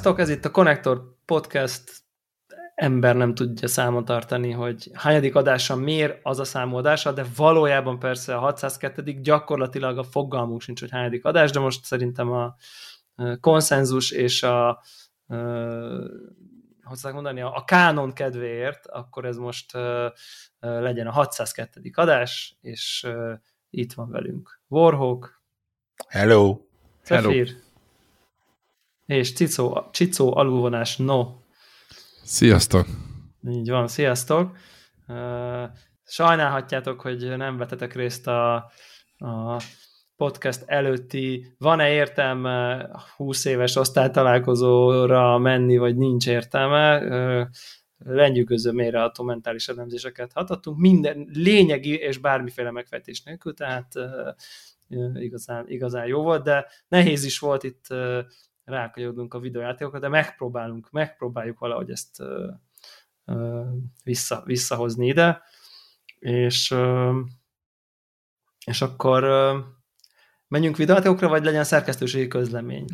Sziasztok, ez itt a Connector Podcast. Ember nem tudja számon tartani, hogy hányadik adása miért az a számodása, de valójában persze a 602 gyakorlatilag a fogalmunk sincs, hogy hányadik adás, de most szerintem a konszenzus és a hogy mondani, a kánon kedvéért, akkor ez most legyen a 602. adás, és itt van velünk Warhawk. Hello. Zephyr. Hello és Cicó, Csicó alulvonás no. Sziasztok! Így van, sziasztok! Sajnálhatjátok, hogy nem vetetek részt a, a podcast előtti, van-e értelme 20 éves osztálytalálkozóra menni, vagy nincs értelme, lenyűgöző mélyreható mentális elemzéseket hatottunk, minden lényegi és bármiféle megfejtés nélkül, tehát igazán, igazán jó volt, de nehéz is volt itt rákanyodunk a videójátékokra, de megpróbálunk, megpróbáljuk valahogy ezt ö, ö, vissza, visszahozni ide, és, ö, és akkor ö, menjünk videójátékokra, vagy legyen szerkesztőségi közlemény?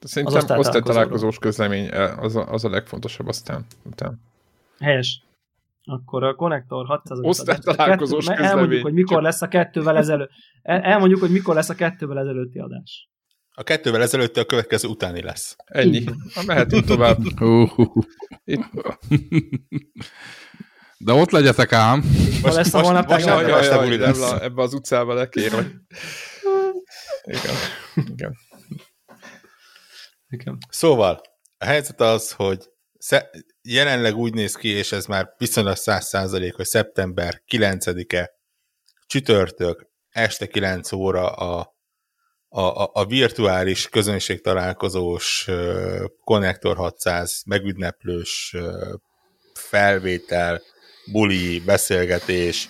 Szerintem osztálytalálkozós közlemény, az a, az a legfontosabb aztán. Után. Helyes. Akkor a konnektor 600 Osztálytalálkozós közlemény. Elmondjuk, hogy mikor lesz a kettővel ezelőtt. Elmondjuk, hogy mikor lesz a kettővel ezelőtti adás. A kettővel ezelőtt a következő utáni lesz. Ennyi. Ha mehetünk tovább. De ott legyetek ám. Most, lesz a holnap most, jaj, jaj, jaj, ebbe, ebbe az utcába lekérlek. Igen. Igen. Igen. Szóval, a helyzet az, hogy jelenleg úgy néz ki, és ez már viszonylag száz százalék, hogy szeptember 9-e csütörtök este 9 óra a a, a, a virtuális közönség találkozós uh, Connector 600 megüdneplős uh, felvétel, buli, beszélgetés,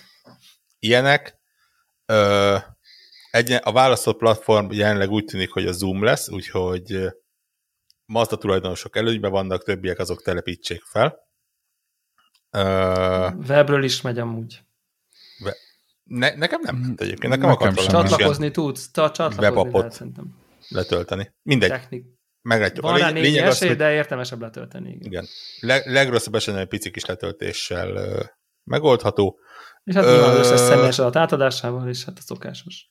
ilyenek. Egy, a választott platform jelenleg úgy tűnik, hogy a Zoom lesz, úgyhogy Mazda tulajdonosok előnyben vannak, többiek azok telepítsék fel. Webről is megy amúgy. Ne, nekem nem ment egyébként, nekem, nekem akart Csatlakozni tudsz, ta, csatlakozni lehet szerintem. letölteni. Mindegy. Technik. Meglátjuk. Van rá négy esély, hogy... de értelmesebb letölteni. Igen. igen. Leg, legrosszabb esetben egy pici kis letöltéssel uh, megoldható. És hát nyilván uh, összes személyes adat átadásával, és hát a szokásos.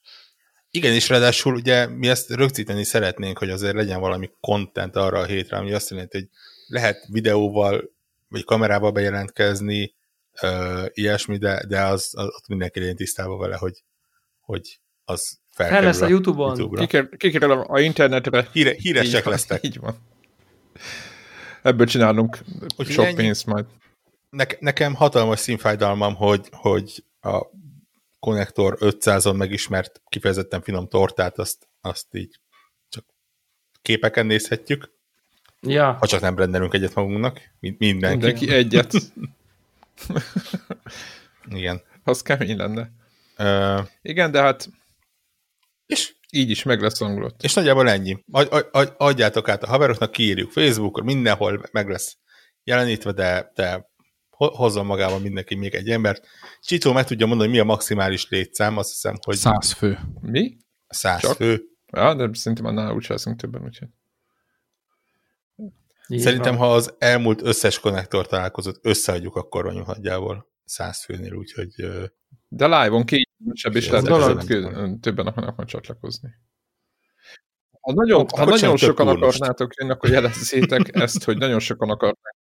Igen, és ráadásul ugye mi ezt rögzíteni szeretnénk, hogy azért legyen valami content arra a hétre, ami azt jelenti, hogy lehet videóval vagy kamerával bejelentkezni, uh, ilyesmi, de, de az, az ott mindenki legyen tisztában vele, hogy, hogy az fel lesz a YouTube-on. YouTube Kikerül a internetre. Híre, híresek így lesznek. Így van. Ebből csinálunk Úgy sok ennyi, pénzt majd. Ne, nekem hatalmas színfájdalmam, hogy, hogy a konnektor 500-on megismert kifejezetten finom tortát, azt, azt így csak képeken nézhetjük. Ja. Ha csak nem rendelünk egyet magunknak, mindenki. Mindenki egyet. Igen. Az kemény lenne. Uh, Igen, de hát és így is meg lesz angolott. És nagyjából ennyi. Adj, adj, adjátok át a haveroknak, kiírjuk Facebookon, mindenhol meg lesz jelenítve, de, de hozzon magával mindenki még egy embert. Csicó meg tudja mondani, hogy mi a maximális létszám, azt hiszem, hogy... Száz fő. Mi? Száz Csak? fő. Ja, de szerintem annál úgy leszünk többen, úgyhogy... Így Szerintem, van. ha az elmúlt összes konnektor találkozott, összeadjuk, akkor vagyunk nagyjából száz főnél, úgyhogy... De live-on kényelmesebb, és lehet, hogy többen akarnak majd csatlakozni. Ha nagyon, ha nagyon sokan akarnátok jönni, akkor jelezzétek ezt, hogy nagyon sokan akarnak.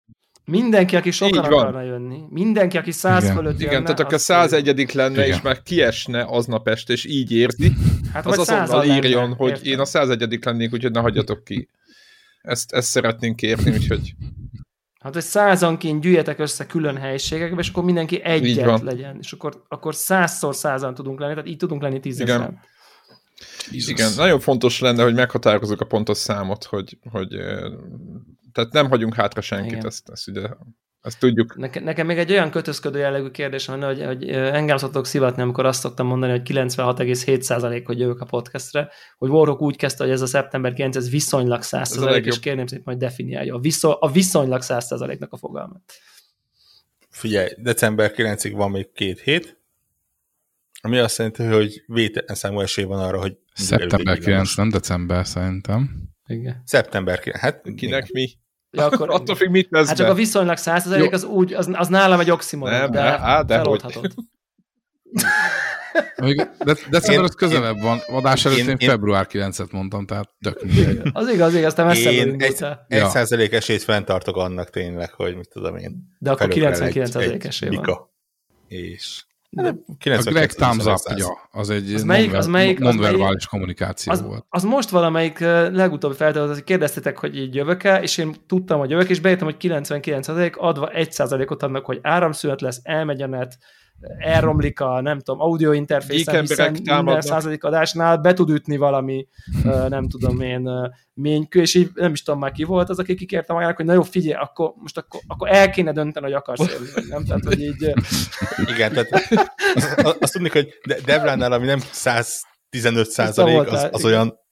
Mindenki, aki sokan Így akarna jönni. Mindenki, aki száz Igen. fölött Igen, jönne, tehát akkor 101 lenne, Igen. és már kiesne aznap este, és így érzi, hát az azonnal írjon, lenne, hogy értem. én a 101 lennék, úgyhogy ne hagyjatok ki. Ezt, ezt szeretnénk kérni, úgyhogy... Hát, hogy százanként gyűjjetek össze külön helyiségekbe, és akkor mindenki egyet legyen, és akkor, akkor százszor százan tudunk lenni, tehát így tudunk lenni tízezeren. Igen. Igen, nagyon fontos lenne, hogy meghatározzuk a pontos számot, hogy, hogy tehát nem hagyunk hátra senkit, ezt, ezt ugye ezt tudjuk. Neke, nekem még egy olyan kötözködő jellegű kérdés van, hogy, hogy engem szoktok szivatni, amikor azt szoktam mondani, hogy 96,7% hogy jövök a podcastre, hogy Warhawk úgy kezdte, hogy ez a szeptember 9, ez viszonylag 100%, és kérném szépen, majd definiálja a, viszony, a viszonylag 100%-nak a fogalmat. Figyelj, december 9-ig van még két hét, ami azt jelenti, hogy vétetlen számú esély van arra, hogy... Szeptember 9, nem december szerintem. Igen. Szeptember, hát kinek igen. mi? Ja, akkor, Attól függ, mit vesz Hát csak a viszonylag 100 az, úgy, az, az nálam egy oximoron, nem, de, á, de feloldhatod. Még de, december az közelebb van, adás előtt én, én február 9-et mondtam, tehát tök mindegy. Az igaz, igaz, te messze Én egy, egy százalék esélyt fenntartok annak tényleg, hogy mit tudom én. De akkor 99 százalék esély van. És de a Greg Thumbs up az egy az melyik, az melyik, nonverbális az melyik, kommunikáció az, volt. Az most valamelyik legutóbbi feltétel, hogy kérdeztetek, hogy így jövök-e, és én tudtam, hogy jövök, és beírtam, hogy 99 adva 1 ot adnak, hogy áramszünet lesz, elmegy a net, elromlik a, nem tudom, audio interfészen, hiszen minden századik adásnál be tud ütni valami, nem tudom én, ménykő, és így nem is tudom már ki volt az, aki kikérte magának, hogy na jó, figyelj, akkor most akkor, akkor el kéne dönteni, hogy akarsz élni, vagy nem? Tehát, hogy így... Igen, tehát azt, azt tudni, hogy Devlánnál, ami nem 115 százalék, az, az olyan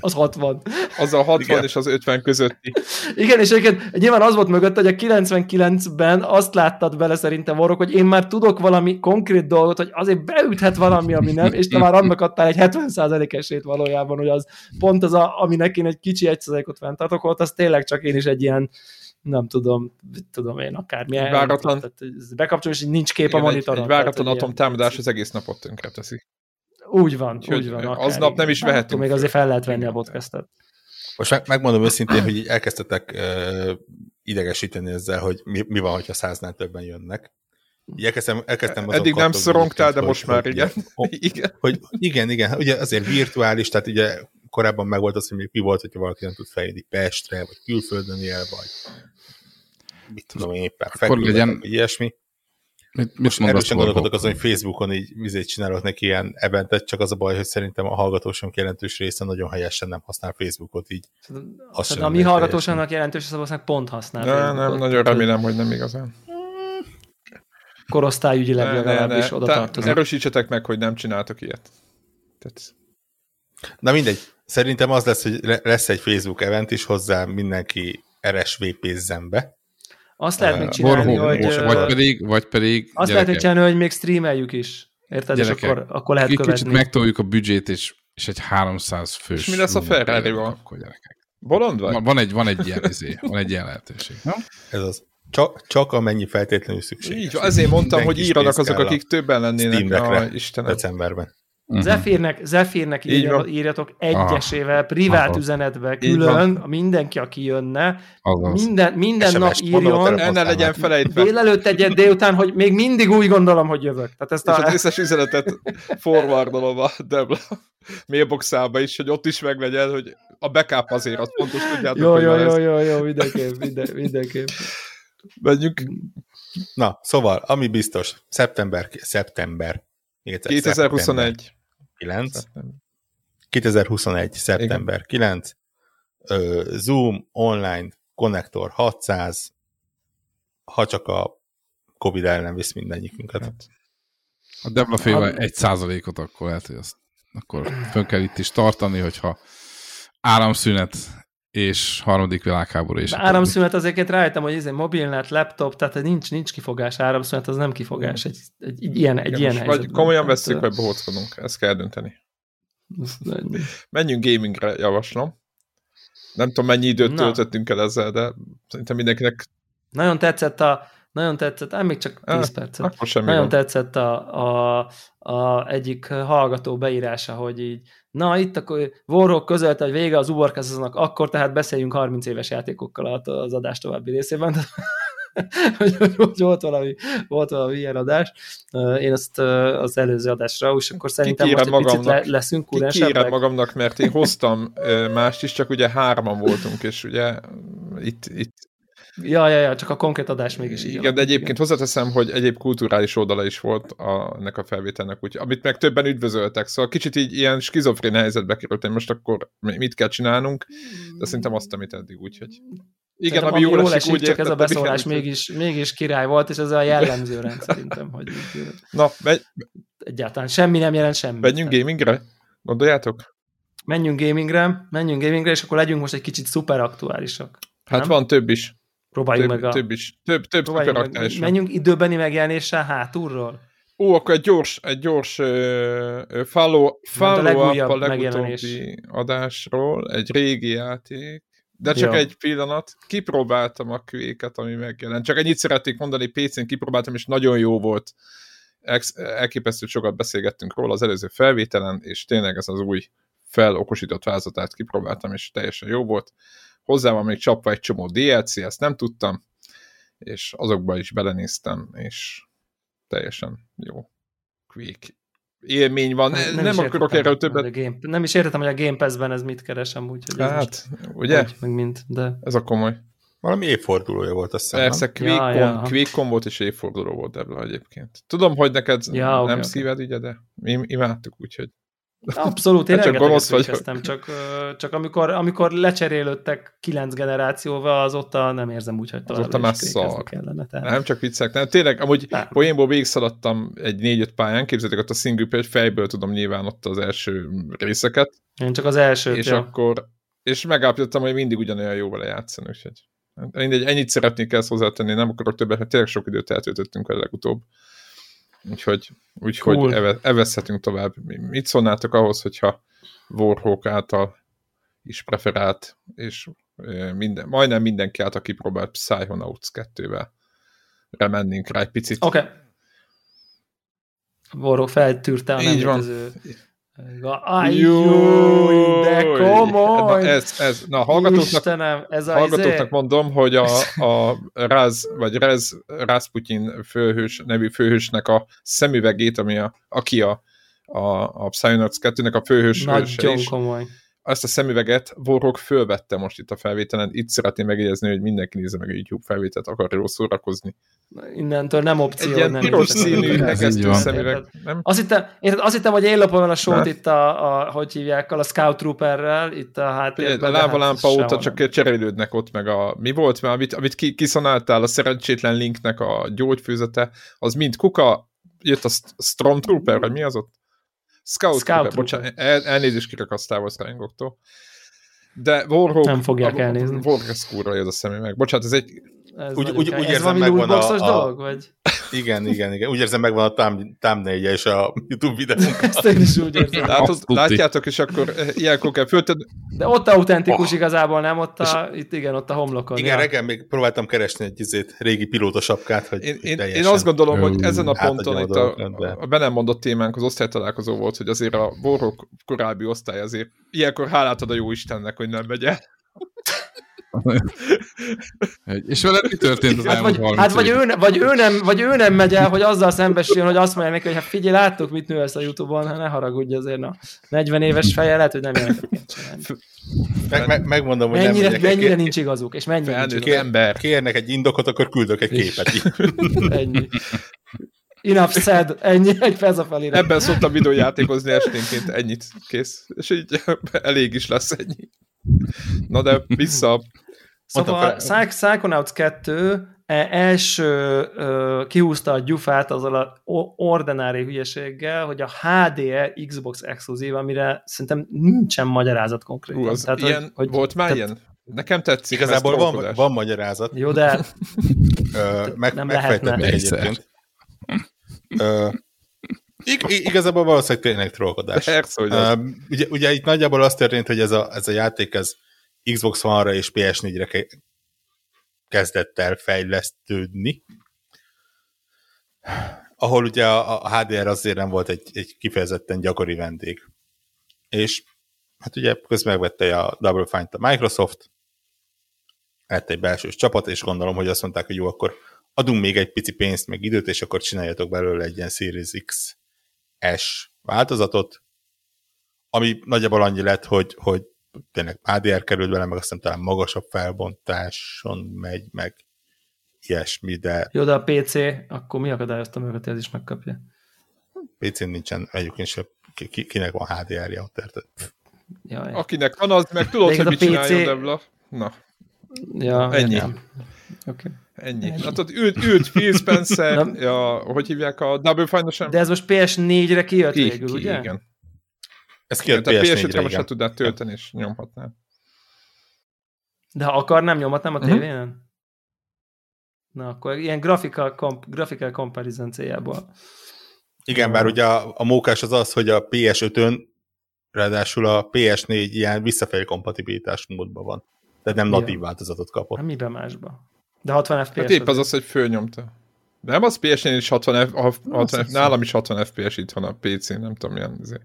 az 60. Az a 60 Igen. és az 50 közötti. Igen, és egyébként nyilván az volt mögött, hogy a 99-ben azt láttad bele szerintem orrok, hogy én már tudok valami konkrét dolgot, hogy azért beüthet valami, ami nem, és te már annak adtál egy 70% esélyt valójában, hogy az pont az, a, aminek én egy kicsi 1%-ot fenntartok, volt, az tényleg csak én is egy ilyen nem tudom, tudom én, akármilyen. Váratlan. Bekapcsolom, és nincs kép Igen, a monitoron. Egy, egy váratlan atomtámadás az egész napot tönkre teszi. Úgy van, Úgyhogy úgy van. Akár aznap nem is vehetünk. Még azért fel lehet venni a podcastet. Most meg, megmondom őszintén, hogy így elkezdtetek uh, idegesíteni ezzel, hogy mi, mi van, hogyha száznál többen jönnek. Így elkezdtem, elkezdtem Eddig nem szorongtál, de most már igen. Hogy, igen. Hogy, igen, igen. Ugye azért virtuális, tehát ugye korábban meg volt az, hogy mi volt, hogyha valaki nem tud fejlődni Pestre, vagy külföldön él, vagy mit tudom én éppen, fekül, legyen... vagy ilyesmi. Mit, mit Most erősen gondolkodok azon, hogy Facebookon így vizét csinálok neki ilyen eventet, csak az a baj, hogy szerintem a hallgatósom jelentős része nagyon helyesen nem használ Facebookot így. Azt a mi hallgatósának jelentős része valószínűleg pont használ Facebookot. Nem, nagyon remélem, hogy nem igazán. Korosztályügyileg ne, legalábbis ne, ne. oda tartozik. Erősítsetek meg, hogy nem csináltok ilyet. Tehát... Na mindegy. Szerintem az lesz, hogy lesz egy Facebook event is hozzá mindenki RSVP-zzen be azt lehet még csinálni, hogy... Vagy pedig, vagy pedig... Azt lehet még csinálni, hogy még streameljük is. Érted? Gyerekek, és akkor, akkor lehet követni. Kicsit megtoljuk a büdzsét, és, és egy 300 fős... És mi lesz a ferrari Akkor gyerekek. Bolond vagy? Van egy, van egy ilyen, izé, van egy ilyen lehetőség. No? Ez az. Csak, csak amennyi feltétlenül szükség. Így, azért mondtam, hogy írjanak azok, akik többen lennének. A Istenem. Decemberben. Uh-huh. Zephyr-nek, Zephyr-nek írja, írjatok egyesével, privát Aha. üzenetbe külön, mindenki, aki jönne, Azaz. minden, minden nap írjon, enne legyen felejtve. Délelőtt egyet, délután, hogy még mindig úgy gondolom, hogy jövök. Tehát ezt a... És az összes üzenetet forwardolom a Debla mailboxába is, hogy ott is meglegyen, hogy a backup azért, az fontos, tudjátok, jó, jó, jó, jó, jó, mindenképp, minden, mindenképp. Menjünk. Na, szóval, ami biztos, szeptember, szeptember, 2021. 9. 2021. szeptember Igen. 9. Zoom online konnektor 600, ha csak a Covid ellen visz mindegyikünket. Hát. A Debla egy százalékot akkor lehet, hogy azt akkor fönn kell itt is tartani, hogyha áramszünet és harmadik világháború is. Áramszünet azért rájöttem, hogy ez egy mobilnet, laptop, tehát nincs, nincs kifogás, áramszünet az nem kifogás, egy, egy, egy ilyen, egy ilyen helyzet. Vagy komolyan veszük, vagy bohóckodunk, ezt kell dönteni. Menjünk gamingre, javaslom. Nem tudom, mennyi időt Na. töltöttünk el ezzel, de szerintem mindenkinek... Nagyon tetszett a, nagyon tetszett, ám még csak 10 ah, percet. Nagyon van. tetszett a, a, a egyik hallgató beírása, hogy így, na itt akkor Warhawk közölte, hogy vége az uborkászoznak, akkor tehát beszéljünk 30 éves játékokkal az adás további részében. hogy, hogy volt, valami, volt valami ilyen adás. Én ezt az előző adásra, és akkor szerintem most egy magamnak, picit le, leszünk kurensebbek. magamnak, mert én hoztam mást is, csak ugye hárman voltunk, és ugye itt, itt Ja, ja, ja, csak a konkrét adás mégis így. Igen, de egyébként hozzáteszem, hogy egyéb kulturális oldala is volt a, ennek a felvételnek, úgy, amit meg többen üdvözöltek, szóval kicsit így ilyen skizofrén helyzetbe kerültem, most akkor mit kell csinálnunk, de szerintem azt, amit eddig, úgy, hogy igen, ami jól, jól esik, úgy csak ez a beszólás mégis, mégis király volt, és ez a jellemző rend szerintem, hogy Na, megy... egyáltalán semmi nem jelent semmi. Menjünk gamingre? Gondoljátok? Menjünk gamingre, menjünk gamingre, és akkor legyünk most egy kicsit szuper aktuálisak. Hát nem? van több is. Próbáljuk több, meg a... Több is. Több, több szuper meg, Menjünk időbeni megjelenéssel hátulról. Ó, akkor egy gyors, egy gyors uh, follow, follow legújabb up a legutóbbi adásról, egy régi játék, de csak Ja. egy pillanat. Kipróbáltam a kvéket, ami megjelent. Csak ennyit szeretnék mondani, PC-n kipróbáltam, és nagyon jó volt. Elképesztő sokat beszélgettünk róla az előző felvételen, és tényleg ez az új felokosított változatát kipróbáltam, és teljesen jó volt. Hozzá van még csapva egy csomó DLC, ezt nem tudtam, és azokba is belenéztem, és teljesen jó Quake élmény van. Nem, nem is akarok értettem, erről többet. Game, nem is értettem, hogy a Game Pass-ben ez mit keresem, úgyhogy ez most Hát, ugye? hogy, meg mint, de Ez a komoly. Valami évfordulója volt, azt hiszem. Persze, Ja, ja. QuakeCon volt és évforduló volt ebből egyébként. Tudom, hogy neked Ja, nem oké. szíved, ugye, de mi imádtuk, úgyhogy. Abszolút, én Hát csak gonosz vagyok. csak, csak amikor, amikor lecserélődtek kilenc generációval, azóta nem érzem úgy, hogy továbbra Azóta már szar. kellene. Tehát. Nem csak viccek, nem. Tényleg, amúgy Nem. poénból végigszaladtam egy négy-öt pályán, képzeljétek ott a single player, fejből tudom nyilván ott az első részeket, Én csak az elsőt, és ja. akkor, és megállapítottam, hogy mindig ugyanolyan jó vele játszani, úgyhogy mindegy, ennyit szeretnék ezt hozzátenni, nem akarok többet, mert tényleg sok időt eltöltöttünk vele legutóbb. Úgyhogy, úgyhogy Cool. eve, evezhetünk tovább. Mi- Mit szólnátok ahhoz, hogyha Warhawk által is preferált, és minden, majdnem mindenki által kipróbált Psychonauts 2-vel remennénk rá egy picit. Oké. Okay. Boró feltűrte a Így van. Aj, jó, de komoly! Na, ez, ez, na hallgatóknak, Istenem, ez a hallgatóknak izé, mondom, hogy a, a Raz, vagy Rez Rasputin főhős, nevű főhősnek a szemüvegét, ami a, aki a, a, a Psyonauts 2-nek a főhős nagyon is, komoly. Azt a szemüveget Warhawk fölvette most itt a felvételen. Itt szeretném megjegyezni, hogy mindenki nézze meg a YouTube felvételt, akar jól szórakozni. Innentől nem opció, Egy ilyen nem piros színű, hegesztő szemüveg. Nem? Azt hittem, érted, azt hittem, hogy én lopom el a sót Hát. itt a, a, hogy hívják, a Scout Trooperrel, itt a háttérben. a hát lávalámpa ez óta csak nem. cserélődnek ott, meg a... Mi volt már, amit, amit ki, kiszonáltál, a szerencsétlen linknek a gyógyfőzete, az mind kuka, jött a St- Stormtrooper, vagy mi az ott? Scout, Scout Trooper, bocsánat, el, elnézést kérek a Star Wars. De Warhawk... Nem fogják a- elnézni. Warhawk ez a szemüveg. Bocsánat, ez egy... Ez Úgy- úgy- úgy érzem, megvan a- a- dolog, vagy? Igen, igen, igen. Úgy érzem, megvan a thumb- thumbnailje és a YouTube videónk. Ezt én is úgy érzem. Látod, látjátok, és akkor eh, ilyenkor kell föltenni. De ott autentikus igazából, nem? Ott a, itt igen, ott a homlokon. Igen, ja. reggel még próbáltam keresni egy izét, régi pilótasapkát, hogy Én, én, én azt gondolom, hogy ezen a átadjam ponton a itt a, de- a be nem mondott témánk az osztálytalálkozó volt, hogy azért a Warhawk korábbi osztály azért ilyenkor hálát ad a jó Istennek, hogy nem megy el. És veled mi történt az Hát elmúlt vagy, 30 hát vagy, év? ő, ne- vagy, ő nem, vagy ő nem megy el, hogy azzal szembesüljön, hogy azt mondja neki, hogy hát figyelj, láttuk, mit nősz a Youtube-on, hát ne haragudj azért, na. 40 éves feje lehet, hogy nem ilyeneket. Meg, meg, megmondom, hogy Mennyire, nem mennyire nincs igazuk, és mennyire nincs Felnőtt igazuk. ember. Kérnek egy indokot, akkor küldök egy És- képet. Ennyi. Enough said, ennyi, egy ez a felirat. Ebben szoktam videójátékozni esténként, ennyit, kész. És így elég is lesz ennyi. Na de vissza. Szóval Psychonauts 2 e- első ö, kihúzta a gyufát azzal a ordinári hülyeséggel, hogy a HDR Xbox exkluzív, amire szerintem nincsen magyarázat konkrétan. Hú, az Tehát, ilyen, hogy, hogy, volt már tehát- ilyen? Nekem tetszik. Igazából van, van magyarázat. Jó, de Ö, meg, Nem megfejtették lehetne. egyébként. Ö, ig- ig- igazából valószínűleg tényleg trollkodás. Persze, hogy. Ö, ugye, ugye itt nagyjából az történt, hogy ez a, ez a játék ez Xbox One-ra és PS4-re ke- kezdett el fejlesztődni, ahol ugye a, a HDR azért nem volt egy, egy kifejezetten gyakori vendég. És hát ugye közben megvette a Double Fine-t a Microsoft, lett egy belsős csapat, és gondolom, hogy azt mondták, hogy jó, akkor adunk még egy pici pénzt, meg időt, és akkor csináljatok belőle egy ilyen Series X S változatot, ami nagyjából annyi lett, hogy, hogy tényleg HDR került bele, meg aztán talán magasabb felbontáson megy, meg ilyesmi, de jó, de a PC, akkor mi akadályozta meg, hogy ez is megkapja? PC-n nincsen egyébként sem, ki, ki, kinek van HDR-ja ott, érted? Jaj. Akinek van, az meg tudod, hogy mit PC csináljon, Debla. Na, Ja, Ennyi. Oké. Ennyi. Hát ott ült, ült Phil Spencer, ja, hogy hívják a Double Fine? De ez most PS4-re kijött Ki- végül, ki- ugye? Igen. Ez kijött tehát PS5-re PS4-re, most se tudnád tölteni, és nyomhatnál. De ha akar, nem nyomhatnám a Mhm. tévén? Na, akkor ilyen graphical, comp, graphical comparison céljából. Igen, bár ugye a, a mókás az az, hogy a PS5-ön ráadásul a PS4 ilyen visszafelé kompatibilitás módban van. Tehát nem natív Igen. változatot kapott. Hát miben másba? De 60 FPS. Hát épp az az, hogy fölnyomta. De nem az PS-nél is 60, F, ha- 60 F, nálam is 60 FPS itthon a PC-n, nem tudom milyen. Azért.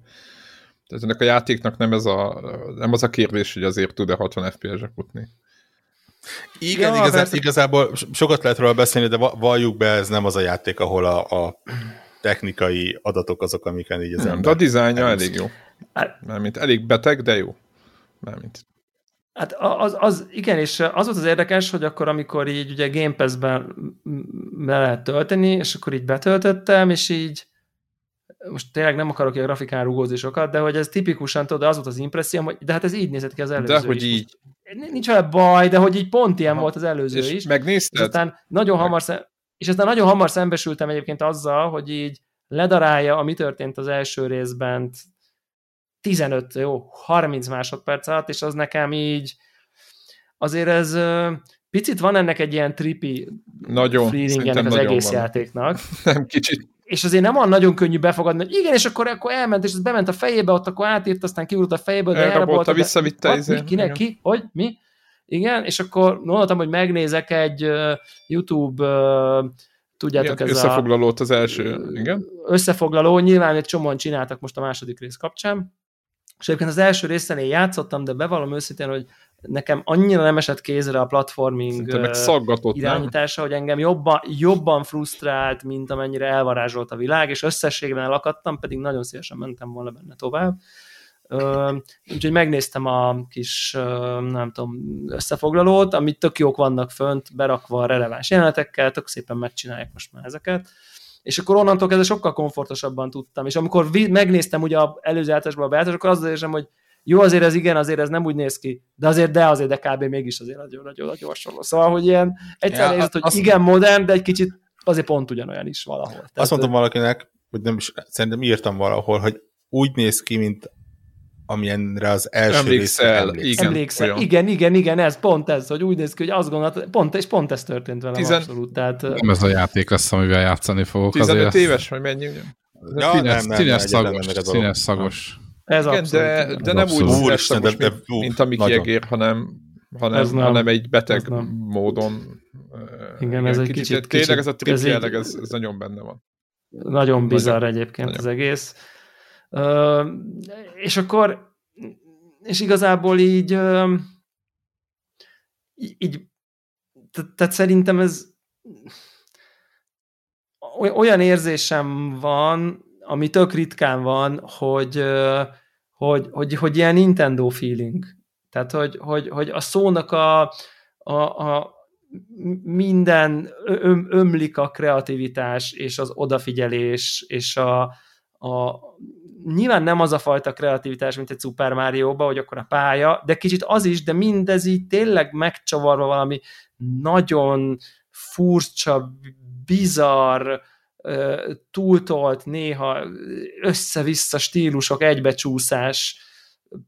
Tehát ennek a játéknak nem, ez a, nem az a kérdés, hogy azért tud-e 60 FPS-re futni. Igen, Ja, igazá, persze. igazából so- sokat lehet róla beszélni, de va- valljuk be, ez nem az a játék, ahol a, a technikai adatok azok, amiken így az Nem, de ember... a dizájnja elég jó. Hát- Mármint elég beteg, de jó. Mármint. Hát az, az, igen, és az volt az érdekes, hogy akkor, amikor így ugye Game Pass-ben le lehet tölteni, és akkor így betöltöttem, és így most tényleg nem akarok ilyen grafikán rugózni sokat, de hogy ez tipikusan, tudod, az volt az impresszióm, hogy de hát ez így nézett ki az előző De hogy is. így. Nincs vele baj, de hogy így pont ilyen Aha. volt az előző És is. És megnézted? aztán nagyon Meg- hamar, szem, és aztán nagyon hamar szembesültem egyébként azzal, hogy így ledarálja, ami történt az első részben 15, jó, 30 másodperc alatt, és az nekem így azért ez picit van ennek egy ilyen trippy Nagyon, feeling ennek az nagyon egész van. játéknak. Nem kicsit. És azért nem olyan nagyon könnyű befogadni, hogy igen, és akkor, akkor elment, és ez bement a fejébe, ott akkor átírt, aztán kiúrt a fejéből, de Elrabolta, de- visszavitte, What? izé? Kinek? igen. Ki? Hogy? Mi? Igen, és akkor gondoltam, hogy megnézek egy uh, YouTube, uh, tudjátok, Igen, ez összefoglalót az első. Igen. összefoglaló, nyilván egy csomóan csináltak most a második rész kapcsán, és egyébként az első részen én játszottam, de bevallom őszintén, hogy nekem annyira nem esett kézre a platforming ö, szaggatott, nem? irányítása, hogy engem jobban, jobban frusztrált, mint amennyire elvarázsolt a világ, és összességben elakadtam, pedig nagyon szívesen mentem volna benne tovább. Ö, úgyhogy megnéztem a kis, ö, nem tudom, összefoglalót, amit tök jók vannak fönt, berakva a releváns jelenetekkel, tök szépen megcsinálják most már ezeket. És akkor onnantól kezdve sokkal komfortosabban tudtam. És amikor vi- megnéztem ugye az előző általásban a beállítást, akkor az az érzem, hogy jó, azért ez igen, azért ez nem úgy néz ki, de azért, de azért, de kb. mégis azért nagyon-nagyon hasonló. Szóval, hogy ilyen egyszerűen Ja, érzed, hogy azt- igen, modern, de egy kicsit azért pont ugyanolyan is valahol. Tehát, Azt mondtam valakinek, hogy nem is, szerintem írtam valahol, hogy úgy néz ki, mint amilyenre az első Emlékszel, emlékszel. igen. Emlékszel, olyan. igen, igen, igen, ez pont ez, hogy úgy néz ki, hogy azt gondolt, pont, és pont ez történt velem Tizen- abszolút. Tehát, Nem ez a játék lesz, amivel játszani fogok. 15 azért. éves, vagy mennyi? Ja, színes, nem, nem, színes egyáltalán szagos, színes szagos. ez Igen, abszolút. de, de nem úgy. Úristen, szagos, de- de- mint, mint a Miki. Egér, hanem, hanem, Ez nem. hanem egy beteg Ez nem. módon. Igen, ez egy kicsit- Tényleg kicsit- ez a trip ez jelleg, ez, ez nagyon benne van. Nagyon bizarr egyébként az egész. És akkor, és igazából így, így, így te- tehát szerintem ez oly- olyan érzésem van, ami tök ritkán van, hogy, hogy, hogy, hogy ilyen Nintendo feeling. Tehát, hogy, hogy, hogy a szónak a, a, a minden öm, ömlik a kreativitás és az odafigyelés és a, a nyilván nem az a fajta kreativitás, mint egy Super mario hogy akkor a pálya, de kicsit az is, de mindez így tényleg megcsavarva valami nagyon furcsa, bizarr, túltolt, néha össze-vissza stílusok, egybecsúszás,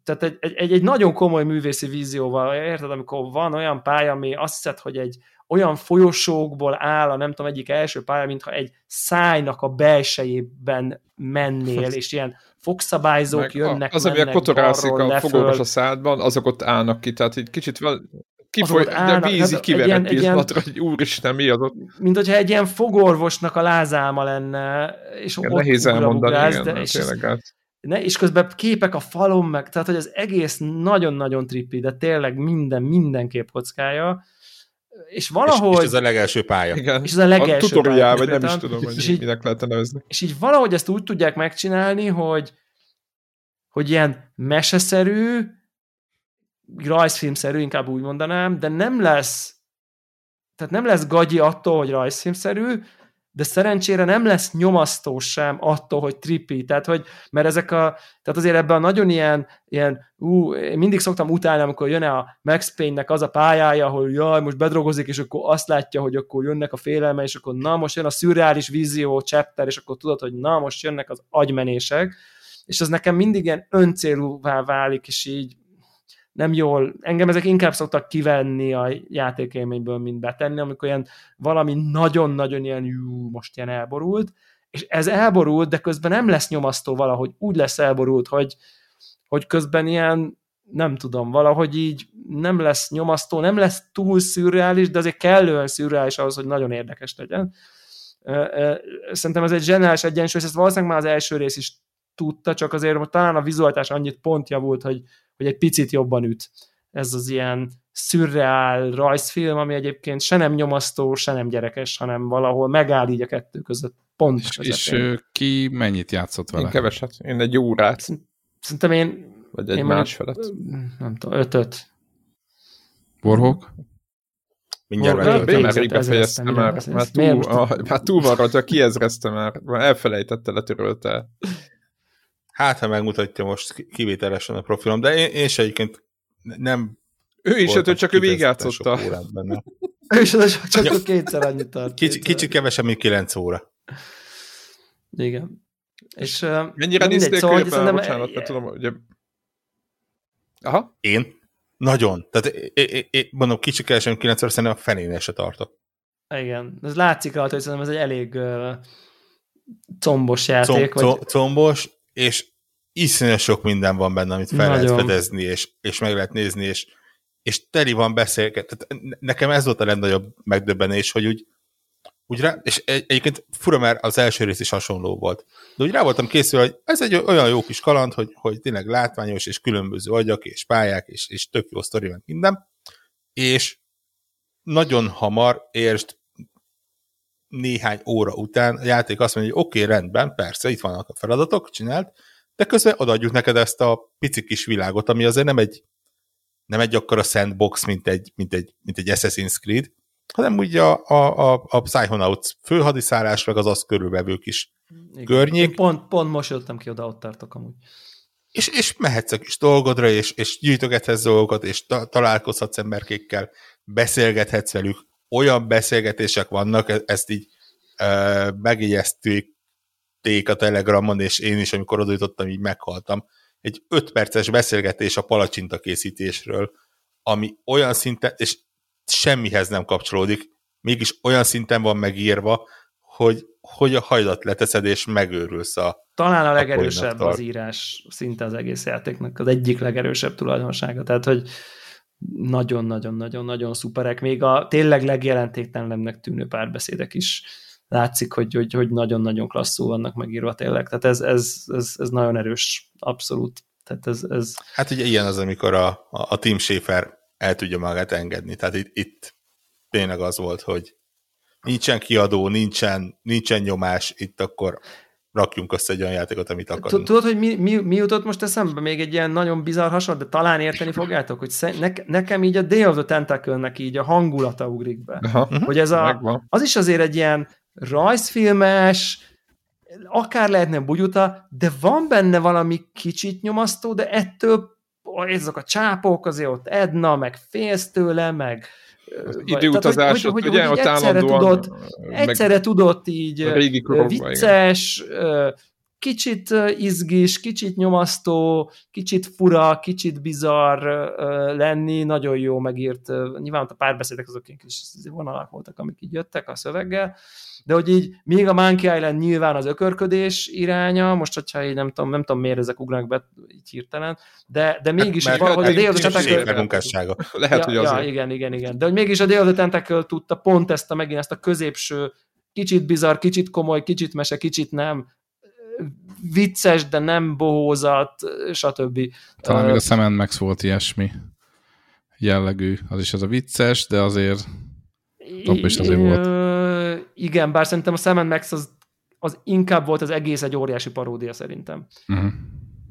tehát egy, egy, egy nagyon komoly művészi vízióval, érted, amikor van olyan pálya, ami azt hiszed, hogy egy olyan folyosókból áll a nem tudom, egyik első pálya, mintha egy szájnak a belsejében mennél, és ilyen fogszabályzók Meg jönnek, a, az, ami a kotorászik a fogorvos a szádban, azok ott állnak ki, tehát így kicsit val- kifoly, de víz hát így egy kiver egy egy pillanatra, hogy úristen, mi az ott? mint hogyha egy ilyen fogorvosnak a lázálma lenne, és Igen, ott nehéz elmondani, ugrabugrász, igen, de, és, tényleg hát. ne, és közben képek a falon meg, tehát hogy az egész nagyon-nagyon trippi, de tényleg minden, minden képkockája, és És, valahogy, és ez a legelső pálya. Igen. és ez a legelső a tutoriál, pálya vagy nem is tudom, hogy És így- minek lehetne nevezni. és így valahogy ezt úgy tudják megcsinálni, hogy, hogy ilyen meseszerű, rajzfilmszerű, inkább úgy mondanám, de nem lesz tehát nem lesz gagyi attól, hogy rajzfilmszerű, de szerencsére nem lesz nyomasztó sem attól, hogy trippi, tehát hogy, mert ezek a, tehát azért ebben a nagyon ilyen, ilyen ú, én mindig szoktam utálni, amikor jön a Max Payne-nek az a pályája, ahol jaj, most bedrogozik, és akkor azt látja, hogy akkor jönnek a félelme, és akkor na, most jön a szürreális vízió chapter, és akkor tudod, hogy na, most jönnek az agymenések, és ez nekem mindig ilyen öncélúvá válik, és így nem jól, engem ezek inkább szoktak kivenni a játékélményből, mint betenni, amikor ilyen valami nagyon-nagyon ilyen jú, most ilyen elborult, és ez elborult, de közben nem lesz nyomasztó valahogy, úgy lesz elborult, hogy, hogy közben ilyen, nem tudom, valahogy így nem lesz nyomasztó, nem lesz túl szürreális, de azért kellően szürreális ahhoz, hogy nagyon érdekes legyen. Szerintem ez egy zseniális egyensúly, és ezt valószínűleg már az első rész is tudta, csak azért talán a vizualitás annyit pont javult, hogy, hogy egy picit jobban üt. Ez az ilyen szürreál rajzfilm, ami egyébként se nem nyomasztó, se nem gyerekes, hanem valahol megáll így a kettő között. Pont és, és ki mennyit játszott vele? Én keveset. Én egy órát. Szerintem én... Vagy egy én másfelet. Nem tudom, ötöt. Borhók? Mindjárt Ezért- már rég befejeztem már. Már túl, most- ah, már túl van rajta, kiezrezte már. Már elfelejtette, letörölte. Hát, ha megmutatja most ki- kivételesen a profilom, de én, én se egyébként nem Ő is, ötöt, csak ő végigjátszotta. benne. És az csak, csak kétszer annyit tart. Kicsi, kicsit kevesebb, mint 9 óra. Igen. És, Mennyire nézték szóval, szóval, be? szerintem- Bocsánat, mert tudom, hogy... Aha. Én? Nagyon. Tehát é, é, é, mondom, kicsit kevesebb, mint 9 óra, szerintem a fenénél se tartok. Igen, ez látszik rajta, hogy szerintem ez egy elég uh, combos játék. Com, vagy... com, combos, és iszonyat sok minden van benne, amit fel lehet Nagyon. fedezni, és, és meg lehet nézni, és, és teli van beszélget. Nekem ez volt a legnagyobb megdöbbenés, hogy úgy, úgy rá, és egy, egyébként fura, mert az első rész is hasonló volt. De úgy rá voltam készülve, hogy ez egy olyan jó kis kaland, hogy, hogy tényleg látványos, és különböző agyak, és pályák, és, és tök jó sztori, meg minden. És nagyon hamar, értsd, néhány óra után a játék azt mondja, hogy oké, okay, rendben, persze, itt vannak a feladatok, csinált, de közben odaadjuk neked ezt a pici kis világot, ami azért nem egy nem egy akkora sandbox, mint egy, mint egy, mint egy Assassin's Creed, hanem úgy a, a, a, a Psychonauts főhadiszállás, meg az azt körülvevő kis Igen. környék. Én pont, pont most jöttem ki, oda ott tartok amúgy. és, és mehetsz a kis dolgodra, és, és gyűjtögethetsz dolgokat, és ta, találkozhatsz emberkékkel, beszélgethetsz velük, olyan beszélgetések vannak, e- ezt így e, megjegyezték a Telegramon, és én is, amikor oda jutottam, így meghaltam. Egy öt perces beszélgetés a palacsinta készítésről, ami olyan szinten, és semmihez nem kapcsolódik, mégis olyan szinten van megírva, hogy, hogy a hajdat leteszed, és megőrülsz a, Talán a Akkor legerősebb az írás szinte az egész játéknak, az egyik legerősebb tulajdonsága. Tehát, hogy nagyon-nagyon-nagyon-nagyon szuperek. Még a tényleg legjelentéktelenebbnek tűnő párbeszédek is látszik, hogy, hogy, hogy nagyon-nagyon klasszul vannak megírva tényleg. Tehát ez, ez, ez, ez nagyon erős, abszolút. Tehát ez, ez Hát ugye ilyen az, amikor a, a, a Tim Schafer el tudja magát engedni. Tehát itt, itt tényleg az volt, hogy nincsen kiadó, nincsen, nincsen nyomás, itt akkor rakjunk össze egy olyan játékot, amit akarunk. Tudod, hogy mi, mi, mi jutott most eszembe? Még egy ilyen nagyon bizarr hasonlat, de talán érteni fogjátok, hogy ne, nekem így a Day of the Tentacle-nek így a hangulata ugrik be. Aha. Hogy ez a, Megvan. az is azért egy ilyen rajzfilmes, akár lehetne bugyuta, de van benne valami kicsit nyomasztó, de ettől ezek a csápok azért ott Edna, meg félsz tőle, meg időutazás, ott hogy, ugye, hogy, hogy, hogy egyszerre tudott, egyszerre tudott így korokban, igen. vicces, ö, kicsit izgis, kicsit nyomasztó, kicsit fura, kicsit bizarr lenni, nagyon jó megírt, nyilván ott a párbeszédek azok kis vonalak voltak, amik így jöttek a szöveggel, de hogy így még a Monkey Island nyilván az ökörködés iránya, most hogyha így nem tudom, nem tudom miért ezek ugranak be így hirtelen, de, de mégis Hát, valahogy a Day of the Tentacle-. Lehet, ja, hogy ja, azért. igen, igen, igen. De hogy mégis a Day of the Tentacle tudta pont ezt a megint ezt a középső, kicsit bizarr, kicsit komoly, kicsit mese, kicsit nem, vicces, de nem bohózat, stb. Talán még a Sam Max volt ilyesmi jellegű. Az is az a vicces, de azért Abba is azért volt. Igen, bár szerintem a Sam Max az, az inkább volt az egész egy óriási paródia szerintem. uh-huh.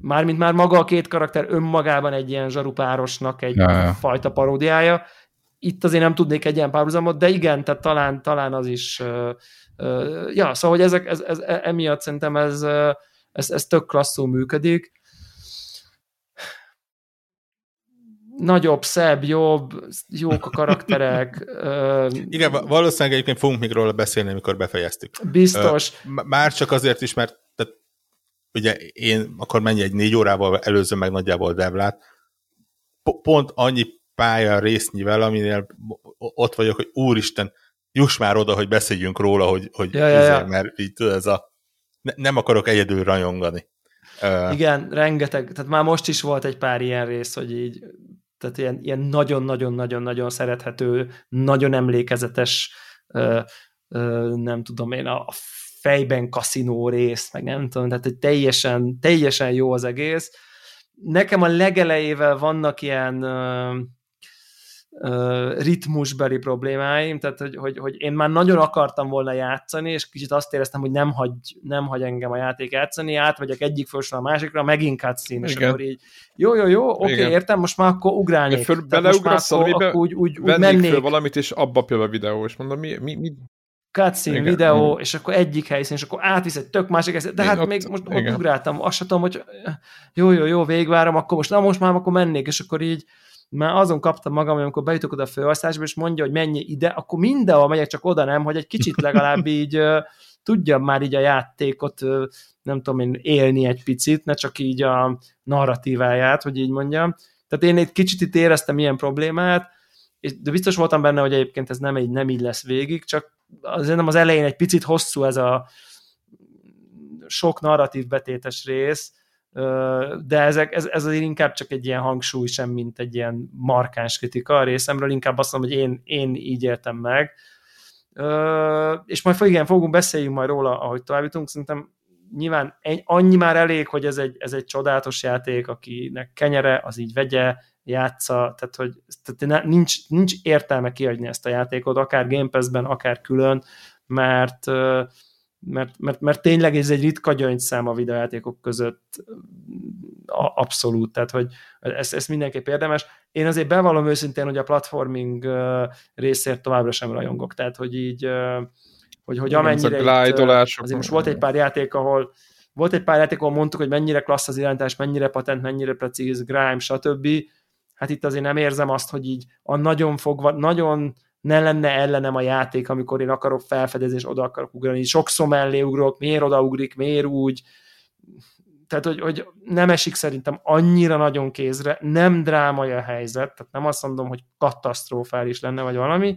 Mármint már maga a két karakter önmagában egy ilyen zsarupárosnak egy Ja, ja. fajta paródiája. Itt azért nem tudnék egy ilyen párhuzamot, de igen, tehát talán, talán az is ja, szóval hogy ezek, ez, ez, emiatt szerintem ez, ez, ez tök klasszul működik. Nagyobb, szebb, jobb, jók a karakterek, Igen, va- valószínűleg egyébként fogunk még róla beszélni, amikor befejeztük. biztos. Már csak azért is, mert tehát, ugye én akkor mennyi egy négy órával előzöm meg nagyjából Devlát, Po- pont annyi pálya résznyivel, aminél ott vagyok, hogy úristen, juss már oda, hogy beszéljünk róla, hogy, hogy Ja, ja, ja. mert így tudod, ez a ne, nem akarok egyedül rajongani. Igen, rengeteg, tehát már most is volt egy pár ilyen rész, hogy így, tehát ilyen, ilyen nagyon-nagyon-nagyon-nagyon szerethető, nagyon emlékezetes, uh, uh, nem tudom én, a fejben kaszinó rész, meg nem tudom, tehát hogy teljesen, teljesen jó az egész. Nekem a legelejével vannak ilyen ritmusbeli problémáim, tehát hogy, hogy, hogy én már nagyon akartam volna játszani, és kicsit azt éreztem, hogy nem hagy, nem hagy engem a játék játszani, átvegyek egyik fősről a másikra, megint cutscene, és akkor így jó, jó, jó, oké, okay, értem, most már akkor ugrálni. Föl, beleugrasz valamibe, úgy, úgy, úgy mennék. föl valamit, és abba például a videó, és mondom, mi, mi, mi, cutscene, igen. videó, mm. és akkor egyik helyszín, és akkor átvisz egy tök másik helyszín, de Én hát ott, még most igen. ott ugráltam, azt sem tudom, hogy jó, jó, jó, végvárom, akkor most, na most már akkor mennék, és akkor így már azon kaptam magam, hogy amikor bejutok oda a főosztásba, és mondja, hogy menj ide, akkor mindenhol megyek, csak oda nem, hogy egy kicsit legalább így tudjam már így a játékot, nem tudom én, élni egy picit, ne csak így a narratíváját, hogy így mondjam. Tehát én egy kicsit itt éreztem ilyen problémát, de biztos voltam benne, hogy egyébként ez nem így, nem így lesz végig, csak azért nem az elején egy picit hosszú ez a sok narratív betétes rész, de ezek, ez, ez azért inkább csak egy ilyen hangsúly sem, mint egy ilyen markáns kritika a részemről, inkább azt mondom, hogy én, én így értem meg. És majd igen, fogunk beszéljünk majd róla, ahogy tovább jutunk, szerintem nyilván annyi már elég, hogy ez egy, ez egy csodálatos játék, akinek kenyere, az így vegye, játsza, tehát hogy tehát nincs, nincs értelme kiadni ezt a játékot, akár Game Pass-ben, akár külön, mert mert, mert, mert tényleg ez egy ritka gyöngyszám a videojátékok között abszolút, tehát hogy ez, ez mindenképp érdemes. Én azért bevallom őszintén, hogy a platforming részért továbbra sem rajongok, tehát hogy így hogy, hogy amennyire itt, azért most volt egy pár játék, ahol volt egy pár játék, ahol mondtuk, hogy mennyire klassz az irányítás, mennyire patent, mennyire precíz, grime, stb. Hát itt azért nem érzem azt, hogy így a nagyon fogva, nagyon ne lenne ellenem a játék, amikor én akarok felfedezni, és oda akarok ugrani. Sokszor mellé ugrok, miért odaugrik, miért úgy. Tehát, hogy, hogy nem esik szerintem annyira nagyon kézre, nem drámai a helyzet, tehát nem azt mondom, hogy katasztrofális lenne, vagy valami,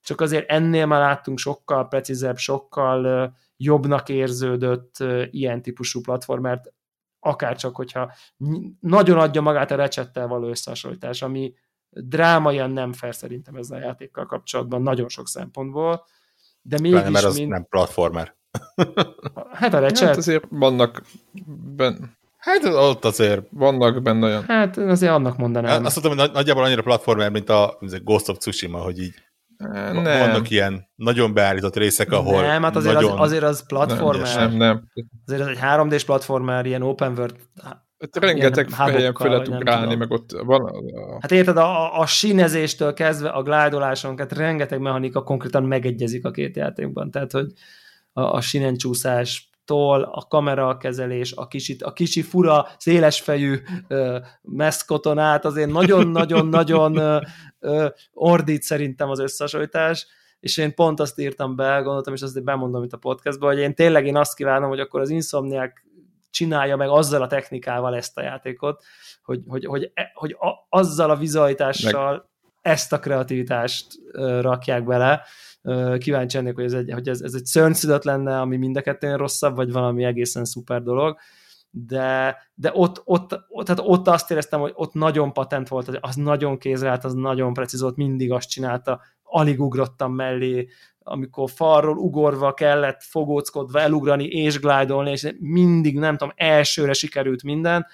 csak azért ennél már láttunk sokkal precízebb, sokkal jobbnak érződött ilyen típusú platformert, akárcsak, hogyha nagyon adja magát a recsettel való összehasonlítás, ami drámaian nem fel szerintem ezzel a játékkal kapcsolatban nagyon sok szempontból, de mégis... Pláne, mert az mint... nem platformer. Hát a recset... Hát azért vannak benne... Hát ott azért... Vannak benne olyan... Hát azért annak mondanám. Azt mondtam, hogy nagyjából annyira platformer, mint a Ghost of Tsushima, hogy így nem. Vannak ilyen nagyon beállított részek, ahol Nem, hát azért, nagyon... az, azért az platformer. Nem, nem. Azért az egy 3D-s platformer, ilyen open world Hát rengeteg helyen fel lehet ugrálni, meg ott van... A... Hát érted, a, a sínezéstől kezdve a glájdoláson, hát rengeteg mechanika konkrétan megegyezik a két játékban, tehát hogy a, a sinencsúszás tól, a kamera kezelés, a kicsit, a kicsi fura, szélesfejű ö, meszkoton át azért nagyon-nagyon-nagyon ordít szerintem az összehasonlítás, és én pont azt írtam be, gondoltam, és azt bemondom itt a podcastban, hogy én tényleg én azt kívánom, hogy akkor az Insomniac csinálja meg azzal a technikával ezt a játékot, hogy, hogy, hogy, e, hogy a, azzal a vizualitással meg... ezt a kreativitást uh, rakják bele. Uh, kíváncsi ennék, hogy ez egy, hogy ez, ez egy szörnyszület lenne, ami mind a rosszabb, vagy valami egészen szuper dolog de, de ott, ott, ott, tehát ott azt éreztem, hogy ott nagyon patent volt, az nagyon kézre állt, az nagyon precíz volt, mindig azt csinálta, alig ugrottam mellé, amikor falról ugorva kellett fogóckodva elugrani és glidolni, és mindig, nem tudom, elsőre sikerült minden,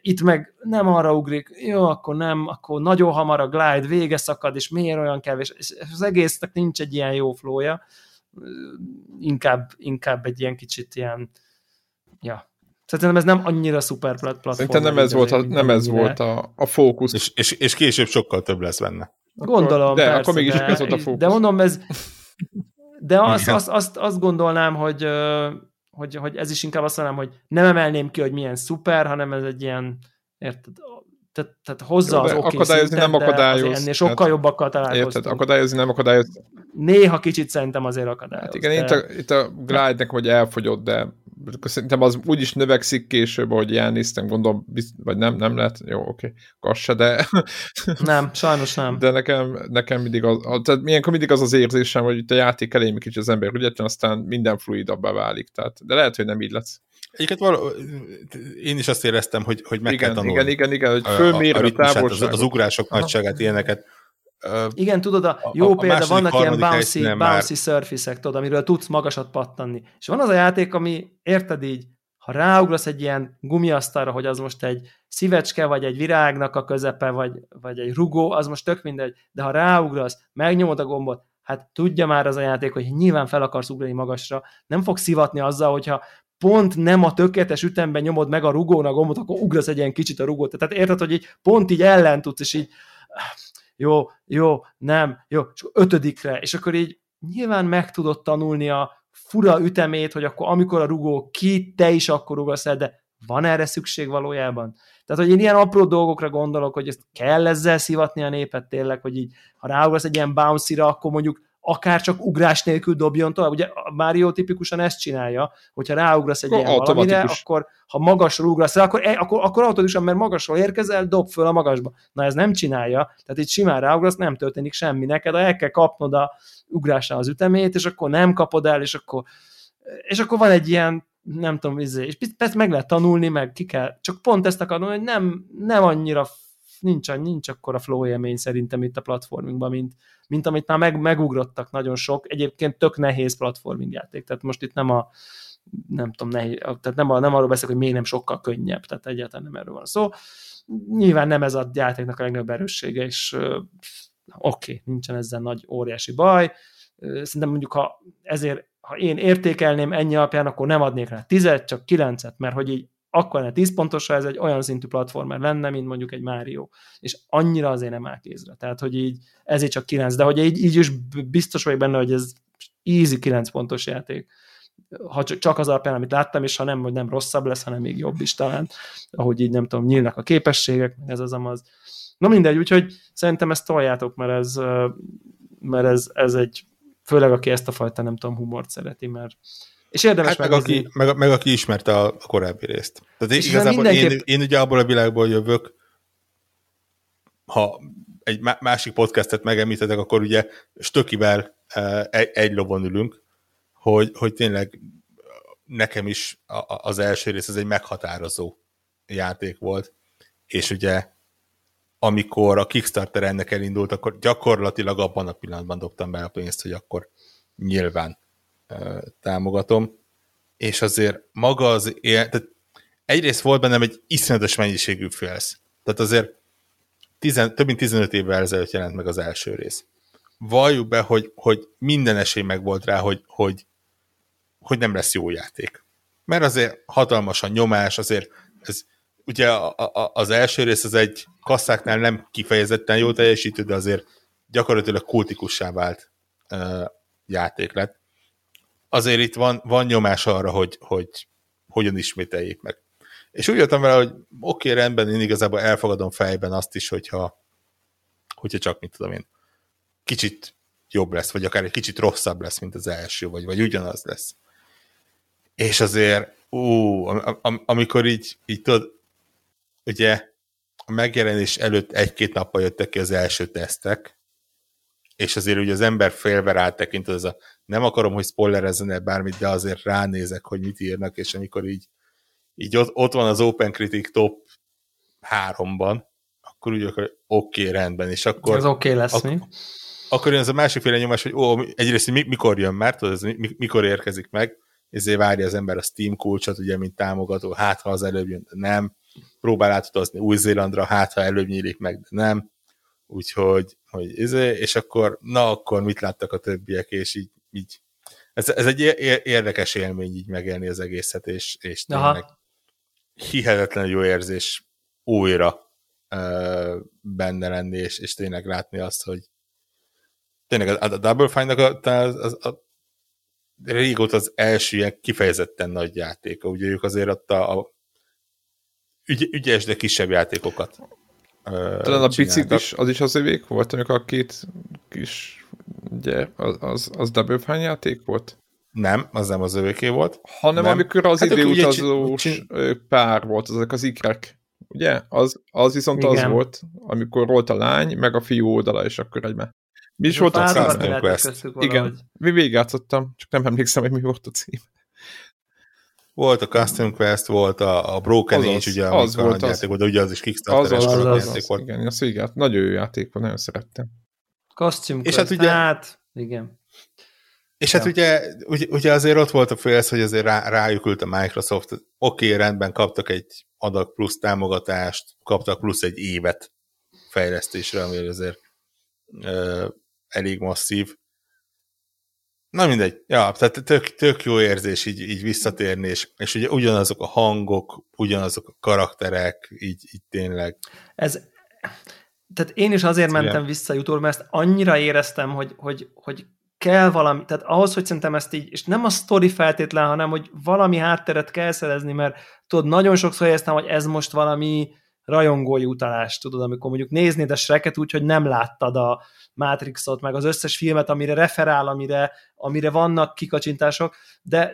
itt meg nem arra ugrik, jó, akkor nem, akkor nagyon hamar a glide vége szakad, és miért olyan kevés, és az egésznek nincs egy ilyen jó flója, inkább, inkább egy ilyen kicsit ilyen, ja, Szerintem ez nem annyira szuper platform. Szerintem nem ez volt, a, nem ez volt a, a fókusz. És, és, és később sokkal több lesz benne. Gondolom, de persze, akkor mégis de, ez volt a fókusz. De mondom, ez, de azt, azt, azt, azt gondolnám, hogy, hogy, hogy ez is inkább azt mondanám, hogy nem emelném ki, hogy milyen szuper, hanem ez egy ilyen, érted, tehát, tehát hozza Jó, az oké Akadályozni szinten, nem akadályoz. Ennél sokkal tehát, jobbakkal találkoztunk. Érted, akadályozni nem akadályoz. Néha kicsit szerintem azért akadályoz. Hát igen, de... itt, a, itt a glide-nek vagy elfogyott, de szerintem az úgyis növekszik később, ahogy elnéztem, gondolom, vagy nem, nem lehet, jó, oké, okay. se, de... Nem, sajnos nem. De nekem, nekem mindig az tehát milyenkor mindig az az érzésem, hogy itt a játék elején kicsit az ember ügyetlen, aztán minden fluidabbá válik, tehát, de lehet, hogy nem így lesz. Egyiket való, én is azt éreztem, hogy, hogy meg igen, kell tanulni. Igen, igen, igen, hogy fölméred a, a, a távolságot. Az, az ugrások Aha. nagyságát, ilyeneket igen, tudod, a jó a, példa, a vannak ilyen bouncy, bouncy már... surface tudod, amiről tudsz magasat pattanni. És van az a játék, ami, érted így, ha ráugrasz egy ilyen gumiasztalra, hogy az most egy szívecske, vagy egy virágnak a közepe, vagy, vagy egy rugó, az most tök mindegy, de ha ráugrasz, megnyomod a gombot, hát tudja már az a játék, hogy nyilván fel akarsz ugrani magasra, nem fog szivatni azzal, hogyha pont nem a tökéletes ütemben nyomod meg a rugón gombot, akkor ugrasz egy ilyen kicsit a rugót. Tehát érted, hogy így pont így ellen tudsz, és így jó, jó, nem, jó, és ötödikre, és akkor így nyilván meg tudod tanulni a fura ütemét, hogy akkor amikor a rugó ki, te is akkor ugrasz el, de van erre szükség valójában? Tehát, hogy én ilyen apró dolgokra gondolok, hogy ezt kell ezzel szivatni a népet tényleg, hogy így, ha ráugrasz egy ilyen bouncy akkor mondjuk akár csak ugrás nélkül dobjon tovább. Ugye a Mario tipikusan ezt csinálja, hogyha ráugrasz egy ilyen valamire, akkor ha magasról ugrasz rá, akkor, akkor, akkor automatikusan, mert magasról érkezel, dob föl a magasba. Na ez nem csinálja, tehát itt simán ráugrasz, nem történik semmi. Neked el kell kapnod a ugrásra az ütemét, és akkor nem kapod el, és akkor, és akkor van egy ilyen nem tudom, izé, és persze meg lehet tanulni, meg ki kell, csak pont ezt akarom, hogy nem, nem annyira nincs, nincs akkor a flow élmény szerintem itt a platformingban, mint, mint amit már meg, megugrottak nagyon sok, egyébként tök nehéz platforming játék, tehát most itt nem a nem tudom, nehéz, tehát nem, a, nem arról beszélek, hogy még nem sokkal könnyebb, tehát egyáltalán nem erről van szó. Nyilván nem ez a játéknak a legnagyobb erőssége, és oké, okay, nincsen ezzel nagy óriási baj. Szerintem mondjuk, ha ezért, ha én értékelném ennyi alapján, akkor nem adnék rá tizet, csak kilencet, mert hogy így akkor lenne 10 pontos, ha ez egy olyan szintű platformer lenne, mint mondjuk egy Mario. És annyira azért nem áll kézre. Tehát, hogy így ezért csak 9, de hogy így, így is biztos vagyok benne, hogy ez easy 9 pontos játék. Ha csak az alapján, amit láttam, és ha nem, hogy nem rosszabb lesz, hanem még jobb is talán, ahogy így nem tudom, nyílnak a képességek, ez az amaz. Na mindegy, úgyhogy szerintem ezt toljátok, mert ez, mert ez, ez egy, főleg aki ezt a fajta, nem tudom, humort szereti, mert és érdemes hát meg, aki, meg, meg, aki ismerte a korábbi részt. Tehát és igazából mindenképp... én, én ugye abból a világból jövök, ha egy másik podcastet megemlítetek, akkor ugye Stökivel e, egy, egy lovon ülünk, hogy, hogy tényleg nekem is az első rész ez egy meghatározó játék volt, és ugye amikor a Kickstarter ennek elindult, akkor gyakorlatilag abban a pillanatban dobtam be a pénzt, hogy akkor nyilván támogatom, és azért maga az él, tehát egyrészt volt bennem egy iszonyatos mennyiségű félsz. Tehát azért tizen, több mint 15 évvel ezelőtt jelent meg az első rész. Valljuk be, hogy, hogy minden esély meg volt rá, hogy, hogy, hogy nem lesz jó játék. Mert azért hatalmas a nyomás, azért ez, ugye a, a, az első rész az egy kasszáknál nem kifejezetten jó teljesítő, de azért gyakorlatilag kultikussá vált uh, játék lett azért itt van, van nyomás arra, hogy, hogy hogyan ismételjék meg. És úgy jöttem vele, hogy oké, okay, rendben, én igazából elfogadom fejben azt is, hogyha, hogyha csak, mit tudom én, kicsit jobb lesz, vagy akár egy kicsit rosszabb lesz, mint az első, vagy, vagy ugyanaz lesz. És azért, ú, am, am, amikor így, így tudod, ugye a megjelenés előtt egy-két nappal jöttek ki az első tesztek, és azért ugye az ember félve rátekint, az a nem akarom, hogy spoilerezzen el bármit, de azért ránézek, hogy mit írnak, és amikor így, így ott, ott van az Open Critic top háromban, akkor úgy oké, okay, rendben, és akkor... Ez oké okay lesz, ak- mi? Akkor jön az a másik féle nyomás, hogy ó, egyrészt mi, mikor jön már, tudod, ez mi, mikor érkezik meg, ezért várja az ember a Steam kulcsot, ugye, mint támogató, hát ha az előbb jön, de nem, próbál átutazni Új-Zélandra, hát ha előbb nyílik meg, de nem, úgyhogy, hogy izé, és akkor, na akkor mit láttak a többiek, és így így. Ez, ez egy érdekes élmény így megélni az egészet, és, és tényleg hihetetlen jó érzés újra uh, benne lenni, és, és tényleg látni azt, hogy tényleg a, a Double Fine-nak a, az, az, a, régóta az első ilyen kifejezetten nagy játéka, ugye ők azért ott a, a ügy, ügyes, de kisebb játékokat Talán a picit is, az is az övék volt, amikor a két kis ugye, az, az, az Double Fine játék volt? Nem, az nem az övéké volt. Hanem Nem. amikor az Hát időutazós csin- pár volt, azok az ikrek. Ugye? Az, az viszont az Igen. volt, amikor volt a lány, meg a fiú oldala, és akkor egy Mi is volt a lehetett Quest. Igen. Mi végigjátszottam, csak nem emlékszem, hogy mi volt a cím. Volt a Custom Quest, volt a, a Broken Age, ugye, az az volt az. játék de ugye az is Kickstarter-es Az, az, az, az, az, volt. igen, azt végigját, nagyon jó játék volt, nagyon szerettem. Costume És hát hát ugye- hát, igen. És hát Ja. ugye, ugye, ugye azért ott volt a félsz, hogy azért rá, rájuk ült a Microsoft, oké, okay, rendben, kaptak egy adag plusz támogatást, kaptak plusz egy évet fejlesztésre, ami azért ö, elég masszív. Na mindegy, ja, tehát tök, tök jó érzés így, így visszatérni, és, és ugye ugyanazok a hangok, ugyanazok a karakterek, így, így tényleg. Ez, tehát én is azért Igen. mentem vissza YouTube, mert ezt annyira éreztem, hogy, hogy, hogy kell valami, tehát ahhoz, hogy szerintem ezt így, és nem a sztori feltétlen, hanem hogy valami hátteret kell szerezni, mert tudod, nagyon sokszor éreztem, hogy ez most valami rajongói utalás, tudod, amikor mondjuk néznéd a Shreket úgy, hogy nem láttad a Matrixot, meg az összes filmet, amire referál, amire, amire vannak kikacsintások, de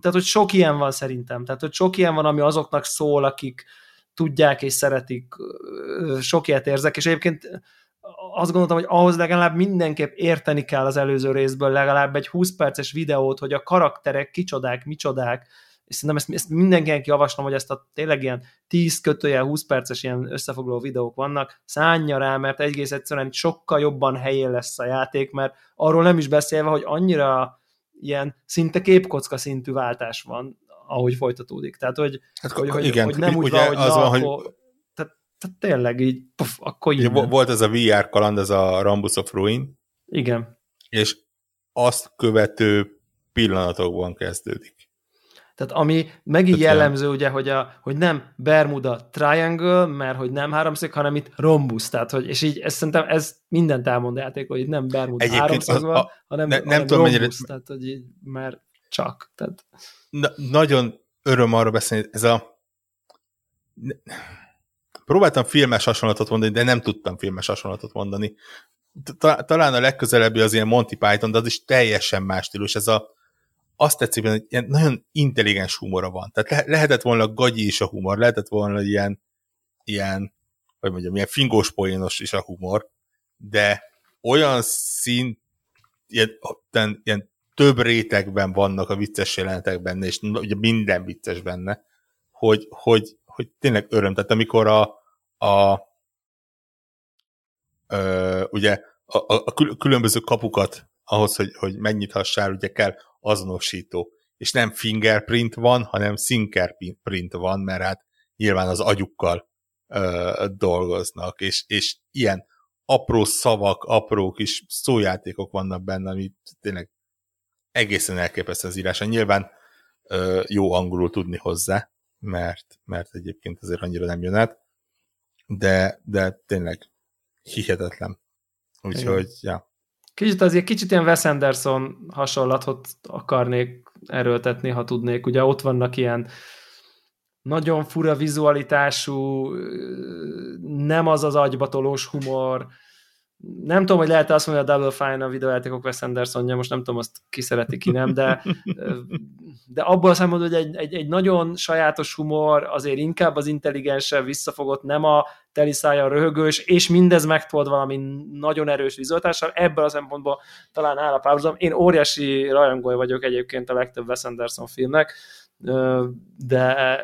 tehát, hogy sok ilyen van szerintem, tehát, hogy sok ilyen van, ami azoknak szól, akik tudják és szeretik, sok ilyet érzek, és egyébként azt gondoltam, hogy ahhoz legalább mindenképp érteni kell az előző részből legalább egy 20 perces videót, hogy a karakterek kicsodák, micsodák, és szerintem ezt, ezt mindenkinek javaslom, hogy ezt a tényleg ilyen 10 kötője 20 perces ilyen összefoglaló videók vannak, szánja rá, mert egész egyszerűen sokkal jobban helyén lesz a játék, mert arról nem is beszélve, hogy annyira ilyen szinte képkocka szintű váltás van, ahogy folytatódik. Tehát, hogy, Hát, hogy, hogy, igen, hogy nem úgy van, hogy az na, van, hogy akkor, tehát, tehát tényleg így, puf, akkor ugye volt ez a VR kaland, ez a Rambus of Ruin, Igen. és azt követő pillanatokban kezdődik. Tehát ami megint Tehát jellemző, ugye, hogy, a, hogy nem Bermuda Triangle, mert hogy nem háromszög, hanem itt rhombus, tehát hogy, és így ez, szerintem ez mindent elmond a játék, hogy itt nem Bermuda Egyébként háromszög van, hanem, ne- nem hanem tudom, mennyire- rhombus, tehát hogy így, mert csak. Tehát, Na, nagyon öröm arra beszélni, ez a próbáltam filmes hasonlatot mondani, de nem tudtam filmes hasonlatot mondani. Ta- Talán a legközelebbi az ilyen Monty Python, de az is teljesen más stílus. Ez a, azt tetszik, hogy ilyen nagyon intelligens humora van. Tehát le- lehetett volna gagyi is a humor, lehetett volna ilyen, ilyen hogy mondjam, ilyen fingós poénos is a humor, de olyan szint, ilyen, ilyen több rétegben vannak a vicces jelenetek benne, és ugye minden vicces benne, hogy, hogy, hogy tényleg öröm. Tehát amikor a, a ö, ugye a, a, a kül- különböző kapukat ahhoz, hogy, hogy megnyithassál, ugye kell azonosító. És nem fingerprint van, hanem sinkerprint van, mert hát nyilván az agyukkal ö, dolgoznak, és, és ilyen apró szavak, apró kis szójátékok vannak benne, ami tényleg egészen elképesztő az írása. Nyilván ö, jó angolul tudni hozzá, mert, mert egyébként azért annyira nem jön át, de, de tényleg hihetetlen. Úgyhogy, ja. kicsit azért kicsit ilyen Wes Anderson hasonlatot akarnék erőltetni, ha tudnék. Ugye ott vannak ilyen nagyon fura vizualitású, nem az az agybatolós humor, nem tudom, hogy lehet azt mondani, a Double Fine a videójátékok Wes Andersonja, most nem tudom, azt ki szereti, ki nem, de, de abból a szempontból, hogy egy, egy, egy nagyon sajátos humor, azért inkább az intelligensebb, visszafogott, nem a teliszája röhögős, és mindez megtold valami nagyon erős vizualitással, ebből a szempontból talán áll a párhuzam. Én óriási rajongója vagyok egyébként a legtöbb Wes Anderson filmnek, de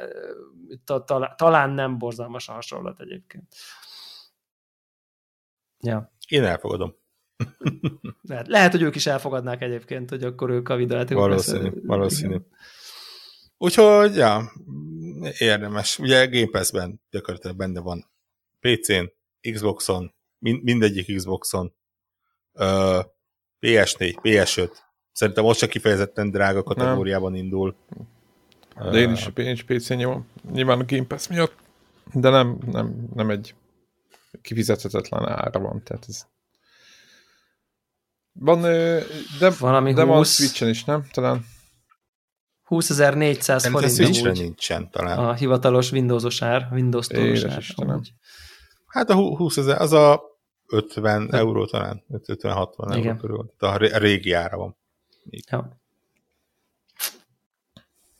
ta, ta, talán nem borzalmas a hasonlat egyébként. Ja. Én elfogadom. Lehet, lehet, hogy ők is elfogadnák egyébként, hogy akkor ők a videójátékok Valószínű, valószínű. Úgyhogy, ja, érdemes. Ugye Game Pass-ben gyakorlatilag benne van PC-n, Xboxon, min- mindegyik Xboxon, uh, PS4, PS5. Szerintem most csak kifejezetten drága kategóriában nem. indul. De én is, én is PC nyomom. Nyilván a Game Pass miatt, de nem, nem, nem egy kifizethetetlen ára van, tehát ez van, de, Valami de van 20. Switchen is, nem? Talán 20.400 Szerintem forint Switchre nincsen talán. a hivatalos Windows-os ár, Windows Édes ár. Amúgy. Hát a hu- 20 ezer, az a 50 euró talán, 50-60 euró Igen. körül. Tehát a ré- a régi ára van. Ja.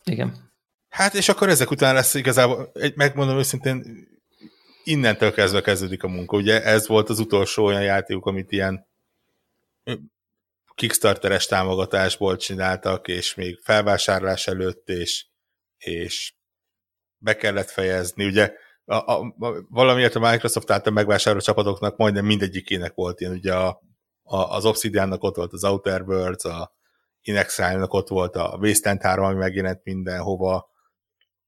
Igen. Hát és akkor ezek után lesz igazából, egy, megmondom őszintén, innentől kezdve kezdődik a munka. Ugye ez volt az utolsó olyan játék, amit ilyen Kickstarteres támogatásból csináltak, és még felvásárlás előtt, és, és be kellett fejezni. Ugye a, a, a, valamiért a Microsoft által megvásároló csapatoknak majdnem mindegyikének volt ilyen, ugye a, a, az Obsidiannak ott volt az Outer Worlds, a Inexile-nak ott volt a Wasteland 3, ami megjelent mindenhova,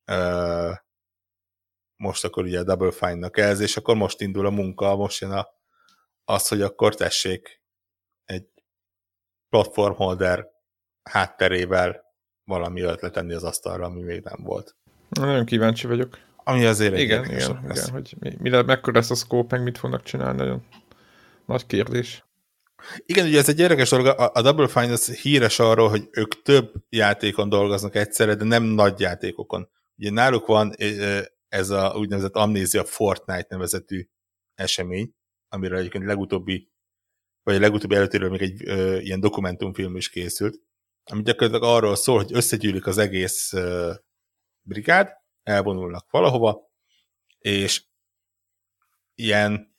uh, most akkor ugye a Double Fine-nak ez, és akkor most indul a munka, most jön a, az, hogy akkor tessék egy platformholder hátterével valami ötlet tenni az asztalra, ami még nem volt. Nagyon kíváncsi vagyok. Ami azért egy igen, igen, igen, hogy mi, mi, mekkora lesz a scope, meg mit fognak csinálni, nagyon nagy kérdés. Igen, ugye ez egy érdekes dolog, a, a Double Fine az híres arról, hogy ők több játékon dolgoznak egyszerre, de nem nagy játékokon. Ugye náluk van ez a úgynevezett Amnézia Fortnite nevezetű esemény, amiről egyébként legutóbbi, vagy a legutóbbi előttéről még egy ö, ilyen dokumentumfilm is készült, ami gyakorlatilag arról szól, hogy összegyűlik az egész ö, brigád, elvonulnak valahova, és ilyen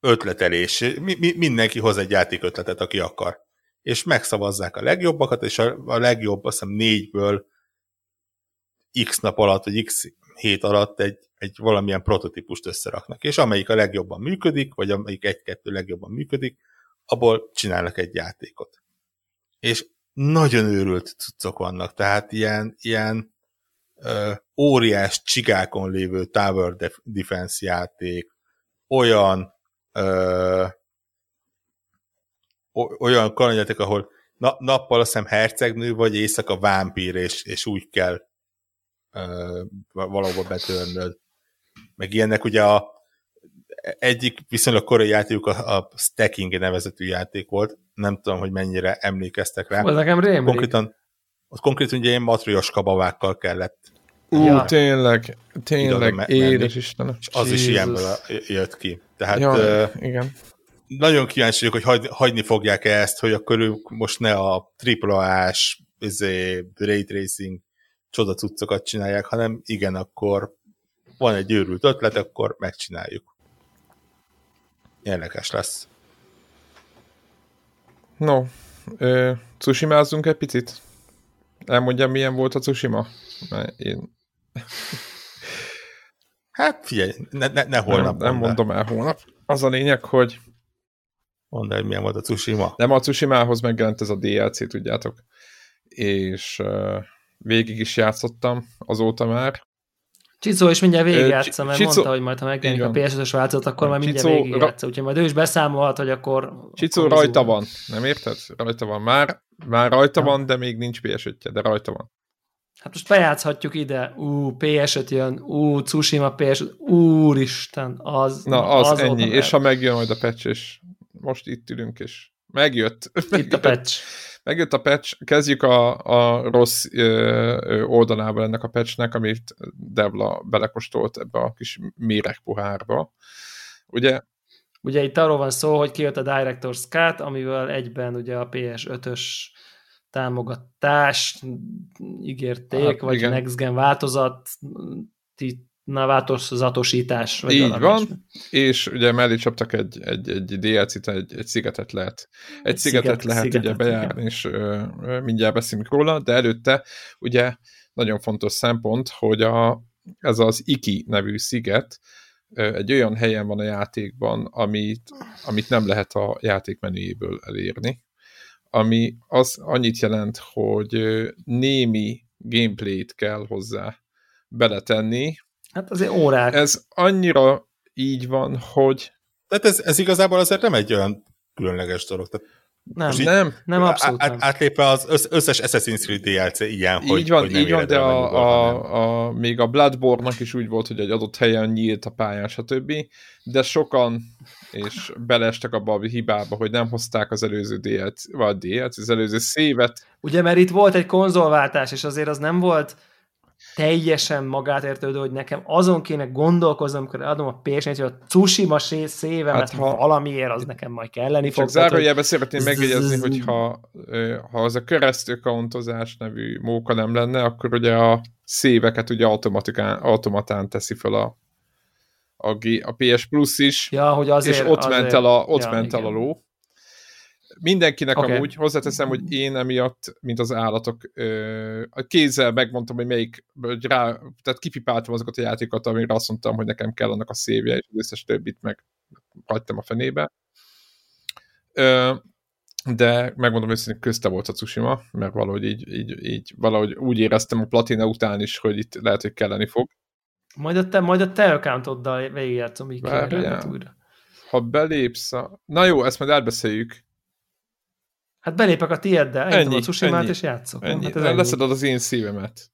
ötletelés, mi, mi, mindenki hoz egy játékötletet, aki akar. És megszavazzák a legjobbakat, és a, a legjobb, azt hiszem négyből x nap alatt, vagy x hét alatt egy, egy valamilyen prototípust összeraknak, és amelyik a legjobban működik, vagy amelyik egy-kettő legjobban működik, abból csinálnak egy játékot. És nagyon őrült cuccok vannak, tehát ilyen, ilyen ö, óriás csigákon lévő tower defense játék, olyan ö, olyan kalandjáték, ahol na, nappal azt hiszem hercegnő, vagy éjszaka vámpír, és, és úgy kell ö, valahol betörnöd. Meg ilyenek ugye a egyik viszonylag korai játékuk a, a Stacking nevezetű játék volt. Nem tudom, hogy mennyire emlékeztek rá. Az nekem rémlik. Konkrétan, ott konkrétan ugye ilyen matrioska bavákkal kellett Ú, ja. tényleg, tényleg, édes Istenem. És az Jesus. is ilyenből jött ki. Tehát ja, uh, igen. nagyon kíváncsi vagyok, hogy hagy, hagyni fogják-e ezt, hogy akkor ők most ne a AAA-s izé, Ray Tracing csoda cuccokat csinálják, hanem igen, akkor van egy őrült ötlet, akkor megcsináljuk. Érdekes lesz. No, ö, Tsushima-zzunk egy picit? Elmondjam, milyen volt a Tsushima? Mert én... hát figyelj, ne, ne, ne holnap. Nem, nem mondom el holnap. Az a lényeg, hogy Mondd el, milyen volt a Tsushima. Nem, a Tsushima-hoz megjelent ez a DLC, tudjátok. És uh, végig is játszottam azóta már. Csicó is mindjárt végigjátszom, mert Csicó... mondta, hogy majd ha megjelenik a PS5-ös változat, akkor már mindjárt Csicó... végigjátsza, úgyhogy majd ő is beszámolhat, hogy akkor... Csicó akkor rajta van, nem érted? Rajta van. Már, már rajta ja. van, de még nincs ps de rajta van. Hát most bejátszhatjuk ide, ú, PS5 jön, ú, Tsushima PS5, úristen, az... Na, az, az ennyi, és ha megjön majd a patch, és most itt ülünk, és megjött. Itt a patch. Megjött a patch, kezdjük a, a rossz ö, oldalával ennek a patchnek, amit Devla belekostolt ebbe a kis méreg pohárba. Ugye? Ugye itt arról van szó, hogy kijött a Director's Cut, amivel egyben ugye a PS5-ös támogatást ígérték, hát, vagy igen. Next Gen változat, na, változatosítás. Vagy Így van, is. és ugye mellé csaptak egy, egy, egy DLC-t, egy, egy szigetet lehet, egy szigetet, sziget, lehet szigetet, ugye bejárni, igen. és ö, ö, mindjárt beszélünk róla, de előtte ugye nagyon fontos szempont, hogy a, ez az Iki nevű sziget ö, egy olyan helyen van a játékban, amit, amit nem lehet a játék menüjéből elérni, ami az annyit jelent, hogy némi gameplayt kell hozzá beletenni, Hát azért órák. Ez annyira így van, hogy... Tehát ez, ez igazából azért nem egy olyan különleges dolog. Tehát nem, nem, nem abszolút át, Átlépve az összes Assassin's Creed DLC ilyen, így hogy, van, hogy nem így van, de a, a, a, még a Bloodborne-nak is úgy volt, hogy egy adott helyen nyílt a pályán, stb. De sokan és beleestek abba a hibába, hogy nem hozták az előző DLC, vagy DLC, az előző szévet. Ugye, mert itt volt egy konzolváltás, és azért az nem volt teljesen magát értődő, hogy nekem azon kéne gondolkoznom, amikor adom a ps hogy a Tsushima szévemet hát, ha valamiért az nekem majd kelleni fog. Csak zárójelben szeretném megjegyezni, hogy ha, ha az a keresztőkauntozás nevű móka nem lenne, akkor ugye a széveket ugye automatán teszi fel a, a, G, a PS Plus is, ja, hogy azért, és ott azért, ment el a, ott ja, ment el a ló. Mindenkinek okay. amúgy hozzáteszem, hogy én emiatt, mint az állatok, a kézzel megmondtam, hogy melyik, hogy rá, tehát kipipáltam azokat a játékokat, amire azt mondtam, hogy nekem kell annak a szévje, és az összes többit meg hagytam a fenébe. De megmondom őszintén, közte volt a Tsushima, mert valahogy így, így, így valahogy úgy éreztem a platina után is, hogy itt lehet, hogy kelleni fog. Majd a te, majd a te accountoddal végigjátszom így újra. Ha belépsz a... Na jó, ezt majd elbeszéljük. Hát belépek a tieddel, ennyi, a tsushima és játszok. Ennyi. Hát ez ennyi. Leszeded az én szívemet.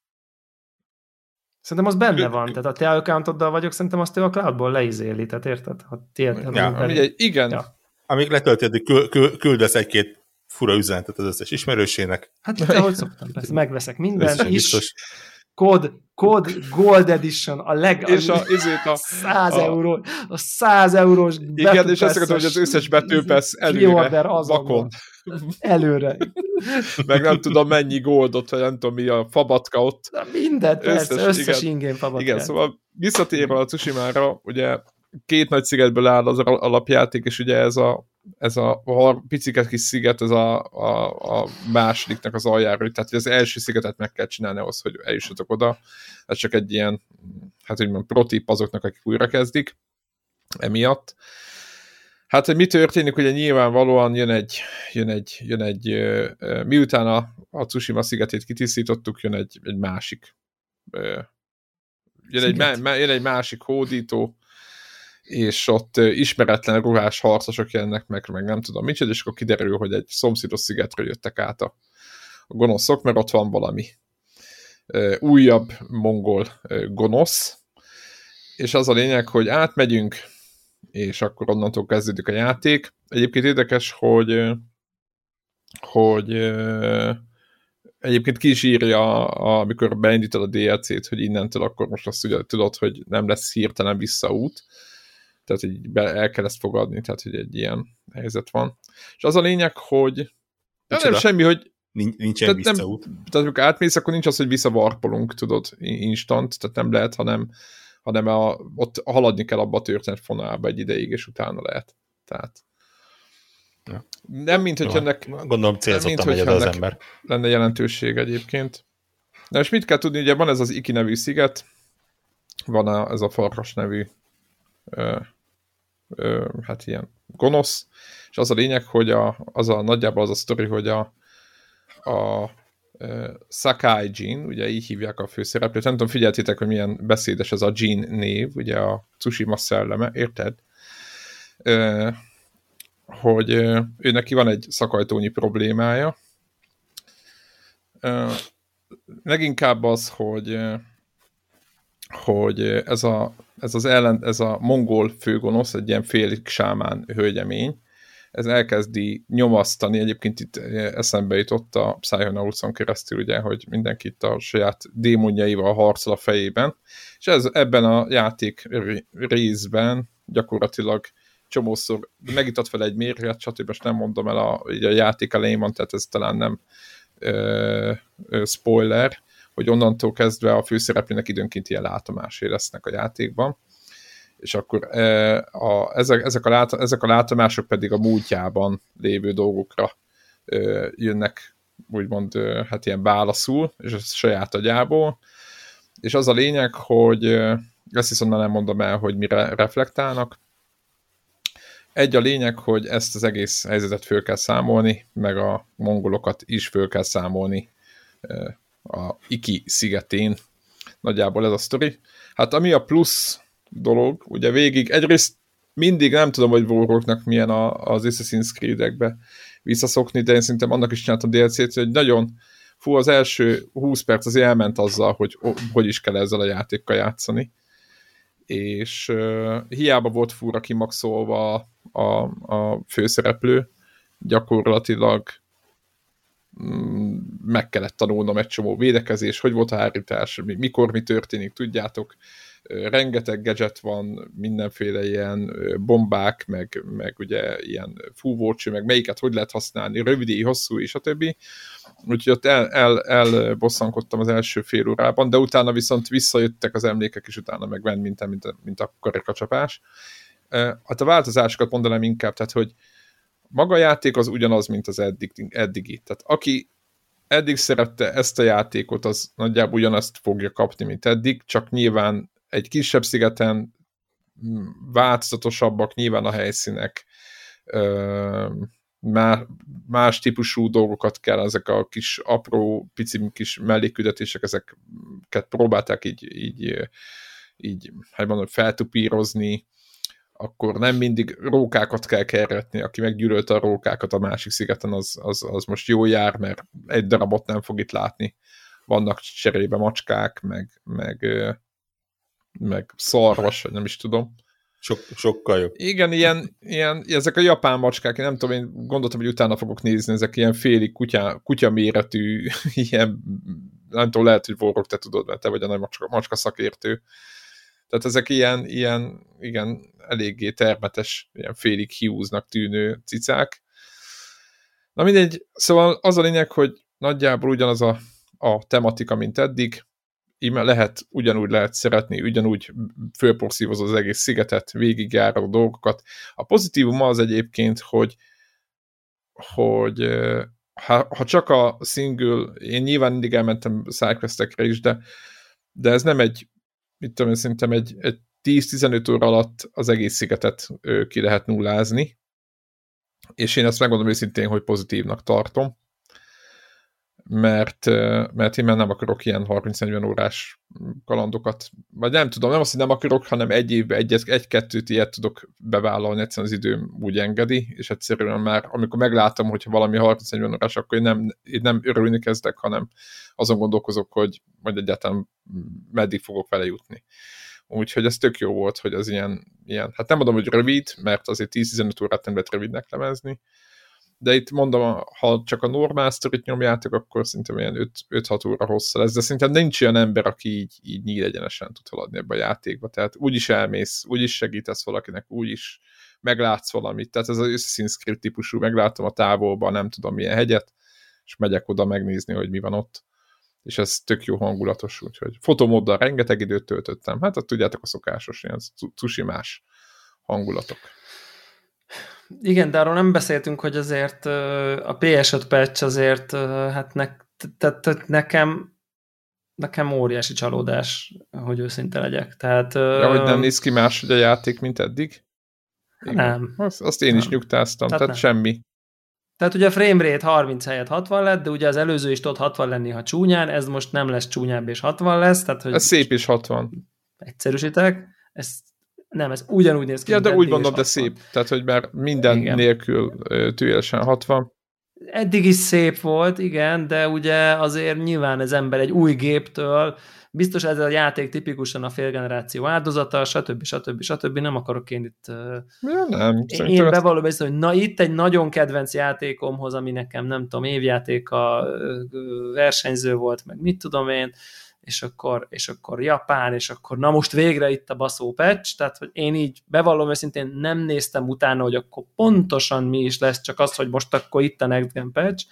Szerintem az benne van, tehát a te accountoddal vagyok, szerintem azt ő a cloudból leizéli, tehát érted? Ha tiéd, ja, ugye, igen. Ja. Amíg letöltöd, küldesz egy-két fura üzenetet az összes ismerősének. Hát te hogy szoktam, persze, megveszek mindent is. Biztos. Kod, kod Gold Edition, a leg... És a, izét a, 100 a, euró, a 100 eurós Igen, és azt akarom, hogy az összes betűpesz előre, vakon. Előre. Meg nem tudom mennyi goldot, vagy nem tudom mi a fabatka ott. Na mindent, összes, persze, összes igen, ingén fabatka. Igen, szóval visszatérve a Tsushima-ra, ugye két nagy szigetből áll az alapjáték, és ugye ez a, ez a, a piciket kis sziget, ez a, a, a másodiknak az aljára, tehát az első szigetet meg kell csinálni ahhoz, hogy eljussatok oda. Ez csak egy ilyen, hát hogy mondjam, protip azoknak, akik újra kezdik emiatt. Hát, hogy mi történik, ugye nyilvánvalóan jön egy, jön egy, jön egy miután a, a Tsushima szigetét kitisztítottuk, jön egy, egy másik jön egy, jön egy másik hódító, és ott ismeretlen ruhás harcosok jönnek meg, meg nem tudom micsoda, és akkor kiderül, hogy egy szomszédos szigetről jöttek át a, a gonoszok, mert ott van valami újabb mongol gonosz, és az a lényeg, hogy átmegyünk, és akkor onnantól kezdődik a játék. Egyébként érdekes, hogy hogy egyébként ki is írja, amikor beindítod a DLC-t, hogy innentől akkor most azt ugye tudod, hogy nem lesz hirtelen visszaút, tehát hogy be, el kell ezt fogadni, tehát hogy egy ilyen helyzet van. És az a lényeg, hogy nem, nem semmi, hogy nincsen tehát visszaút. Nem, tehát amikor átmész, akkor nincs az, hogy visszavarpolunk, tudod, instant, tehát nem lehet, hanem, hanem a, ott haladni kell abba a történet fonálba egy ideig, és utána lehet. Tehát ja. nem, mint hogy ennek... Gondolom célzottan megy az ember. Lenne jelentőség egyébként. De most mit kell tudni, ugye van ez az Iki nevű sziget, van a, ez a Farkas nevű ö, hát ilyen gonosz, és az a lényeg, hogy a, az a nagyjából az a sztori, hogy a, a ö, Sakai Jin, ugye így hívják a főszereplőt, nem tudom, figyeltétek, hogy milyen beszédes ez a Jin név, ugye a Tsushima szelleme, érted? Hogy ő neki van egy szakajtónyi problémája. Leginkább az, hogy hogy ez, a, ez az ellen, ez a mongol főgonosz, egy ilyen félig sámán hölgyemény, ez elkezdi nyomasztani, egyébként itt eszembe jutott a Psychonauts-on keresztül, ugye, hogy mindenki itt a saját démonjaival harcol a fejében, és ez ebben a játék részben gyakorlatilag csomószor megitat fel egy mérget, stb. most nem mondom el, a, a játék elején van, tehát ez talán nem ö, ö, spoiler, hogy onnantól kezdve a főszereplőnek időnként ilyen látomásai lesznek a játékban, és akkor e, a, ezek, ezek, a lát, ezek a látomások pedig a múltjában lévő dolgokra e, jönnek úgymond e, hát ilyen válaszul, és ez saját agyából, és az a lényeg, hogy ezt viszont nem mondom el, hogy mire reflektálnak. Egy a lényeg, hogy ezt az egész helyzetet föl kell számolni, meg a mongolokat is föl kell számolni a Iki szigetén. Nagyjából ez a sztori. Hát ami a plusz dolog, ugye végig egyrészt mindig nem tudom, hogy Warhawknak milyen a, az Assassin's Creed-ekbe visszaszokni, de én szerintem annak is csináltam DLC-t, hogy nagyon fú, az első 20 perc az elment azzal, hogy hogy is kell ezzel a játékkal játszani. És uh, hiába volt fúra kimaxolva a, a főszereplő, gyakorlatilag mm, meg kellett tanulnom egy csomó védekezés, hogy volt a hárítás, mikor mi történik, tudjátok, rengeteg gadget van, mindenféle ilyen bombák, meg, meg ugye ilyen fúvócső, meg melyiket hogy lehet használni, rövidé, hosszú, és a többi. Úgyhogy ott el, el, elbosszankodtam az első fél órában, de utána viszont visszajöttek az emlékek, és utána meg ment, mint, mint, mint a karikacsapás. Hát a változásokat mondanám inkább, tehát hogy maga a játék az ugyanaz, mint az eddig, eddigi. Tehát aki eddig szerette ezt a játékot, az nagyjából ugyanazt fogja kapni, mint eddig, csak nyilván egy kisebb szigeten változatosabbak nyilván a helyszínek, más típusú dolgokat kell, ezek a kis apró, pici kis melléküldetések, ezeket próbálták így, így, így hogy mondom, feltupírozni, akkor nem mindig rókákat kell keretni, aki meggyűlölte a rókákat a másik szigeten, az, az, az most jó jár, mert egy darabot nem fog itt látni. Vannak cserébe macskák, meg, meg, meg szarvas, vagy nem is tudom. Sok, sokkal jobb. Igen, ilyen, ilyen, ezek a japán macskák, én nem tudom, én gondoltam, hogy utána fogok nézni, ezek ilyen félig kutya, kutya méretű, ilyen, nem tudom, lehet, hogy vorok, te tudod, mert te vagy a nagy macska, macska szakértő. Tehát ezek ilyen, ilyen, igen, eléggé termetes, ilyen félig hiúznak tűnő cicák. Na mindegy, szóval az a lényeg, hogy nagyjából ugyanaz a, a tematika, mint eddig, íme lehet, ugyanúgy lehet szeretni, ugyanúgy fölporszívoz az egész szigetet, végigjár a dolgokat. A pozitívum az egyébként, hogy, hogy ha, ha csak a single, én nyilván mindig elmentem sidequestekre is, de, de ez nem egy, mit tudom én, szerintem egy, egy 10-15 óra alatt az egész szigetet ki lehet nullázni, és én ezt megmondom őszintén, hogy pozitívnak tartom mert, mert én már nem akarok ilyen 30-40 órás kalandokat, vagy nem tudom, nem azt, hogy nem akarok, hanem egy évben egy-kettőt egy, egy ilyet tudok bevállalni, egyszerűen az időm úgy engedi, és egyszerűen már, amikor meglátom, hogyha valami 30-40 órás, akkor én nem, én nem örülni kezdek, hanem azon gondolkozok, hogy majd egyáltalán meddig fogok vele jutni. Úgyhogy ez tök jó volt, hogy az ilyen, ilyen hát nem mondom, hogy rövid, mert azért 10-15 órát nem lehet rövidnek lemezni, de itt mondom, ha csak a normál sztorit nyomjátok, akkor szerintem ilyen 5-6 óra hossza lesz, de szerintem nincs olyan ember, aki így, így nyíl egyenesen tud haladni ebbe a játékba, tehát úgyis elmész, úgyis segítesz valakinek, úgyis meglátsz valamit, tehát ez az Assassin's Creed típusú, meglátom a távolban, nem tudom milyen hegyet, és megyek oda megnézni, hogy mi van ott, és ez tök jó hangulatos, úgyhogy. Fotomóddal rengeteg időt töltöttem, hát ott tudjátok a szokásos ilyen más hangulatok. Igen, de arról nem beszéltünk, hogy azért a PS5 patch azért, hát ne, nekem nekem óriási csalódás, hogy őszinte legyek. Tehát, ja, hogy nem néz ki más a játék, mint eddig? Igen. Nem. Azt, azt én nem. is nyugtáztam, tehát, tehát semmi. Tehát ugye a framerate 30 helyett 60 lett, de ugye az előző is tud 60 lenni, ha csúnyán, ez most nem lesz csúnyább és 60 lesz. Tehát, hogy ez szép is 60. Egyszerűsítek, ez nem, ez ugyanúgy néz ki. Ja, de úgy mondom, de szép. Tehát, hogy már minden igen. nélkül tűjelesen 60. Eddig is szép volt, igen, de ugye azért nyilván ez ember egy új géptől, biztos ez a játék tipikusan a félgeneráció áldozata, stb. stb. stb. Nem akarok én itt... Ja, nem. Én bevallom ezt... hogy na itt egy nagyon kedvenc játékomhoz, ami nekem nem tudom, évjáték a versenyző volt, meg mit tudom én, és akkor, és akkor Japán, és akkor na most végre itt a baszó patch, tehát hogy én így bevallom őszintén nem néztem utána, hogy akkor pontosan mi is lesz, csak az, hogy most akkor itt a Next Gen patch,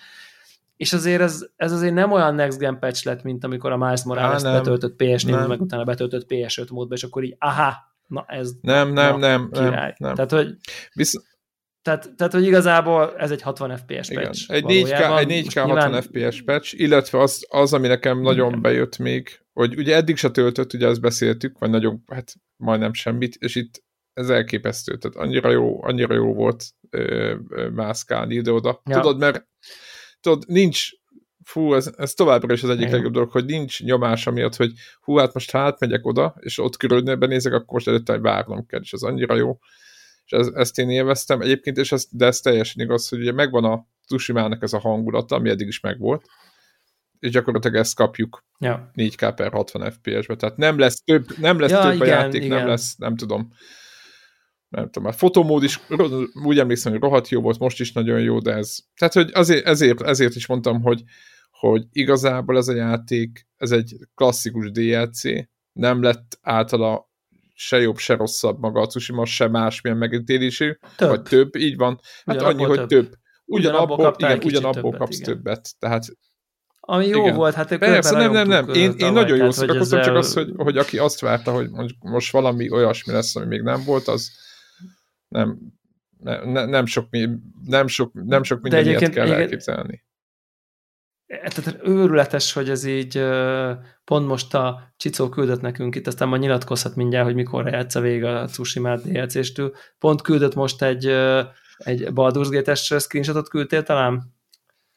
és azért ez, ez azért nem olyan Next Gen patch lett, mint amikor a Miles Morales betöltött PS4, meg utána betöltött PS5 módba, és akkor így, aha, na ez nem, nem, na, nem, király. nem, nem. Tehát, hogy Visz... Tehát, tehát, hogy igazából ez egy 60 FPS Igen. patch. Egy 4K, egy 4K 60 nyilván... FPS patch, illetve az, az, ami nekem nagyon Igen. bejött még, hogy ugye eddig se töltött, ugye ezt beszéltük, vagy nagyon, hát majdnem semmit, és itt ez elképesztő, tehát annyira jó, annyira jó volt ö, ö, mászkálni ide-oda. Ja. Tudod, mert tudod, nincs, fú, ez, ez továbbra is az egyik Igen. legjobb dolog, hogy nincs nyomás amiatt, hogy hú, hát most hát megyek oda, és ott körülnél benézek, akkor most előtte várnom kell, és az annyira jó és ez, ezt én élveztem. Egyébként, és ez, de ez teljesen igaz, hogy ugye megvan a Tsushimának ez a hangulata, ami eddig is megvolt, és gyakorlatilag ezt kapjuk ja. 4K per 60 FPS-be, tehát nem lesz több, nem lesz ja, több igen, a játék, igen. nem lesz, nem tudom, nem tudom, a fotomód is úgy emlékszem, hogy rohadt jó volt, most is nagyon jó, de ez, tehát hogy azért, ezért, ezért is mondtam, hogy, hogy igazából ez a játék, ez egy klasszikus DLC, nem lett általa se jobb, se rosszabb maga a Tsushima, se másmilyen megítélésű, több. vagy több, így van. Hát ugyanabból annyi, hogy több. Ugyanabból, igen, ugyanabból többet, kapsz igen. többet. Tehát ami jó igen. volt, hát Persze, nem, nem, nem. Én, én nagyon jó szórakoztam, ezzel... csak az, hogy, hogy aki azt várta, hogy most valami olyasmi lesz, ami még nem volt, az nem, ne, nem, sok, nem, sok, nem sok minden ilyet kell igen, elképzelni. Tehát őrületes, hogy ez így pont most a Csicó küldött nekünk itt, aztán majd nyilatkozhat mindjárt, hogy mikor játsz a vége a Tsushima DLC-stől. Pont küldött most egy, egy Baldur's Gate-es screenshotot küldtél talán?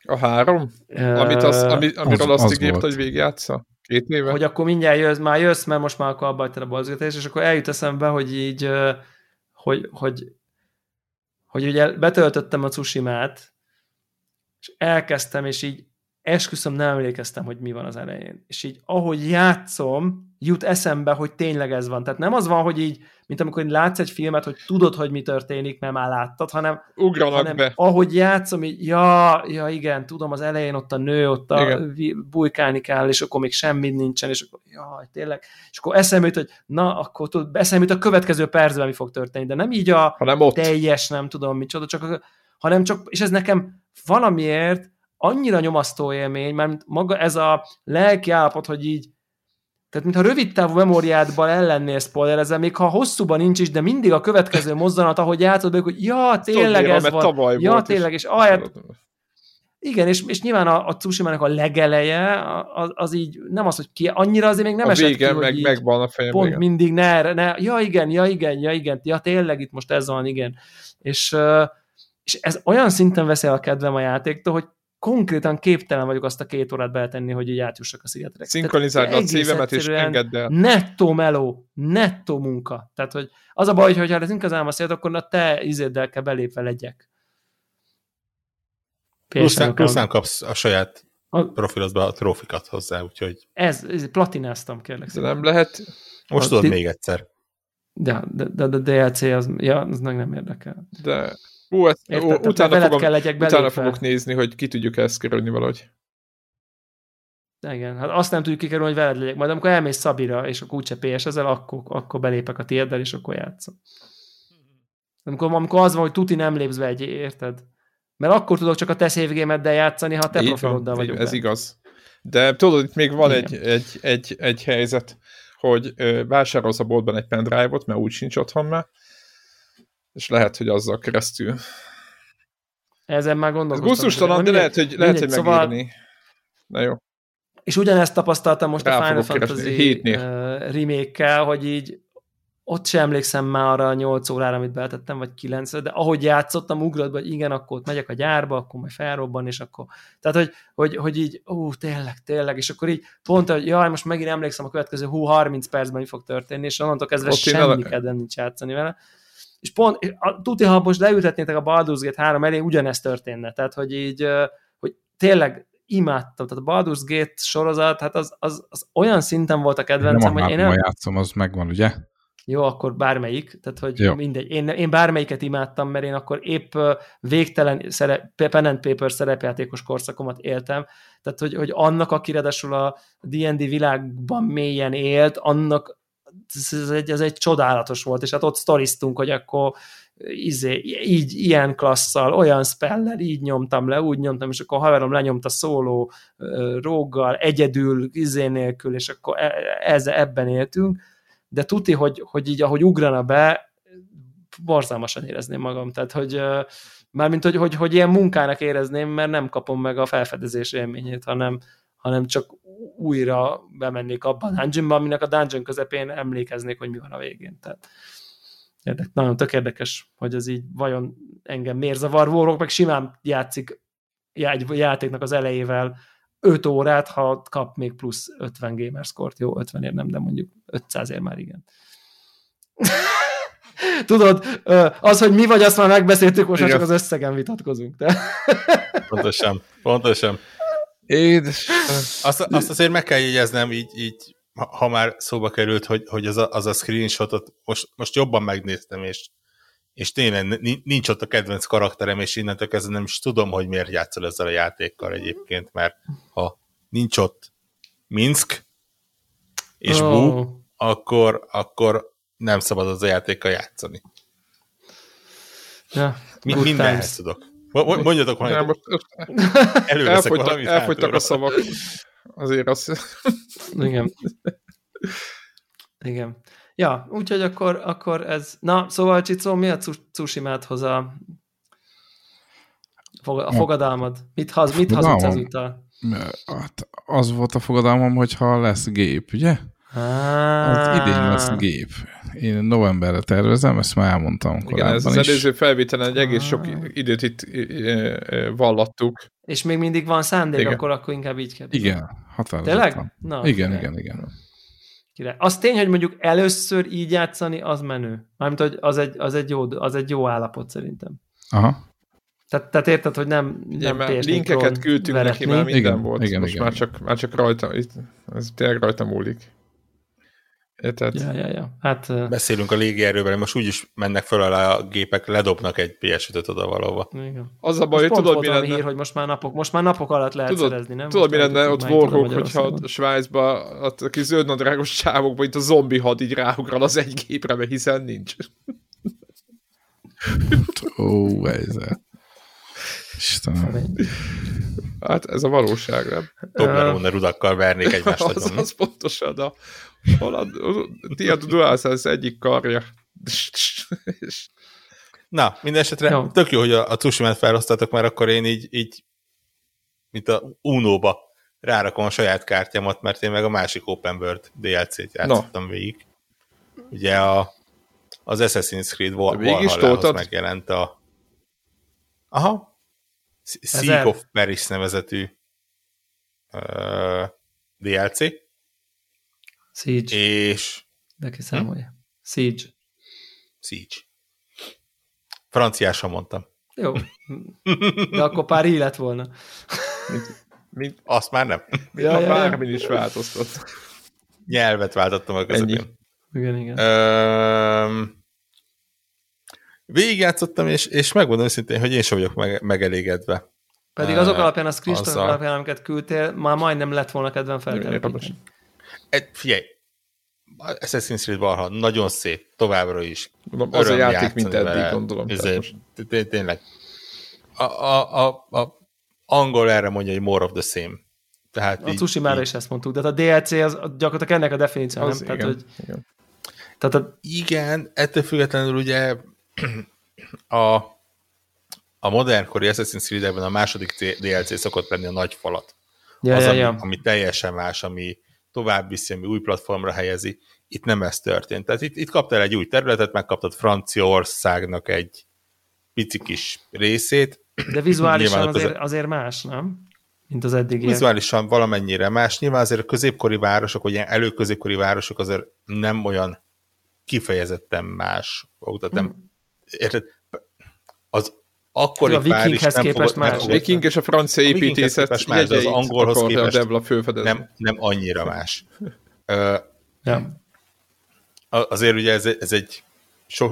A három? Uh, Amit az, ami, amiről az, azt az ígért, hogy végigjátsza? Két éve? Hogy akkor mindjárt jössz, már jössz, mert most már akkor abba a Baldur's Gate és akkor eljut eszembe, hogy így, hogy, hogy, hogy ugye betöltöttem a Tsushima-t, és elkezdtem, és így esküszöm nem emlékeztem, hogy mi van az elején. És így ahogy játszom, jut eszembe, hogy tényleg ez van. Tehát nem az van, hogy így, mint amikor látsz egy filmet, hogy tudod, hogy mi történik, mert már láttad, hanem, Ugranak hanem be. ahogy játszom, így, ja, ja, igen, tudom, az elején ott a nő, ott a igen. bujkálni kell, és akkor még semmi nincsen, és akkor, jaj, tényleg, és akkor eszembe jut, hogy na, akkor tud, eszembe jut a következő percben mi fog történni, de nem így a hanem ott. teljes, nem tudom micsoda, csak, hanem csak, és ez nekem valamiért annyira nyomasztó élmény, mert maga ez a lelki állapot, hogy így tehát mintha rövid távú memóriádban ellennél spoilerezve, még ha hosszúban nincs is, de mindig a következő mozzanat, ahogy játszod, hogy ja, tényleg Tudnél, ez van. Ja, tényleg, és ahelyett, igen, és, és nyilván a, a tsushima a legeleje, az, az így nem az, hogy ki, annyira azért még nem a esett vége, ki, meg, hogy megvan a fejem, pont igen. mindig ne, ne, ja igen, ja igen, ja igen, ja tényleg itt most ez van, igen. És, és ez olyan szinten veszi a kedvem a játéktól, hogy konkrétan képtelen vagyok azt a két órát beletenni, hogy így átjussak a szigetre. Szinkronizáld a szívemet, és engedd el. Nettó meló, nettó munka. Tehát, hogy az a baj, hogy ha szinkronizáljam a szélet, akkor a te izéddel kell belépve legyek. Pluszán, pluszán kapsz a saját a... profilodba a trófikat hozzá, úgyhogy... Ez, ez platináztam, kérlek. De nem lehet... Most tudod még egyszer. De, de, de, de DLC az, ja, az meg nem érdekel. De Ú, ezt, Érted, ó, utána, fogom, kell legyek utána fogok nézni, hogy ki tudjuk ezt kerülni valahogy. Igen, hát azt nem tudjuk kikerülni, hogy veled legyek. Majd amikor elmész Szabira, és akkor úgyse ps ezzel, akkor, akkor belépek a tieddel, és akkor játszom. Amikor, amikor az van, hogy tuti nem lépsz be egy, érted? Mert akkor tudok csak a te save játszani, ha te profiloddal vagyok. Ez be. igaz. De tudod, itt még van egy, egy, egy, egy helyzet, hogy vásárolsz a boltban egy pendrive-ot, mert úgy sincs otthon már, és lehet, hogy azzal keresztül. Ezen már gondolkoztam. Ez gusztustalan, de lehet, hogy, lehet, hogy szóval... megírni. Na jó. És ugyanezt tapasztaltam most Rá a Final Fantasy remake hogy így ott sem emlékszem már arra a 8 órára, amit beletettem, vagy 9 de ahogy játszottam, ugrott, hogy igen, akkor ott megyek a gyárba, akkor majd felrobban, és akkor... Tehát, hogy, hogy, hogy így, ó, tényleg, tényleg, és akkor így pont, hogy jaj, most megint emlékszem a következő hú, 30 percben mi fog történni, és onnantól kezdve ott semmi kedvem nincs játszani vele és pont, a, tuti, ha most leültetnétek a Baldur's Gate 3 elé, ugyanezt történne. Tehát, hogy így, hogy tényleg imádtam. Tehát a Baldur's Gate sorozat, hát az, az, az olyan szinten volt a kedvencem, nem hogy én nem... játszom, az megvan, ugye? Jó, akkor bármelyik, tehát hogy Jó. mindegy. Én, én bármelyiket imádtam, mert én akkor épp végtelen szerep, pen and paper szerepjátékos korszakomat éltem, tehát hogy, hogy annak, aki ráadásul a D&D világban mélyen élt, annak ez egy, ez egy csodálatos volt, és hát ott sztoriztunk, hogy akkor izé, így, ilyen klasszal, olyan spellel, így nyomtam le, úgy nyomtam, és akkor haverom lenyomta szóló róggal, egyedül, izé nélkül, és akkor e, ez, ebben éltünk, de tuti, hogy, hogy így, ahogy ugrana be, borzalmasan érezném magam, tehát, hogy mármint, hogy, hogy, hogy ilyen munkának érezném, mert nem kapom meg a felfedezés élményét, hanem, hanem csak újra bemennék abban a dungeonba, aminek a dungeon közepén emlékeznék, hogy mi van a végén. Tehát érdek, nagyon tök érdekes, hogy ez így vajon engem miért zavar. Warrock meg simán játszik egy játéknak az elejével 5 órát, ha kap még plusz 50 gamerscore Jó, 50 ér nem, de mondjuk 500 ér már igen. Tudod, az, hogy mi vagy, azt már megbeszéltük, most már csak az összegen vitatkozunk. De... pontosan, pontosan. Édes. Azt, azt azért meg kell jegyeznem, így, így ha már szóba került, hogy, hogy az, a, az a screenshotot most, most jobban megnéztem, és és tényleg nincs ott a kedvenc karakterem, és innentől kezdve nem is tudom, hogy miért játszol ezzel a játékkal egyébként, mert ha nincs ott Minsk és oh. Bú, akkor, akkor nem szabad az a játékkal játszani. Ja, Mi, mindenhez tudok. Mondjatok valamit. Elfogytak, elfogytak a szavak. Azért az... Igen. Igen. Ja, úgyhogy akkor, akkor ez... Na, szóval Csicó, mi a Tsushima-hoz a, a fogadalmad? Mit, haz, mit hazudsz ezúttal? Hát az volt a fogadalmam, hogyha lesz gép, ugye? Az idén lesz gép. Én novemberre tervezem, ezt már elmondtam Igen, ez az előző felvételen egy egész sok időt itt vallattuk. És még mindig van szándék, igen. akkor, akkor inkább így kell. Igen, határozottan. Tényleg? Na, igen, igen, igen. Király. Az tény, hogy mondjuk először így játszani, az menő. Mármint, hogy az egy, az egy, jó, az egy jó állapot szerintem. Aha. Tehát, tehát érted, hogy nem, nem Igen, linkeket küldtünk veretni. neki, már minden igen, volt. Igen, Most igen, már, igen. Csak, már csak rajta, itt, ez tényleg rajta múlik. Érted? Ja, ja, ja. Hát, Beszélünk a légierővel, most úgyis mennek föl alá a gépek, ledobnak egy PS5-öt oda valahova. Igen. Az a baj, hogy tudod, mi lenne... hír, hogy most már napok, most már napok alatt lehet tudod, szerezni, nem? Tudod, mi lenne ott Warhawk, hogyha a Svájcba, a kis zöldnadrágos csávokban, itt a zombi had így ráugral az egy gépre, mert hiszen nincs. Ó, ez Istenem. Hát ez a valóság, nem? Toblerone rudakkal vernék egymást az, az pontosan a, a, a, a DualSense egyik karja. Na, minden esetre jó. tök jó, hogy a, a Tsushima-t felhoztatok, mert akkor én így, így mint a Uno-ba rárakom a saját kártyámat, mert én meg a másik Open World DLC-t játszottam no. végig. Ugye a, az Assassin's Creed Valhalla megjelent a Aha, Sea of Paris nevezetű uh, DLC. Siege. És... De ki számolja. Hm? Siege. Siege. Franciásan mondtam. Jó. De akkor pár lett volna. Mint, mint, azt már nem. Ja, ja, ja, bármin is változtat. Nyelvet váltottam a közepén. Igen, igen. Ö, végigjátszottam, és, és megmondom őszintén, hogy én sem vagyok meg, megelégedve. Pedig azok alapján, a screenshot alapján, amiket küldtél, már majdnem lett volna kedven feltelepíteni. Figyelj, Assassin's Creed Valhalla nagyon szép, továbbra is. Az a játék, mint eddig, vele. gondolom. most... Tényleg. A, a, a, a angol erre mondja, hogy more of the same. Tehát a Tsushima-ra is ezt mondtuk, de hát a DLC az gyakorlatilag ennek a definíció, az nem? Igen, Tehát, hogy... igen. Tehát a... Igen, ettől függetlenül ugye a, a modernkori Assassin's Creed-ben a második DLC szokott lenni a nagy falat. Ja, az, ja, ami, ja. ami teljesen más, ami tovább viszi, ami új platformra helyezi. Itt nem ez történt. Tehát itt, itt kaptál egy új területet, megkaptad Franciaországnak egy pici kis részét. De vizuálisan azért, azért más, nem? Mint az eddig. Vizuálisan valamennyire más. Nyilván azért a középkori városok, vagy ilyen előközépkori városok azért nem olyan kifejezetten más. Tehát nem, hmm érted, az akkori a vikinghez nem képest fogod, más. A viking és a francia építészet más, de az angolhoz képest a nem, nem annyira más. ja. Azért ugye ez, ez egy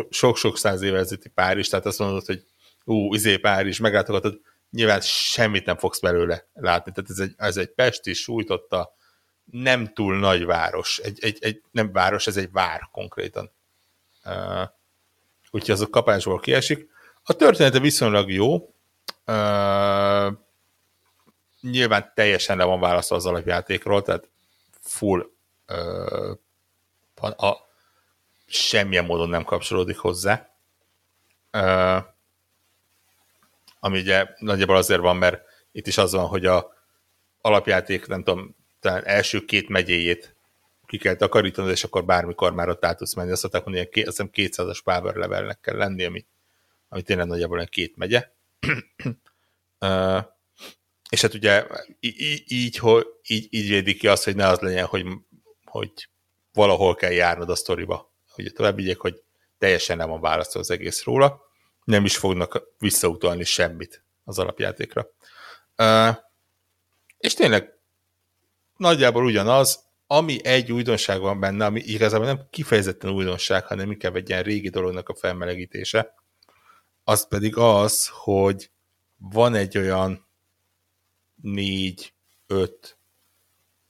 sok-sok száz ezelőtti Párizs, tehát azt mondod, hogy ú, izé Párizs, meglátogatod, nyilván semmit nem fogsz belőle látni. Tehát ez egy, ez egy pesti, sújtotta, nem túl nagy város. Egy, egy, egy, nem város, ez egy vár konkrétan. Uh, úgyhogy az a kapásból kiesik. A története viszonylag jó. Uh, nyilván teljesen le van választva az alapjátékról, tehát full uh, a, a, semmilyen módon nem kapcsolódik hozzá. Uh, ami ugye nagyjából azért van, mert itt is az van, hogy a alapjáték, nem tudom, talán első két megyéjét ki kell takarítanod, és akkor bármikor már ott át tudsz menni. Azt mondták, hogy ilyen, azt hiszem 200-as power levelnek kell lenni, ami, ami tényleg nagyjából egy két megye. uh, és hát ugye így, hogy, így, így védik ki azt, hogy ne az legyen, hogy, hogy valahol kell járnod a sztoriba. Ugye tovább vigyek, hogy teljesen nem van választva az egész róla, nem is fognak visszautalni semmit az alapjátékra. Uh, és tényleg nagyjából ugyanaz, ami egy újdonság van benne, ami igazából nem kifejezetten újdonság, hanem inkább egy ilyen régi dolognak a felmelegítése, az pedig az, hogy van egy olyan négy, öt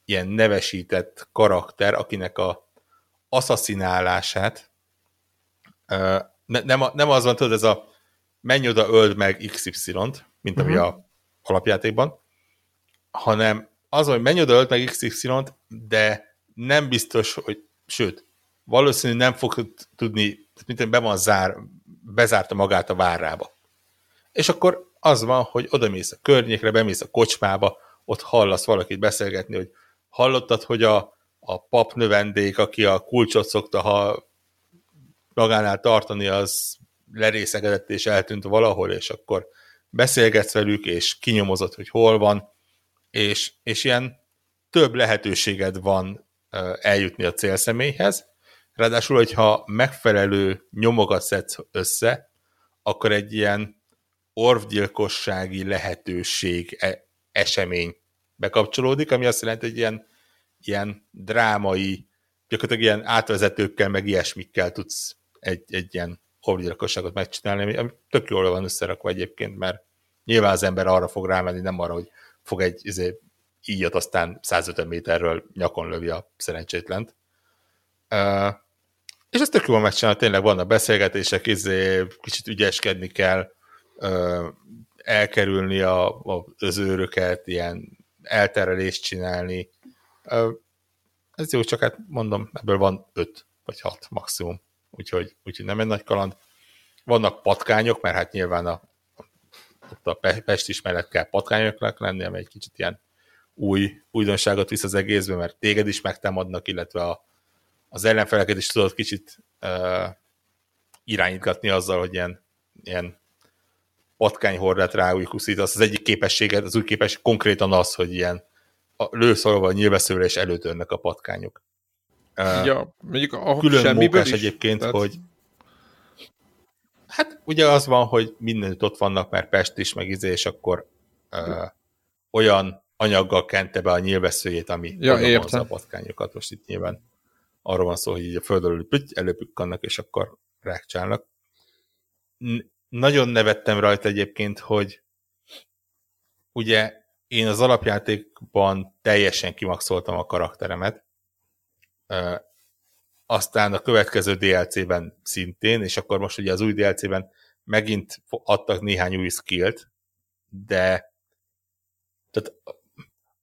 ilyen nevesített karakter, akinek a asszaszínálását ne, nem, nem az van, tudod, ez a menj oda, öld meg XY-t, mint ami uh-huh. a alapjátékban, hanem az, hogy menj oda, öld meg XY-t, de nem biztos, hogy, sőt, valószínűleg nem fog tudni, mint be van zár, bezárta magát a várába. És akkor az van, hogy oda mész a környékre, bemész a kocsmába, ott hallasz valakit beszélgetni, hogy hallottad, hogy a, a pap növendék, aki a kulcsot szokta, ha magánál tartani, az lerészegedett és eltűnt valahol, és akkor beszélgetsz velük, és kinyomozott, hogy hol van, és, és ilyen több lehetőséged van eljutni a célszemélyhez, ráadásul, hogyha megfelelő nyomokat szedsz össze, akkor egy ilyen orvgyilkossági lehetőség e- esemény bekapcsolódik, ami azt jelenti, hogy ilyen, ilyen drámai, gyakorlatilag ilyen átvezetőkkel, meg ilyesmikkel tudsz egy, egy ilyen orvgyilkosságot megcsinálni, ami tök jól van összerakva egyébként, mert nyilván az ember arra fog rámenni, nem arra, hogy fog egy izé, íjat, aztán 150 méterről nyakon lövi a szerencsétlent. Uh, és ezt tök jól megcsinálni, tényleg vannak beszélgetések, izé, kicsit ügyeskedni kell, uh, elkerülni a, a, az őröket, ilyen elterelést csinálni. Uh, ez jó, csak hát mondom, ebből van öt vagy hat maximum úgyhogy, úgyhogy nem egy nagy kaland. Vannak patkányok, mert hát nyilván a, ott a Pest is mellett kell patkányoknak lenni, ami egy kicsit ilyen új újdonságot visz az egészbe, mert téged is megtámadnak, illetve a, az ellenfeleket is tudod kicsit uh, irányítgatni azzal, hogy ilyen, ilyen patkányhordát ráújkuszítasz. Az egyik képességed, az új képesség konkrétan az, hogy ilyen a lőszolva a nyilveszőre és előtörnek a patkányok. Ja, mondjuk a külön mókás is, egyébként, tehát... hogy hát ugye az van, hogy mindenütt ott vannak, mert Pest is, meg izé, és akkor uh, olyan anyaggal kente be a nyilvesszőjét, ami ja, a patkányokat. Most itt nyilván arról van szó, hogy így a földről előpükkannak, és akkor rákcsálnak. Nagyon nevettem rajta egyébként, hogy ugye én az alapjátékban teljesen kimaxoltam a karakteremet, aztán a következő DLC-ben szintén, és akkor most ugye az új DLC-ben megint adtak néhány új skillt, de tehát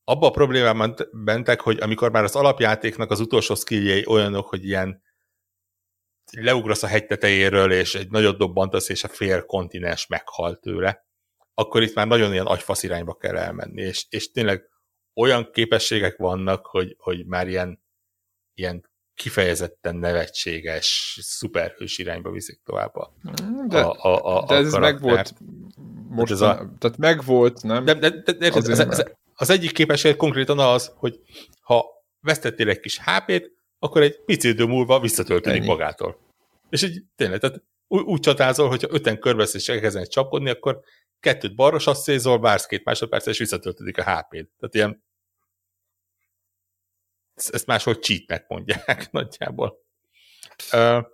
abba a problémában bentek, hogy amikor már az alapjátéknak az utolsó skilljei olyanok, hogy ilyen leugrasz a hegy tetejéről, és egy nagyot dobbantasz, és a fél kontinens meghal tőle, akkor itt már nagyon ilyen agyfasz irányba kell elmenni, és, és tényleg olyan képességek vannak, hogy, hogy már ilyen ilyen kifejezetten nevetséges, szuperhős irányba viszik tovább a, de, a, a, a, de ez meg volt most, ez a, tehát meg volt, nem? De, de, de, de ez, ez, ez, az egyik képesség konkrétan az, hogy ha vesztettél egy kis HP-t, akkor egy pici idő múlva visszatöltődik Ennyi. magától. És így tényleg, tehát úgy, úgy csatázol, hogyha öten körbesz és elkezdenek csapkodni, akkor kettőt balra sasszézol, vársz két másodperc, és visszatöltődik a HP-t. Tehát ilyen ezt máshol cheatnek mondják nagyjából. Uh,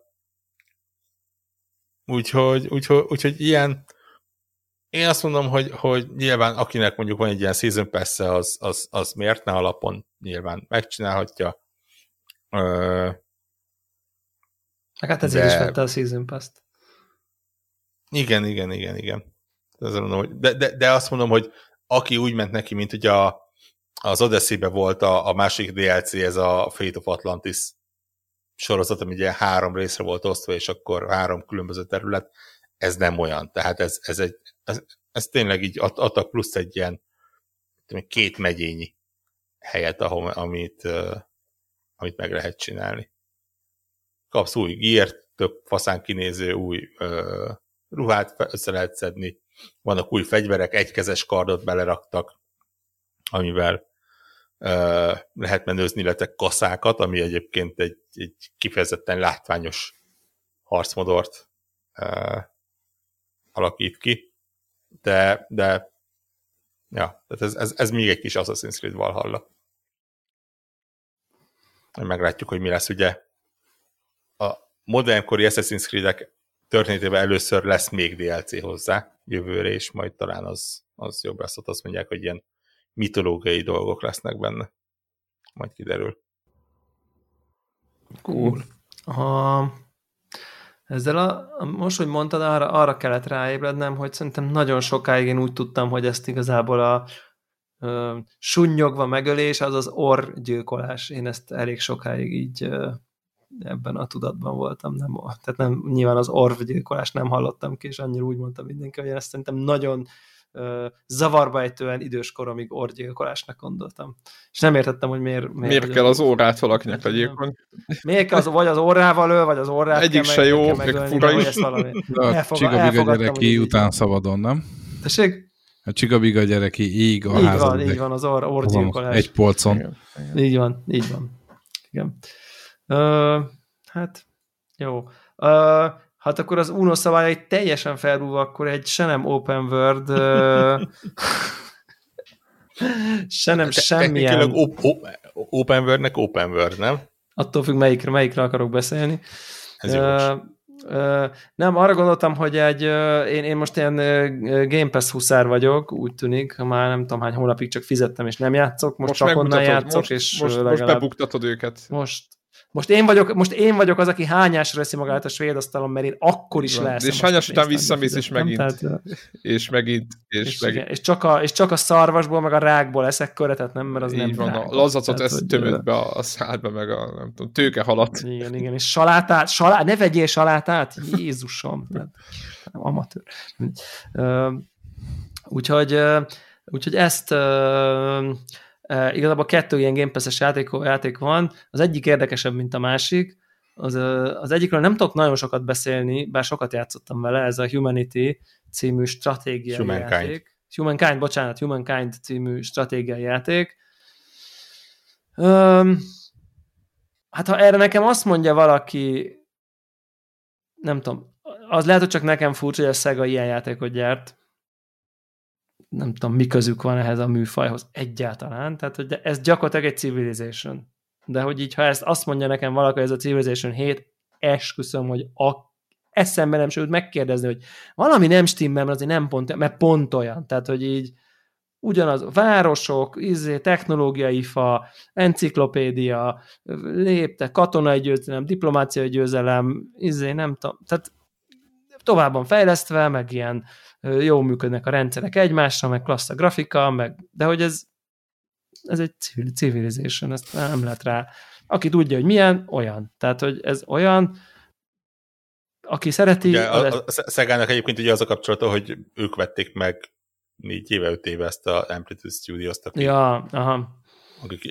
úgyhogy, úgyhogy, úgyhogy ilyen én azt mondom, hogy, hogy nyilván akinek mondjuk van egy ilyen season pass az, az, az miért ne alapon nyilván megcsinálhatja. Uh, hát ezért de... is vette a season pass-t. Igen, igen, igen, igen. De, de, de azt mondom, hogy aki úgy ment neki, mint ugye a, az odyssey volt a, a másik DLC, ez a Fate of Atlantis sorozat, ami ugye három részre volt osztva, és akkor három különböző terület, ez nem olyan. Tehát ez, ez, egy, ez, ez tényleg így adtak plusz egy ilyen két megyényi helyet, ahol, amit, uh, amit meg lehet csinálni. Kapsz új gírt, több faszán kinéző új uh, ruhát össze lehet szedni, vannak új fegyverek, egykezes kardot beleraktak, amivel lehet menőzni, illetve kaszákat, ami egyébként egy, egy kifejezetten látványos harcmodort uh, alakít ki, de, de ja, tehát ez, ez, ez még egy kis Assassin's Creed Valhalla. Meglátjuk, hogy mi lesz, ugye a modernkori Assassin's Creed-ek történetében először lesz még DLC hozzá jövőre, és majd talán az, az jobb lesz, ott azt mondják, hogy ilyen mitológiai dolgok lesznek benne. Majd kiderül. Cool. Ha ezzel a, most, hogy mondtad, arra, arra kellett ráébrednem, hogy szerintem nagyon sokáig én úgy tudtam, hogy ezt igazából a ö, sunnyogva megölés, az az orgyilkolás. Én ezt elég sokáig így ö, ebben a tudatban voltam. Nem, tehát nem, nyilván az orvgyilkolás nem hallottam ki, és annyira úgy mondta mindenki, hogy én ezt szerintem nagyon zavarba ejtően idős koromig orgyilkolásnak gondoltam. És nem értettem, hogy miért... Miért, miért kell az órát valakinek legyilkolni? Miért kell az, vagy az orrával öl, vagy az orrát Egyik kell se meg, jó, meg fura is. csigabiga gyereki után szabadon, nem? Tessék? A csigabiga gyereki így a így házad. van, így van, az or, orgyilkolás. Egy polcon. Igen, igen. Így van, így van. Igen. Ö, hát, jó. Ö, hát akkor az UNO szabályai teljesen felrúva, akkor egy se nem open world, se nem semmilyen... Technikailag op- op- open world-nek open world, nem? Attól függ, melyikre, melyikre akarok beszélni. Ez jogos. Ö, ö, nem, arra gondoltam, hogy egy, ö, én, én most ilyen Game Pass huszár vagyok, úgy tűnik, már nem tudom hány hónapig csak fizettem, és nem játszok, most, most csak onnan játszok, most, és most, most legalább bebuktatod őket. most, most, én vagyok, most én vagyok az, aki hányásra veszi magát a svéd asztalon, mert én akkor is lesz. És hányas után visszamész, és megint. Tehát, És megint, és, és, megint. igen, és, csak a, és csak a szarvasból, meg a rákból eszek köretet, nem, mert az nem Így van, rág. a lazacot Tehát, ezt tömött be a, a szádba, meg a nem tudom, tőkehalat. Igen, igen, és salátát, salát, ne vegyél salátát, Jézusom, tehát, amatőr. Ö, Úgyhogy, úgyhogy ezt igazából kettő ilyen Game Pass-es játék, játék van, az egyik érdekesebb, mint a másik, az, az egyikről nem tudok nagyon sokat beszélni, bár sokat játszottam vele, ez a Humanity című stratégiai Humankind. játék. Humankind, bocsánat, Humankind című stratégiai játék. Öm, hát ha erre nekem azt mondja valaki, nem tudom, az lehet, hogy csak nekem furcsa, hogy a Sega ilyen játékot gyárt. Nem tudom, mi közük van ehhez a műfajhoz egyáltalán. Tehát, hogy ez gyakorlatilag egy Civilization. De hogy így, ha ezt azt mondja nekem valaki, ez a Civilization 7, esküszöm, hogy a eszembe nem sőt megkérdezni, hogy valami nem stimmel, mert azért nem pont, mert pont olyan. Tehát, hogy így ugyanaz, városok, izé, technológiai fa, enciklopédia, lépte, katonai győzelem, diplomáciai győzelem, izé, nem tudom, tehát továbban fejlesztve, meg ilyen jól működnek a rendszerek egymásra, meg klassz a grafika, meg, de hogy ez, ez egy civil, civilization, ezt nem lehet rá. Aki tudja, hogy milyen, olyan. Tehát, hogy ez olyan, aki szereti, Ugye, az a, a Szegának egyébként ugye az a kapcsolata, hogy ők vették meg négy éve, öt éve ezt a Amplitude Studios-t, akik, Ja, aha. akik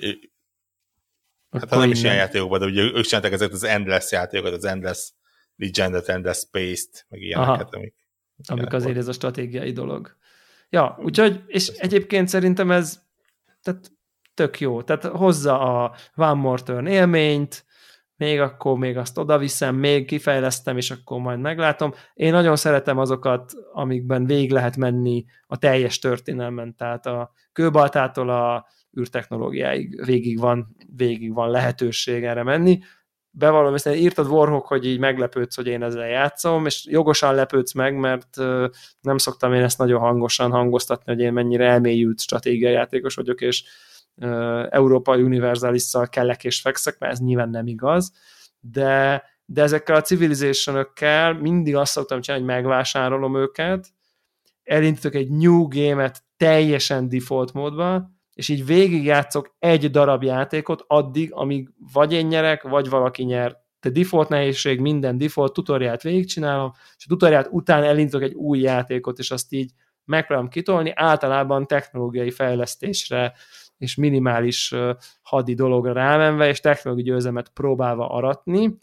hát Akkor nem is ilyen játékokban, de ugye ők csináltak ezeket az Endless játékokat, az Endless Legendet, Endless Space-t, meg ilyeneket, amik amik azért ez a stratégiai dolog. Ja, úgyhogy, és egyébként szerintem ez tehát tök jó. Tehát hozza a One More Turn élményt, még akkor még azt oda viszem, még kifejlesztem, és akkor majd meglátom. Én nagyon szeretem azokat, amikben végig lehet menni a teljes történelmen, tehát a kőbaltától a űrtechnológiáig végig van, végig van lehetőség erre menni. Bevallom, ezt írtad Warhawk, hogy így meglepődsz, hogy én ezzel játszom, és jogosan lepődsz meg, mert nem szoktam én ezt nagyon hangosan hangoztatni, hogy én mennyire elmélyült stratégiai játékos vagyok, és ö, Európa Universalisszal kellek és fekszek, mert ez nyilván nem igaz, de, de ezekkel a civilization mindig azt szoktam csinálni, hogy megvásárolom őket, elindítok egy new game-et teljesen default módban, és így végigjátszok egy darab játékot addig, amíg vagy én nyerek, vagy valaki nyer. De default nehézség, minden default, tutoriát végigcsinálom, és a tutoriát után elindítok egy új játékot, és azt így megpróbálom kitolni, általában technológiai fejlesztésre és minimális hadi dologra rámenve, és technológiai győzelmet próbálva aratni.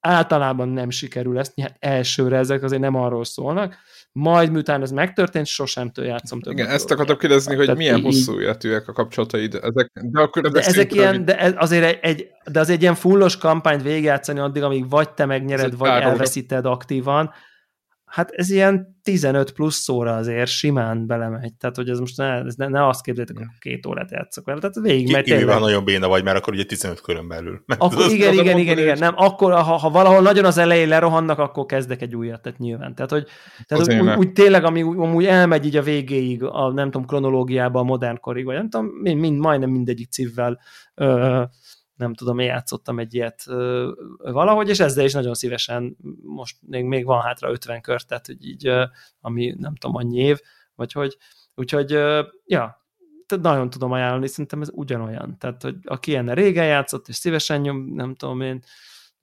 Általában nem sikerül ezt, hát elsőre ezek azért nem arról szólnak, majd miután ez megtörtént, sosem játszom többet. Igen, ezt akartam kérdezni, hogy Tehát milyen így- hosszú életűek a kapcsolataid. Ezek, de akkor De ezek ilyen, de ez azért egy, egy, de az egy ilyen fullos kampányt végigjátszani addig, amíg vagy te megnyered, vagy elveszíted aktívan. Hát ez ilyen 15 plusz szóra azért simán belemegy. Tehát, hogy ez most ne, ez ne, ne azt képzeljétek, hogy két órát játszok vele. Tehát végig megy tényleg. van nagyon béna vagy, mert akkor ugye 15 körön belül. Mert akkor igen, igen, igen, igen, igen, nem, akkor ha, ha valahol nagyon az elején lerohannak, akkor kezdek egy újat, tehát nyilván. Tehát, hogy, tehát úgy, úgy, tényleg, ami úgy elmegy így a végéig, a nem tudom, kronológiába, a modern korig, vagy nem tudom, mind, mind, majdnem mindegyik civvel ö, nem tudom, én játszottam egy ilyet ö, valahogy, és ezzel is nagyon szívesen, most még, még van hátra 50 kör, tehát hogy így, ö, ami nem tudom, annyi év, vagy hogy, úgyhogy, ö, ja, tehát nagyon tudom ajánlani, szerintem ez ugyanolyan. Tehát, hogy aki ilyen régen játszott, és szívesen nyom, nem tudom én,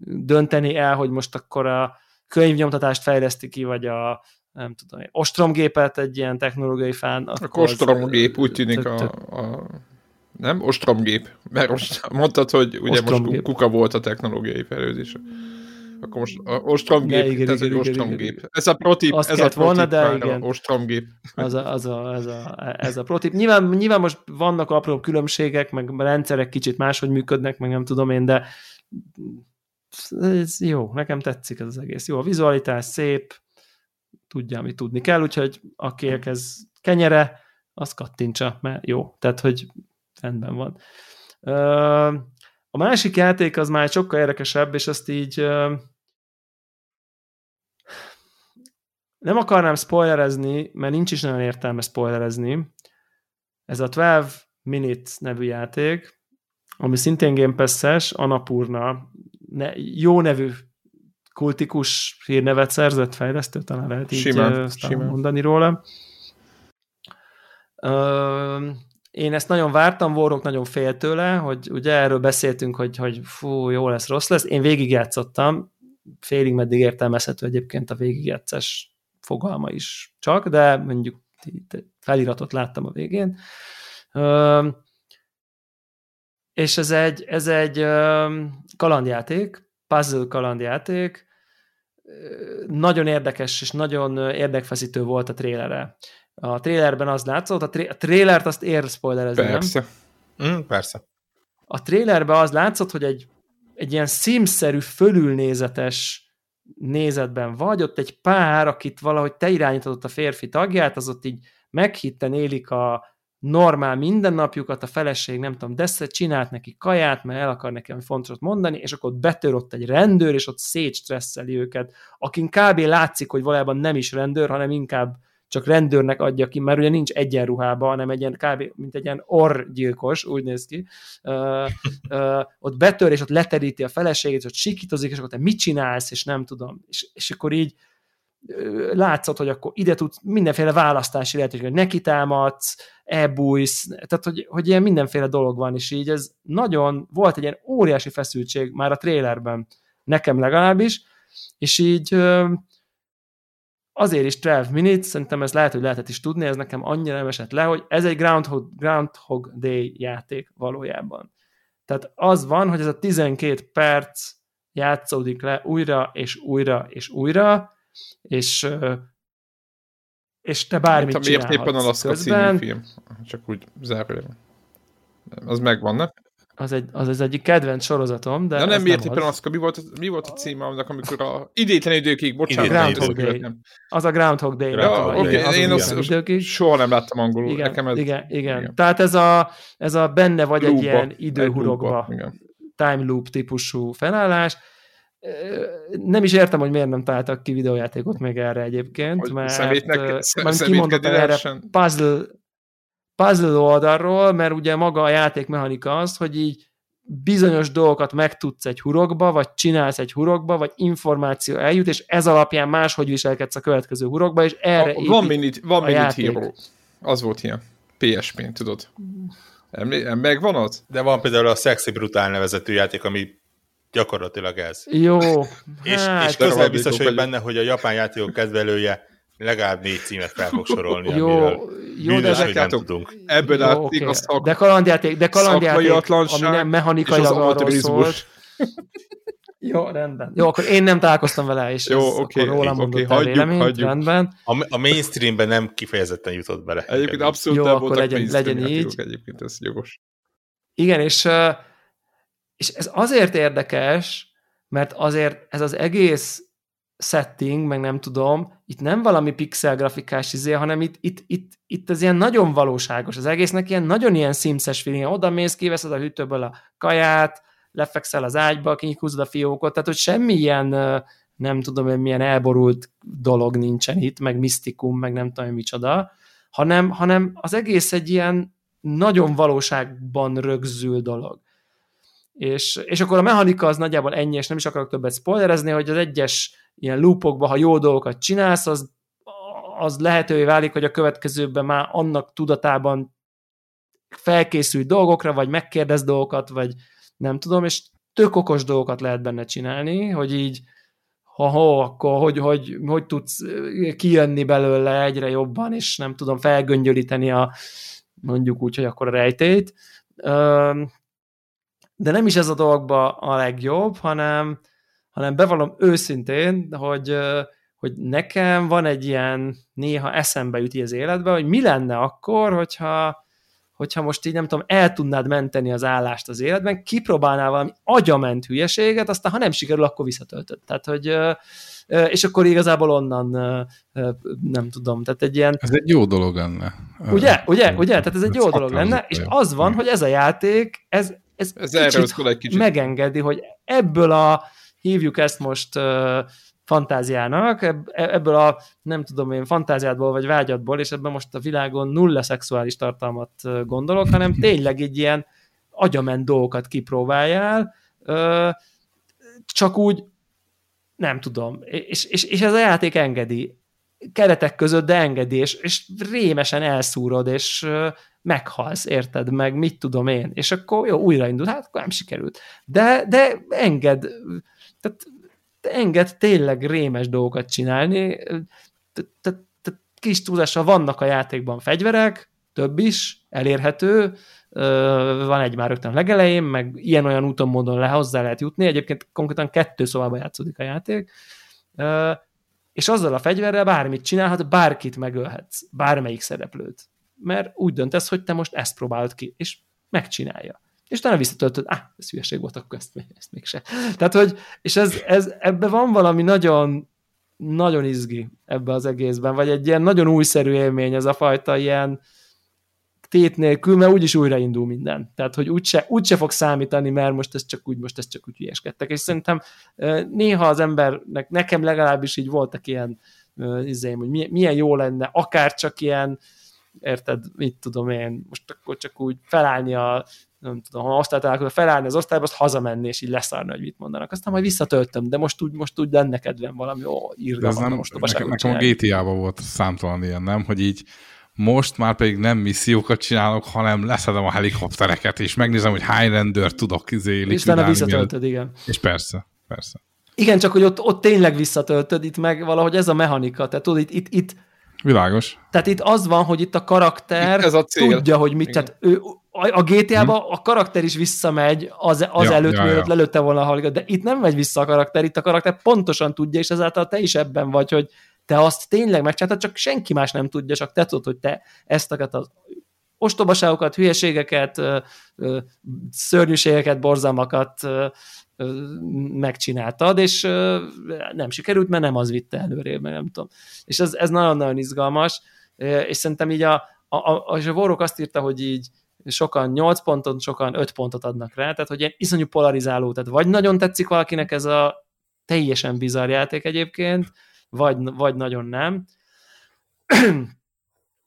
dönteni el, hogy most akkor a könyvnyomtatást fejleszti ki, vagy a nem tudom, ostromgépet egy ilyen technológiai fán. A ostromgép úgy tűnik a, a nem? Ostromgép. Mert most mondtad, hogy ugye ostromgép. most kuka volt a technológiai fejlődés. Akkor most a ostromgép, igen, ez igen, egy ostromgép. Igen, igen. Ez a protip, ez a protip volna, de igen. ostromgép. Az a, az a, ez, a, ez a protip. Nyilván, nyilván most vannak apró különbségek, meg rendszerek kicsit máshogy működnek, meg nem tudom én, de ez jó, nekem tetszik ez az egész. Jó, a vizualitás szép, tudja, amit tudni kell, úgyhogy akinek ez kenyere, az kattintsa, mert jó. Tehát, hogy rendben van. A másik játék az már sokkal érdekesebb, és azt így nem akarnám spoilerezni, mert nincs is nagyon értelme spoilerezni. Ez a 12 Minutes nevű játék, ami szintén Game Pass-es, Anapurna, ne, jó nevű kultikus hírnevet szerzett fejlesztő, talán lehet így simán, simán. mondani róla. Én ezt nagyon vártam, Warrock nagyon fél tőle, hogy ugye erről beszéltünk, hogy, hogy fú, jó lesz, rossz lesz. Én végigjátszottam, félig meddig értelmezhető egyébként a végigjátszás fogalma is csak, de mondjuk feliratot láttam a végén. És ez egy, ez egy kalandjáték, puzzle kalandjáték, nagyon érdekes és nagyon érdekfeszítő volt a trélere. A trailerben az látszott, a, tra- a trailert azt ér spoilerezni, persze. nem? Mm, persze. A trailerben az látszott, hogy egy, egy ilyen szímszerű, fölülnézetes nézetben vagy, ott egy pár, akit valahogy te irányítottad a férfi tagját, az ott így meghitten élik a normál mindennapjukat, a feleség, nem tudom, de csinált neki kaját, mert el akar nekem fontosat mondani, és akkor ott betör ott egy rendőr, és ott szétstresszeli őket, akin kb. látszik, hogy valójában nem is rendőr, hanem inkább csak rendőrnek adja ki, mert ugye nincs egyenruhában, hanem egy ilyen kb. mint egy ilyen orgyilkos, úgy néz ki. Uh, uh, ott betör, és ott leteríti a feleségét, ott sikítozik, és akkor te mit csinálsz, és nem tudom. És, és akkor így látszott, hogy akkor ide tudsz mindenféle választási lehetőség, hogy neki támadsz, elbújsz, tehát hogy, hogy ilyen mindenféle dolog van, és így ez nagyon, volt egy ilyen óriási feszültség már a trailerben, nekem legalábbis, és így azért is 12 minutes, szerintem ez lehet, hogy lehetett is tudni, ez nekem annyira nem esett le, hogy ez egy Groundhog, Groundhog Day játék valójában. Tehát az van, hogy ez a 12 perc játszódik le újra és újra és újra, és és te bármit Mint, csinálhatsz éppen Alaska közben. film, csak úgy zárójelben. Az megvan, ne? Az, egy, az az egyik kedvenc sorozatom, de... De nem miért éppen az, mi volt, mi volt a címe annak, amikor a idétlen időkig, bocsánat. Groundhog Day. Nem. Az a Groundhog Day. Ja, okay. Day. Az én az, az soha nem láttam angolul. Igen, Nekem ez, igen, igen, igen. Tehát ez a, ez a benne vagy loop egy ilyen időhurokba, time loop típusú felállás. Nem is értem, hogy miért nem találtak ki videójátékot még erre egyébként, hogy mert, szemétnek, mert kimondottan erre puzzle puzzle oldalról, mert ugye maga a játékmechanika az, hogy így bizonyos dolgokat megtudsz egy hurokba, vagy csinálsz egy hurokba, vagy információ eljut, és ez alapján máshogy viselkedsz a következő hurokba, és erre a, Van minit, van minit hero. Az volt ilyen. PSP-n, tudod. Megvan az? De van például a Sexy Brutál nevezetű játék, ami gyakorlatilag ez. Jó. és, hát, és közel biztos vagyok benne, hogy a japán játékok kedvelője legalább négy címet fel fog sorolni, jó, jó, de hogy nem tudunk. Ebből jó, látszik okay. a szak... De kalandjáték, de kalandjáték ami nem mechanikailag arról szólt. Jó, rendben. Jó, akkor én nem találkoztam vele, és Jó, ez okay, akkor rólam okay, hagyjuk, véleményt, hagyjuk. rendben. A, a mainstreamben nem kifejezetten jutott bele. Egyébként abszolút Jó, akkor legyen, legyen így. Egyébként ez jogos. Igen, és, és ez azért érdekes, mert azért ez az egész setting, meg nem tudom, itt nem valami pixel grafikás izé, hanem itt, itt, itt, itt ez ilyen nagyon valóságos. Az egésznek ilyen nagyon ilyen simszes feeling. Oda mész, kiveszed a hűtőből a kaját, lefekszel az ágyba, kinyúzod a fiókot, tehát hogy semmi ilyen, nem tudom hogy milyen elborult dolog nincsen itt, meg misztikum, meg nem tudom, micsoda, hanem, hanem az egész egy ilyen nagyon valóságban rögzül dolog. És, és akkor a mechanika az nagyjából ennyi, és nem is akarok többet spoilerezni, hogy az egyes ilyen loopokban, ha jó dolgokat csinálsz, az, az lehetővé válik, hogy a következőben már annak tudatában felkészülj dolgokra, vagy megkérdez dolgokat, vagy nem tudom, és tök okos dolgokat lehet benne csinálni, hogy így ha, ha akkor hogy, hogy, hogy tudsz kijönni belőle egyre jobban, és nem tudom, felgöngyölíteni a mondjuk úgy, hogy akkor a rejtét. De nem is ez a dologba a legjobb, hanem, hanem bevallom őszintén, hogy, hogy nekem van egy ilyen, néha eszembe jut az életbe, hogy mi lenne akkor, hogyha hogyha most így nem tudom, el tudnád menteni az állást az életben, kipróbálnál valami agyament hülyeséget, aztán ha nem sikerül, akkor visszatöltöd. Tehát, hogy és akkor igazából onnan nem tudom, tehát egy ilyen... Ez egy jó dolog lenne. Ugye, ugye, ugye, tehát ez egy jó dolog lenne, és az van, hogy ez a játék, ez, ez, ez kicsit, egy kicsit. megengedi, hogy ebből a, hívjuk ezt most fantáziának, ebből a nem tudom én fantáziádból vagy vágyatból, és ebben most a világon nulla szexuális tartalmat gondolok, hanem tényleg egy ilyen agyament dolgokat kipróbáljál, csak úgy nem tudom, és, és, és ez a játék engedi, keretek között, de engedi, és, és rémesen elszúrod, és meghalsz, érted, meg mit tudom én, és akkor jó, újraindul, hát akkor nem sikerült. De, de enged, tehát enged tényleg rémes dolgokat csinálni, tehát kis túlzással vannak a játékban fegyverek, több is, elérhető, van egy már rögtön legelején, meg ilyen-olyan úton módon le hozzá lehet jutni, egyébként konkrétan kettő szobában játszódik a játék, és azzal a fegyverrel bármit csinálhat, bárkit megölhetsz, bármelyik szereplőt. Mert úgy döntesz, hogy te most ezt próbálod ki, és megcsinálja és utána visszatöltöd, ah, ez hülyeség volt, akkor ezt, ezt mégse. Tehát, hogy, és ez, ez, ebben van valami nagyon, nagyon izgi ebbe az egészben, vagy egy ilyen nagyon újszerű élmény, ez a fajta ilyen tét nélkül, mert úgyis újraindul minden. Tehát, hogy úgyse, úgyse fog számítani, mert most ez csak úgy, most ez csak úgy hülyeskedtek. És szerintem néha az embernek, nekem legalábbis így voltak ilyen izém, hogy milyen jó lenne, akár csak ilyen, érted, mit tudom én, most akkor csak úgy felállni a nem tudom, ha osztálytalálkozó felállni az osztályba, azt hazamenni, és így leszárni, hogy mit mondanak. Aztán majd visszatöltöm, de most úgy, most úgy lenne kedvem valami, ó, írja ez nem, nekem, nekem a GTA-ban volt számtalan ilyen, nem, hogy így most már pedig nem missziókat csinálok, hanem leszedem a helikoptereket, és megnézem, hogy hány rendőr tudok izé És utána visszatöltöd, igen. És persze, persze. Igen, csak hogy ott, ott tényleg visszatöltöd, itt meg valahogy ez a mechanika, tehát tudod, itt, itt, itt Világos. Tehát itt az van, hogy itt a karakter itt ez a cél. tudja, hogy mit, Igen. tehát ő, a, GTA-ba hmm. a karakter is visszamegy az, az ja, előtt, ja, mielőtt ja. lelőtte volna a haligat, de itt nem megy vissza a karakter, itt a karakter pontosan tudja, és ezáltal te is ebben vagy, hogy te azt tényleg megcsináltad, csak senki más nem tudja, csak te tudod, hogy te ezt az ostobaságokat, hülyeségeket, szörnyűségeket, borzalmakat megcsináltad, és nem sikerült, mert nem az vitte előrébb, mert nem tudom. És ez, ez nagyon-nagyon izgalmas, és szerintem így a, a, a, a Vorok azt írta, hogy így sokan 8 pontot, sokan 5 pontot adnak rá, tehát hogy ilyen iszonyú polarizáló, tehát vagy nagyon tetszik valakinek ez a teljesen bizarr játék egyébként, vagy, vagy nagyon nem.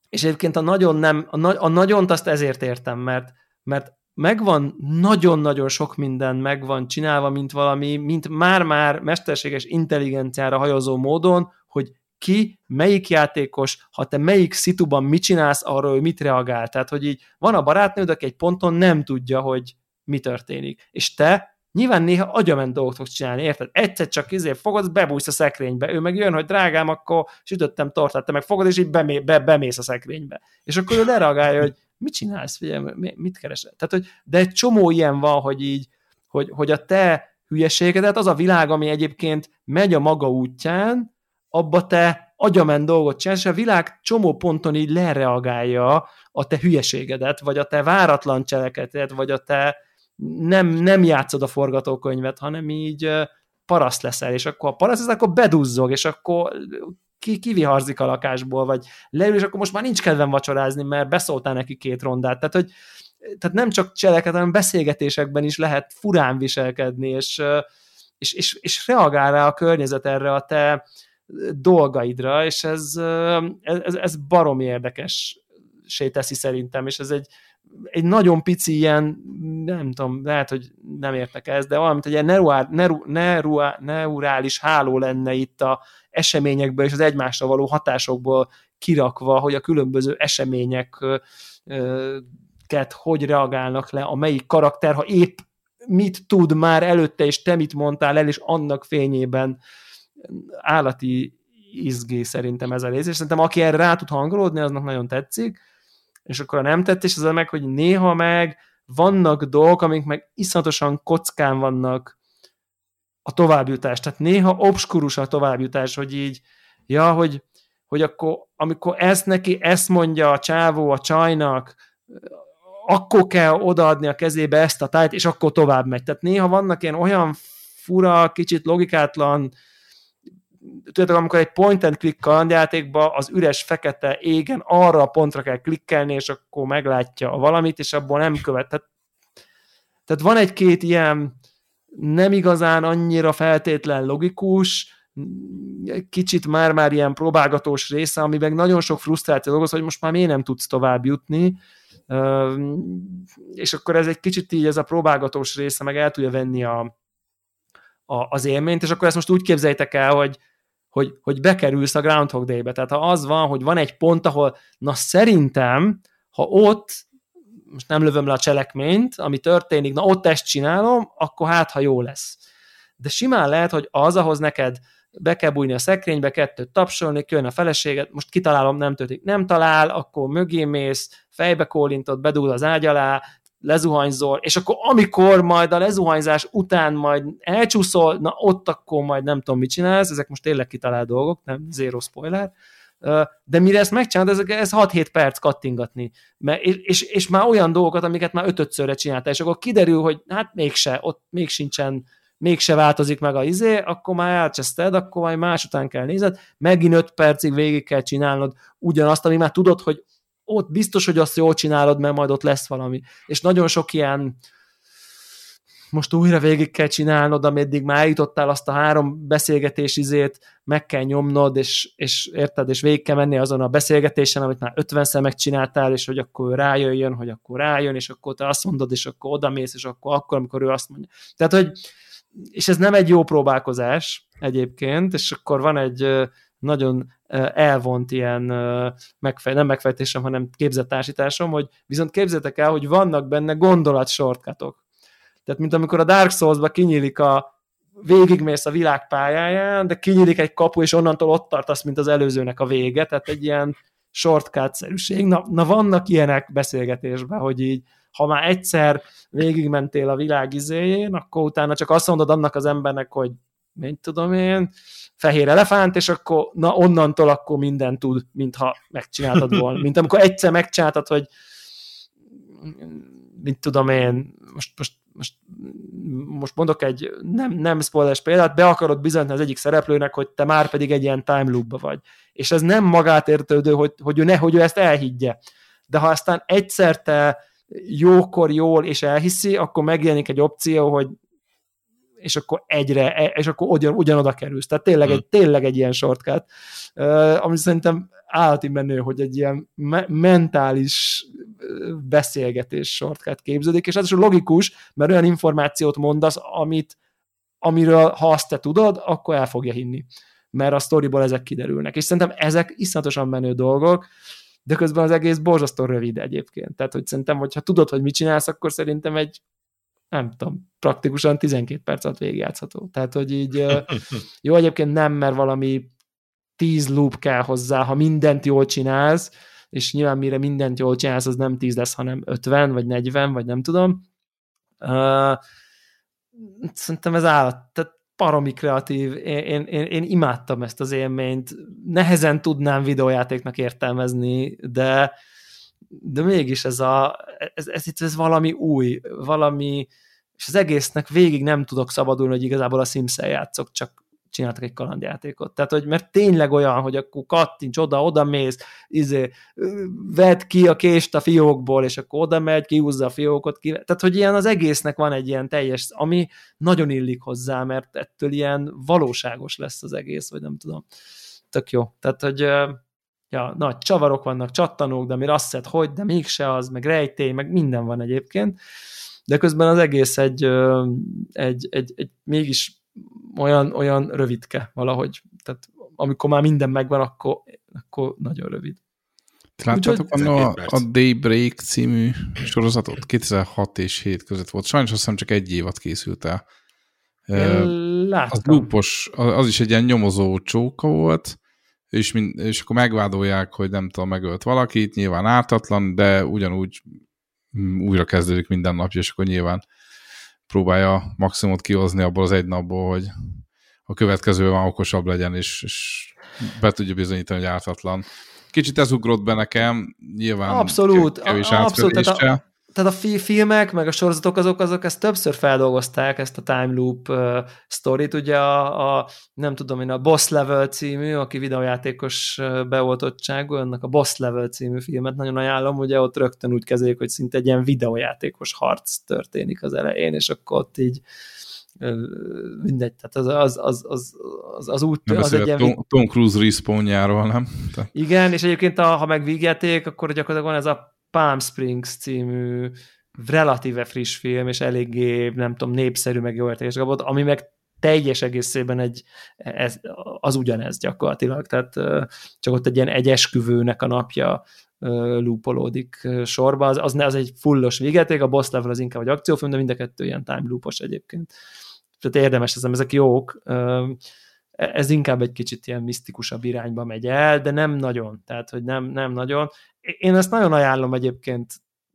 és egyébként a nagyon nem, a, na, a nagyont azt ezért értem, mert, mert megvan nagyon-nagyon sok minden megvan csinálva, mint valami, mint már-már mesterséges intelligenciára hajozó módon, hogy ki, melyik játékos, ha te melyik szituban mit csinálsz, arról hogy mit reagál. Tehát, hogy így van a barátnőd, aki egy ponton nem tudja, hogy mi történik. És te nyilván néha agyament dolgot fogsz csinálni, érted? Egyszer csak izé fogod, bebújsz a szekrénybe, ő meg jön, hogy drágám, akkor sütöttem tortát, te meg fogod, és így bemé, be, bemész a szekrénybe. És akkor ő lereagálja, hogy mit csinálsz, figyelj, mit keresel? Tehát, hogy, de egy csomó ilyen van, hogy így, hogy, hogy a te hülyeségedet, az a világ, ami egyébként megy a maga útján, abba te agyament dolgot csinálsz, és a világ csomó ponton így lereagálja a te hülyeségedet, vagy a te váratlan cselekedet, vagy a te nem, nem játszod a forgatókönyvet, hanem így paraszt leszel, és akkor a paraszt akkor beduzzog, és akkor ki, kiviharzik a lakásból, vagy leül, és akkor most már nincs kedvem vacsorázni, mert beszóltál neki két rondát. Tehát, hogy tehát nem csak cseleket, hanem beszélgetésekben is lehet furán viselkedni, és, és, és, és reagál rá a környezet erre a te dolgaidra, és ez, ez, ez baromi érdekes teszi szerintem, és ez egy, egy nagyon pici ilyen, nem tudom, lehet, hogy nem értek ez, de valamint egy ilyen neural, neural, neurális háló lenne itt a eseményekből és az egymásra való hatásokból kirakva, hogy a különböző eseményeket hogy reagálnak le, a melyik karakter, ha épp mit tud már előtte, és te mit mondtál el, és annak fényében állati izgé szerintem ez a rész, és szerintem aki erre rá tud hangolódni, aznak nagyon tetszik, és akkor nem tettés az meg, hogy néha meg vannak dolgok, amik meg iszonyatosan kockán vannak a továbbjutás. Tehát néha obskurus a továbbjutás, hogy így, ja, hogy, hogy akkor, amikor ezt neki, ezt mondja a csávó a csajnak, akkor kell odaadni a kezébe ezt a tájt, és akkor tovább megy. Tehát néha vannak ilyen olyan fura, kicsit logikátlan tudjátok, amikor egy point and click kalandjátékba az üres fekete égen arra a pontra kell klikkelni, és akkor meglátja valamit, és abból nem követ. Tehát, tehát van egy-két ilyen nem igazán annyira feltétlen logikus, kicsit már-már ilyen próbálgatós része, ami meg nagyon sok frusztráció dolgoz, hogy most már miért nem tudsz tovább jutni, és akkor ez egy kicsit így, ez a próbálgatós része meg el tudja venni a, a, az élményt, és akkor ezt most úgy képzeljétek el, hogy, hogy, hogy bekerülsz a Groundhog Day-be. Tehát ha az van, hogy van egy pont, ahol na szerintem, ha ott most nem lövöm le a cselekményt, ami történik, na ott ezt csinálom, akkor hát, ha jó lesz. De simán lehet, hogy az, ahhoz neked be kell bújni a szekrénybe, kettőt tapsolni, jön a feleséget, most kitalálom, nem történik, nem talál, akkor mögé mész, fejbe kólintod, bedúl az ágy alá, lezuhanyzol, és akkor amikor majd a lezuhanyzás után majd elcsúszol, na ott akkor majd nem tudom, mit csinálsz, ezek most tényleg kitalált dolgok, nem zero spoiler, de mire ezt megcsinálod, ez, ez 6-7 perc kattingatni. Mert, és, és már olyan dolgokat, amiket már ötötszörre csináltál, és akkor kiderül, hogy hát mégse, ott még sincsen, mégse változik meg a izé, akkor már elcseszted, akkor majd más után kell nézed, megint 5 percig végig kell csinálnod ugyanazt, ami már tudod, hogy ott biztos, hogy azt jól csinálod, mert majd ott lesz valami. És nagyon sok ilyen most újra végig kell csinálnod, ameddig már eljutottál azt a három beszélgetés izét, meg kell nyomnod, és, és érted, és végig kell menni azon a beszélgetésen, amit már ötvenszer megcsináltál, és hogy akkor rájöjjön, hogy akkor rájön, és akkor te azt mondod, és akkor odamész, és akkor, akkor amikor ő azt mondja. Tehát, hogy és ez nem egy jó próbálkozás egyébként, és akkor van egy nagyon elvont ilyen megfej, nem megfejtésem, hanem képzettársításom, hogy viszont képzetek el, hogy vannak benne gondolat shortcutok. Tehát, mint amikor a Dark Souls-ba kinyílik a végigmész a világ pályáján, de kinyílik egy kapu, és onnantól ott tartasz, mint az előzőnek a vége, tehát egy ilyen shortcut-szerűség. Na, na vannak ilyenek beszélgetésben, hogy így, ha már egyszer végigmentél a világ izéjén, akkor utána csak azt mondod annak az embernek, hogy mint tudom én, fehér elefánt, és akkor na onnantól akkor minden tud, mintha megcsináltad volna. Mint amikor egyszer megcsináltad, hogy mint tudom én, most, most, most, most mondok egy nem, nem spoileres példát, be akarod bizonyítani az egyik szereplőnek, hogy te már pedig egy ilyen time loop vagy. És ez nem magát értődő, hogy, hogy, ő ne, hogy ő ezt elhiggye. De ha aztán egyszer te jókor jól és elhiszi, akkor megjelenik egy opció, hogy és akkor egyre, e, és akkor ugyan, ugyanoda kerülsz. Tehát tényleg, hmm. egy, tényleg egy ilyen shortcut, ami szerintem állati menő, hogy egy ilyen me- mentális beszélgetés shortcut képződik, és ez is logikus, mert olyan információt mondasz, amit, amiről, ha azt te tudod, akkor el fogja hinni. Mert a sztoriból ezek kiderülnek. És szerintem ezek iszonyatosan menő dolgok, de közben az egész borzasztó rövid egyébként. Tehát, hogy szerintem, hogyha tudod, hogy mit csinálsz, akkor szerintem egy nem tudom, praktikusan 12 perc alatt végigjátszható. Tehát, hogy így jó, egyébként nem, mert valami 10 loop kell hozzá, ha mindent jól csinálsz, és nyilván mire mindent jól csinálsz, az nem 10 lesz, hanem 50, vagy 40, vagy nem tudom. Uh, szerintem ez állat, tehát paromi kreatív, én, én, én, imádtam ezt az élményt, nehezen tudnám videójátéknak értelmezni, de de mégis ez, a, ez, ez, ez, valami új, valami és az egésznek végig nem tudok szabadulni, hogy igazából a sims játszok, csak csináltak egy kalandjátékot. Tehát, hogy mert tényleg olyan, hogy akkor kattints oda, oda mész, izé, vedd ki a kést a fiókból, és akkor oda megy, kihúzza a fiókot, ki, tehát, hogy ilyen az egésznek van egy ilyen teljes, ami nagyon illik hozzá, mert ettől ilyen valóságos lesz az egész, vagy nem tudom. Tök jó. Tehát, hogy ja, nagy csavarok vannak, csattanók, de ami rasszet, hogy, de mégse az, meg rejtély, meg minden van egyébként, de közben az egész egy, egy, egy, egy mégis olyan, olyan rövidke valahogy. Tehát amikor már minden megvan, akkor, akkor nagyon rövid. Láttátok a, a Daybreak című sorozatot? 2006 és 7 között volt. Sajnos azt hiszem csak egy évad készült el. láttam. Az lúpos, az is egy ilyen nyomozó csóka volt, és, mind, és akkor megvádolják, hogy nem tudom, megölt valakit, nyilván ártatlan, de ugyanúgy mm, újra kezdődik minden napja, és akkor nyilván próbálja maximumot kihozni abból az egy napból, hogy a következő már okosabb legyen, és, és be tudja bizonyítani, hogy ártatlan. Kicsit ez ugrott be nekem, nyilván abszolút, kevés abszolút, tehát a, tehát a filmek, meg a sorozatok azok, azok ezt többször feldolgozták, ezt a time loop uh, sztorit, ugye a, a, nem tudom én, a Boss Level című, aki videójátékos beoltottságú, annak a Boss Level című filmet nagyon ajánlom, ugye ott rögtön úgy kezeljük, hogy szinte egy ilyen videójátékos harc történik az elején, és akkor ott így mindegy, tehát az, az, az, az, az, az úgy... Nem az egy ilyen... Tom, Tom Cruise respawnjáról, nem? Tehát... Igen, és egyébként a, ha meg vígjáték, akkor gyakorlatilag van ez a Palm Springs című relatíve friss film, és eléggé, nem tudom, népszerű, meg jó értékes kapott, ami meg teljes egészében egy, ez, az ugyanez gyakorlatilag, tehát csak ott egy ilyen egy esküvőnek a napja loopolódik sorba, az, az, az egy fullos végeték, a boss level az inkább egy akciófilm, de mind a kettő ilyen time loopos egyébként. Tehát érdemes ezem, ezek jók. Ez inkább egy kicsit ilyen misztikusabb irányba megy el, de nem nagyon, tehát hogy nem, nem nagyon. Én ezt nagyon ajánlom egyébként,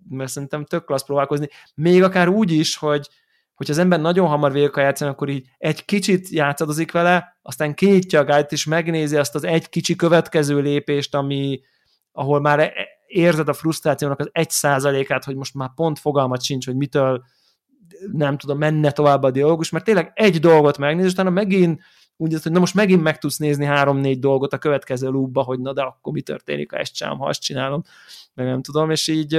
mert szerintem tök klassz próbálkozni, még akár úgy is, hogy hogyha az ember nagyon hamar végig akar játszani, akkor így egy kicsit játszadozik vele, aztán kinyitja a guide és megnézi azt az egy kicsi következő lépést, ami, ahol már e- érzed a frusztrációnak az egy százalékát, hogy most már pont fogalmat sincs, hogy mitől nem tudom, menne tovább a dialógus, mert tényleg egy dolgot megnéz, és utána megint úgy, hogy na most megint meg tudsz nézni három-négy dolgot a következő loopba, hogy na de akkor mi történik, ha ezt csinálom, ha azt csinálom, meg nem tudom, és így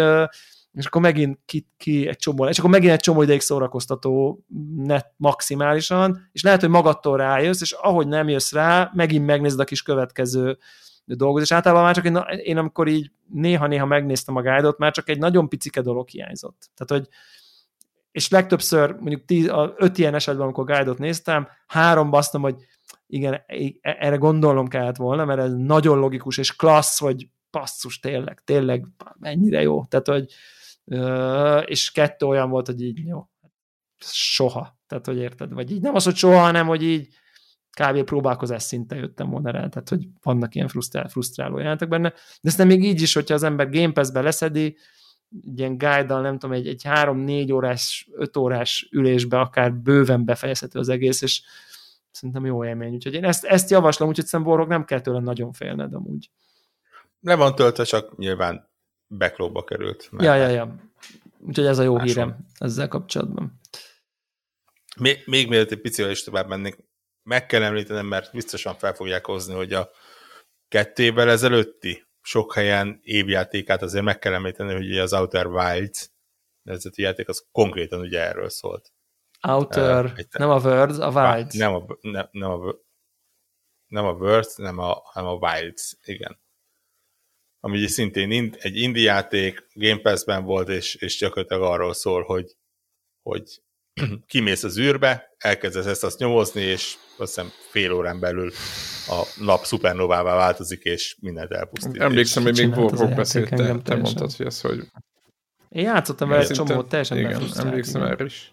és akkor megint ki, ki egy csomó, és akkor megint egy csomó ideig szórakoztató net maximálisan, és lehet, hogy magadtól rájössz, és ahogy nem jössz rá, megint megnézed a kis következő dolgoz, és általában már csak én, én amikor így néha-néha megnéztem a guide már csak egy nagyon picike dolog hiányzott. Tehát, hogy és legtöbbször, mondjuk tíz, a öt ilyen esetben, amikor guide néztem, három basztam, hogy igen, e, erre gondolnom kellett volna, mert ez nagyon logikus és klassz, hogy passzus, tényleg, tényleg mennyire jó. Tehát, hogy és kettő olyan volt, hogy így jó, soha. Tehát, hogy érted? Vagy így nem az, hogy soha, hanem, hogy így kb. próbálkozás szinten jöttem volna rá, tehát hogy vannak ilyen frusztrál, frusztráló jelentek benne, de ezt még így is, hogyha az ember Game Pass-be leszedi, ilyen guide nem tudom, egy, egy három-négy órás, öt órás ülésbe akár bőven befejezhető az egész, és szerintem jó élmény. Úgyhogy én ezt, ezt javaslom, úgyhogy szerintem nem kell tőle nagyon félned amúgy. Le van töltve, csak nyilván backlogba került. Ja, ja, ja. Úgyhogy ez a jó máson. hírem ezzel kapcsolatban. Még, még mielőtt egy picivel is tovább mennék, meg kell említenem, mert biztosan fel fogják hozni, hogy a kettő évvel ezelőtti sok helyen évjátékát azért meg kell említeni, hogy az Outer Wilds nevezeti játék, az konkrétan ugye erről szólt. Outer, uh, nem a Words, a Wilds. Nem a, nem, nem a, nem a Words, nem a, nem a Wilds, igen. Ami szintén ind, egy indie játék, Game Pass-ben volt, és, és gyakorlatilag arról szól, hogy, hogy kimész az űrbe, elkezdesz ezt azt nyomozni, és azt hiszem fél órán belül a nap szupernovává változik, és mindent elpusztít. Emlékszem, hogy még Warhawk beszélt, te, te mondtad, hogy ez, hogy... Én játszottam vele egy csomót, teljesen Igen, emlékszem erre is.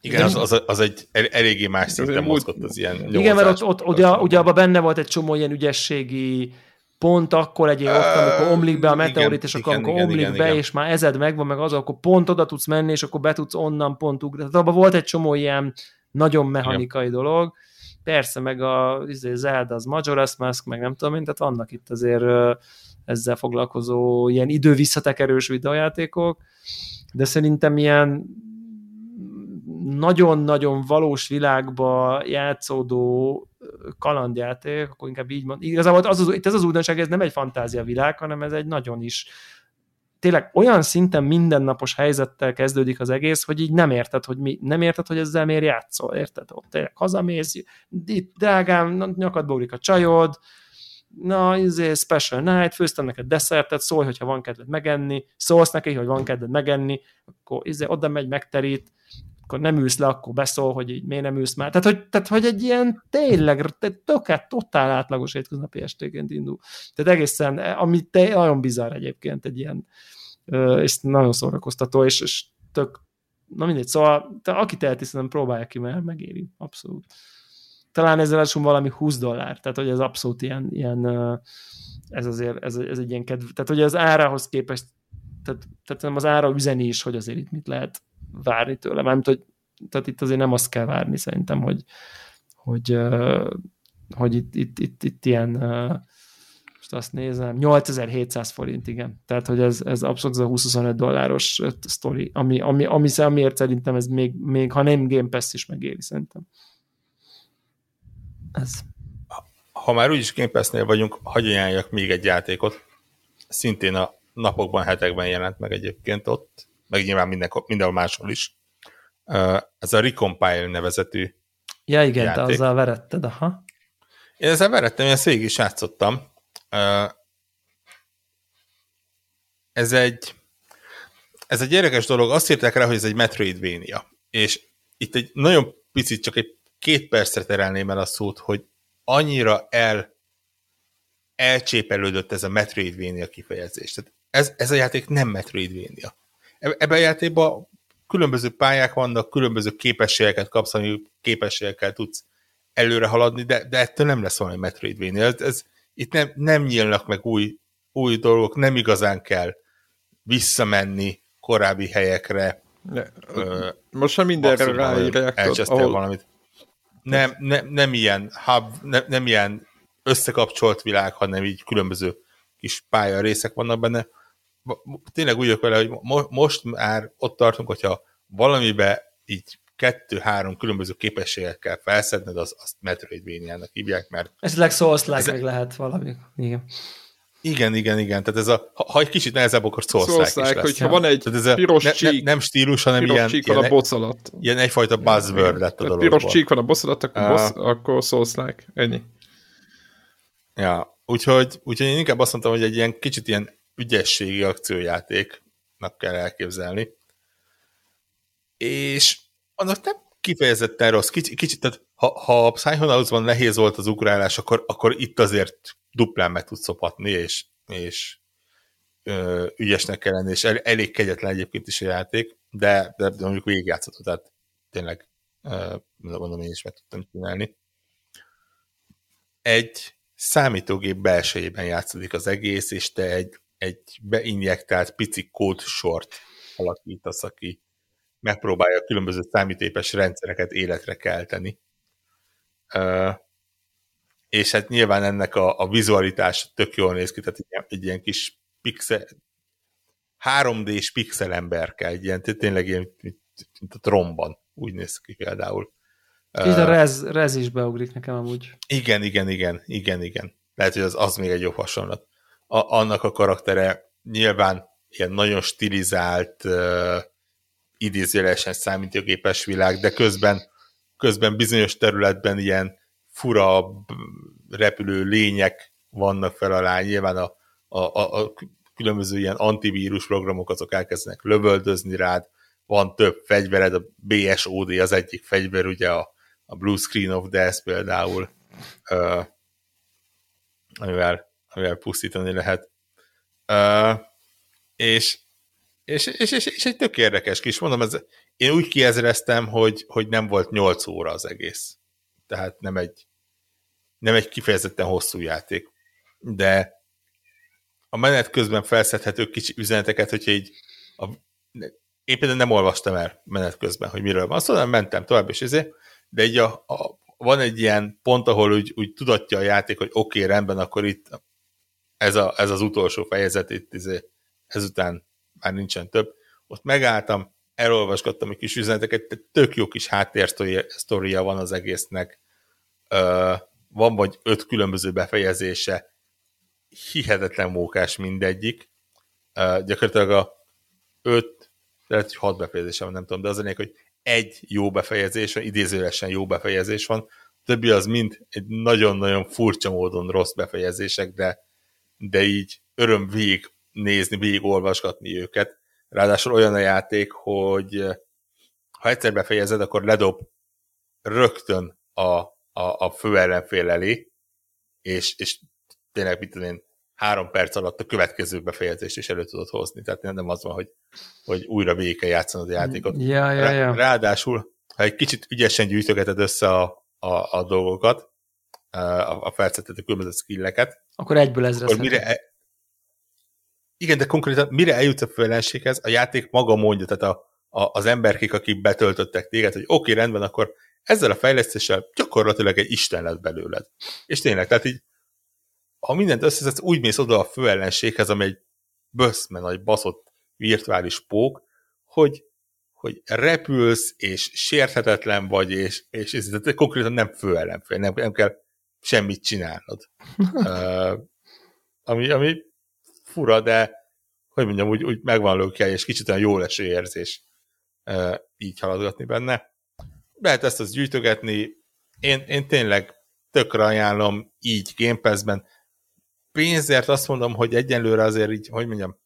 Igen, az, az, az egy eléggé más szinten mozgott az ilyen nyomozás. Igen, mert ott, ott ugye, ugye abban benne volt egy csomó ilyen ügyességi pont akkor egy ott, amikor omlik be a meteorit, és akkor igen, amikor igen, omlik igen, be, igen. és már ezed megvan, meg az, akkor pont oda tudsz menni, és akkor be tudsz onnan pont ugrani. Tehát abban volt egy csomó ilyen nagyon mechanikai igen. dolog. Persze, meg a izé, Zelda, az Majora's Mask, meg nem tudom én, tehát vannak itt azért ezzel foglalkozó ilyen idő-visszatekerős videójátékok, de szerintem ilyen nagyon-nagyon valós világba játszódó kalandjáték, akkor inkább így mond. Igazából az, az, itt ez az újdonság, ez nem egy fantázia világ, hanem ez egy nagyon is tényleg olyan szinten mindennapos helyzettel kezdődik az egész, hogy így nem érted, hogy mi, nem érted, hogy ezzel miért játszol, érted? Ott tényleg hazamész, itt drágám, nyakad bólik a csajod, na, izé, special night, főztem neked desszertet, szólj, hogyha van kedved megenni, szólsz neki, hogy van kedved megenni, akkor izé, oda megy, megterít, akkor nem ülsz le, akkor beszól, hogy így miért nem ülsz már. Tehát, hogy, tehát, hogy egy ilyen tényleg, tökélet, totál átlagos hétköznapi estéként indul. Tehát egészen, ami te, nagyon bizarr egyébként egy ilyen, és nagyon szórakoztató, és, és tök, na mindegy, szóval te, aki teheti, szerintem próbálja ki, mert megéri, abszolút. Talán ezzel az valami 20 dollár, tehát hogy ez abszolút ilyen, ilyen ez azért, ez, ez egy ilyen kedv, tehát hogy az árahoz képest, tehát, tehát az ára üzeni is, hogy azért itt mit lehet várni tőle, mármint, hogy tehát itt azért nem azt kell várni szerintem, hogy, hogy, hogy itt, itt, itt, itt ilyen most azt nézem, 8700 forint, igen. Tehát, hogy ez, ez abszolút ez a 20-25 dolláros sztori, ami, ami, ami, amiért szerintem ez még, még ha nem Game Pass is megéri, szerintem. Ez. Ha már úgyis Game Pass-nél vagyunk, hagyj ajánljak még egy játékot. Szintén a napokban, hetekben jelent meg egyébként ott, meg nyilván minden, mindenhol máshol is. Ez a Recompile nevezetű Ja igen, játék. te azzal veretted, aha. Én ezzel verettem, én ezt végig is játszottam. Ez egy ez egy érdekes dolog, azt írták rá, hogy ez egy Metroidvania, és itt egy nagyon picit, csak egy két percre terelném el a szót, hogy annyira el elcsépelődött ez a Metroidvania kifejezés. Tehát ez, ez a játék nem Metroidvania. Ebben a játékban különböző pályák vannak, különböző képességeket kapsz, ami képességekkel tudsz előre haladni, de, de ettől nem lesz valami Metroidvania. Ez, ez, itt nem, nem nyílnak meg új, új dolgok, nem igazán kell visszamenni korábbi helyekre. Ne, ö, most sem mindenre ráírják. ahol... valamit. Nem, nem, nem ilyen hub, nem, nem ilyen összekapcsolt világ, hanem így különböző kis pálya részek vannak benne. Tényleg úgy vele, hogy mo- most már ott tartunk, hogyha valamibe így kettő-három különböző képességekkel felszedned, az, azt Metroidvania-nak hívják, mert... Esetleg souls like meg lehet valami. Igen. Igen, igen, igen. Tehát ez a, ha, egy kicsit nehezebb, akkor like is lesz. hogyha van egy Tehát ez a, piros ne, csík, ne, nem stílus, hanem piros ilyen, csík van a boss alatt. Ilyen egyfajta buzzword lett a dologból. Piros csík van a boss alatt, akkor, uh, boss, akkor like. Ennyi. Ja, úgyhogy, úgyhogy én inkább azt mondtam, hogy egy ilyen kicsit ilyen ügyességi akciójátéknak kell elképzelni. És annak nem kifejezetten rossz. Kicsit, kicsit tehát ha, ha a Psychonauts-ban nehéz volt az ugrálás, akkor, akkor itt azért duplán meg tudsz szopatni, és, és ö, ügyesnek kell lenni, és el, elég kegyetlen egyébként is a játék, de, de, mondjuk végigjátszható, tehát tényleg ö, mondom, én is meg tudtam csinálni. Egy számítógép belsejében játszódik az egész, és te egy, egy beinjektált pici kódsort alakítasz, aki megpróbálja a különböző számítépes rendszereket életre kelteni. Uh, és hát nyilván ennek a, a vizualitás tök jól néz ki, tehát egy, egy ilyen kis pixel, 3D-s pixel emberke, egy ilyen, tényleg ilyen, mint a tromban, úgy néz ki például. És a rez, rez is beugrik nekem amúgy. Igen, igen, igen, igen, igen. Lehet, hogy az, az még egy jobb hasonlat. A, annak a karaktere nyilván ilyen nagyon stilizált, uh, idézőjelesen számítógépes világ, de közben, közben bizonyos területben ilyen fura repülő lények vannak fel alá, nyilván a, a, a, a különböző ilyen antivírus programok azok elkezdenek lövöldözni rád, van több fegyvered, a BSOD az egyik fegyver, ugye a, a Blue Screen of Death például, uh, amivel, amivel pusztítani lehet. Uh, és és, és, és, és egy tök érdekes kis, mondom, ez, én úgy kiezreztem, hogy, hogy nem volt 8 óra az egész. Tehát nem egy, nem egy kifejezetten hosszú játék. De a menet közben felszedhető kicsi üzeneteket, hogyha így a, én például nem olvastam el menet közben, hogy miről van szóval mentem tovább, és ezért, de így a, a, van egy ilyen pont, ahol úgy, úgy tudatja a játék, hogy oké, okay, rendben, akkor itt ez, a, ez az utolsó fejezet, itt izé, ezután már nincsen több. Ott megálltam, elolvasgattam egy kis üzeneteket, tök jó kis háttérsztoria van az egésznek. Van vagy öt különböző befejezése, hihetetlen mókás mindegyik. Gyakorlatilag a öt, lehet, hogy hat befejezése van, nem tudom, de az a hogy egy jó befejezés van, idézőlesen jó befejezés van, többi az mind egy nagyon-nagyon furcsa módon rossz befejezések, de, de így öröm végig nézni, végig olvasgatni őket. Ráadásul olyan a játék, hogy ha egyszer befejezed, akkor ledob rögtön a, a, a fő ellenfél elé, és, és tényleg, mit tudom én, három perc alatt a következő befejezést is elő tudod hozni. Tehát nem az van, hogy, hogy újra végig kell játszanod a játékot. Ja, ja, ja. Ráadásul, ha egy kicsit ügyesen gyűjtögeted össze a, a, a dolgokat, a, a felszedett különböző skilleket, akkor egyből ezre akkor mire, e... igen, de konkrétan mire eljutsz a főellenséghez, a játék maga mondja, tehát a, a, az emberkék, akik betöltöttek téged, hogy oké, okay, rendben, akkor ezzel a fejlesztéssel gyakorlatilag egy Isten lett belőled. És tényleg, tehát így ha mindent összeszedsz, úgy mész oda a főellenséghez, ami egy böszme nagy baszott virtuális pók, hogy, hogy repülsz, és sérthetetlen vagy, és, és, és és konkrétan nem főellenfél, nem, nem kell semmit csinálnod. uh, ami, ami fura, de hogy mondjam, úgy, úgy megvan lökje, és kicsit olyan jó leső érzés uh, így haladgatni benne. Lehet ezt az gyűjtögetni, én, én tényleg tökre ajánlom így Game Pass-ben, pénzért azt mondom, hogy egyenlőre azért így, hogy mondjam,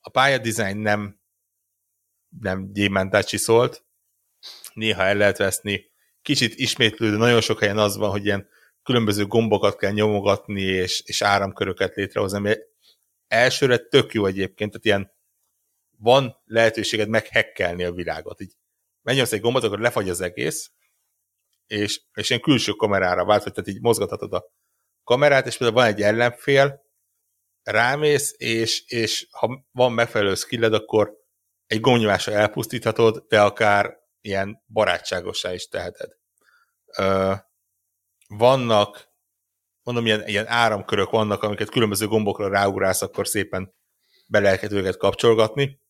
a pályadizájn nem nem gyémántácsi szólt, néha el lehet veszni, kicsit ismétlődő, nagyon sok helyen az van, hogy ilyen különböző gombokat kell nyomogatni, és, és áramköröket létrehozni, ami elsőre tök jó egyébként, tehát ilyen van lehetőséged meghekkelni a világot. Így megnyomsz egy gombot, akkor lefagy az egész, és, és ilyen külső kamerára vált, tehát így mozgathatod a kamerát, és például van egy ellenfél, rámész, és, és ha van megfelelő skilled, akkor egy gomnyomásra elpusztíthatod, de akár ilyen barátságosá is teheted. Ö, vannak, mondom, ilyen, ilyen áramkörök vannak, amiket különböző gombokra ráugrálsz, akkor szépen be lehet őket kapcsolgatni.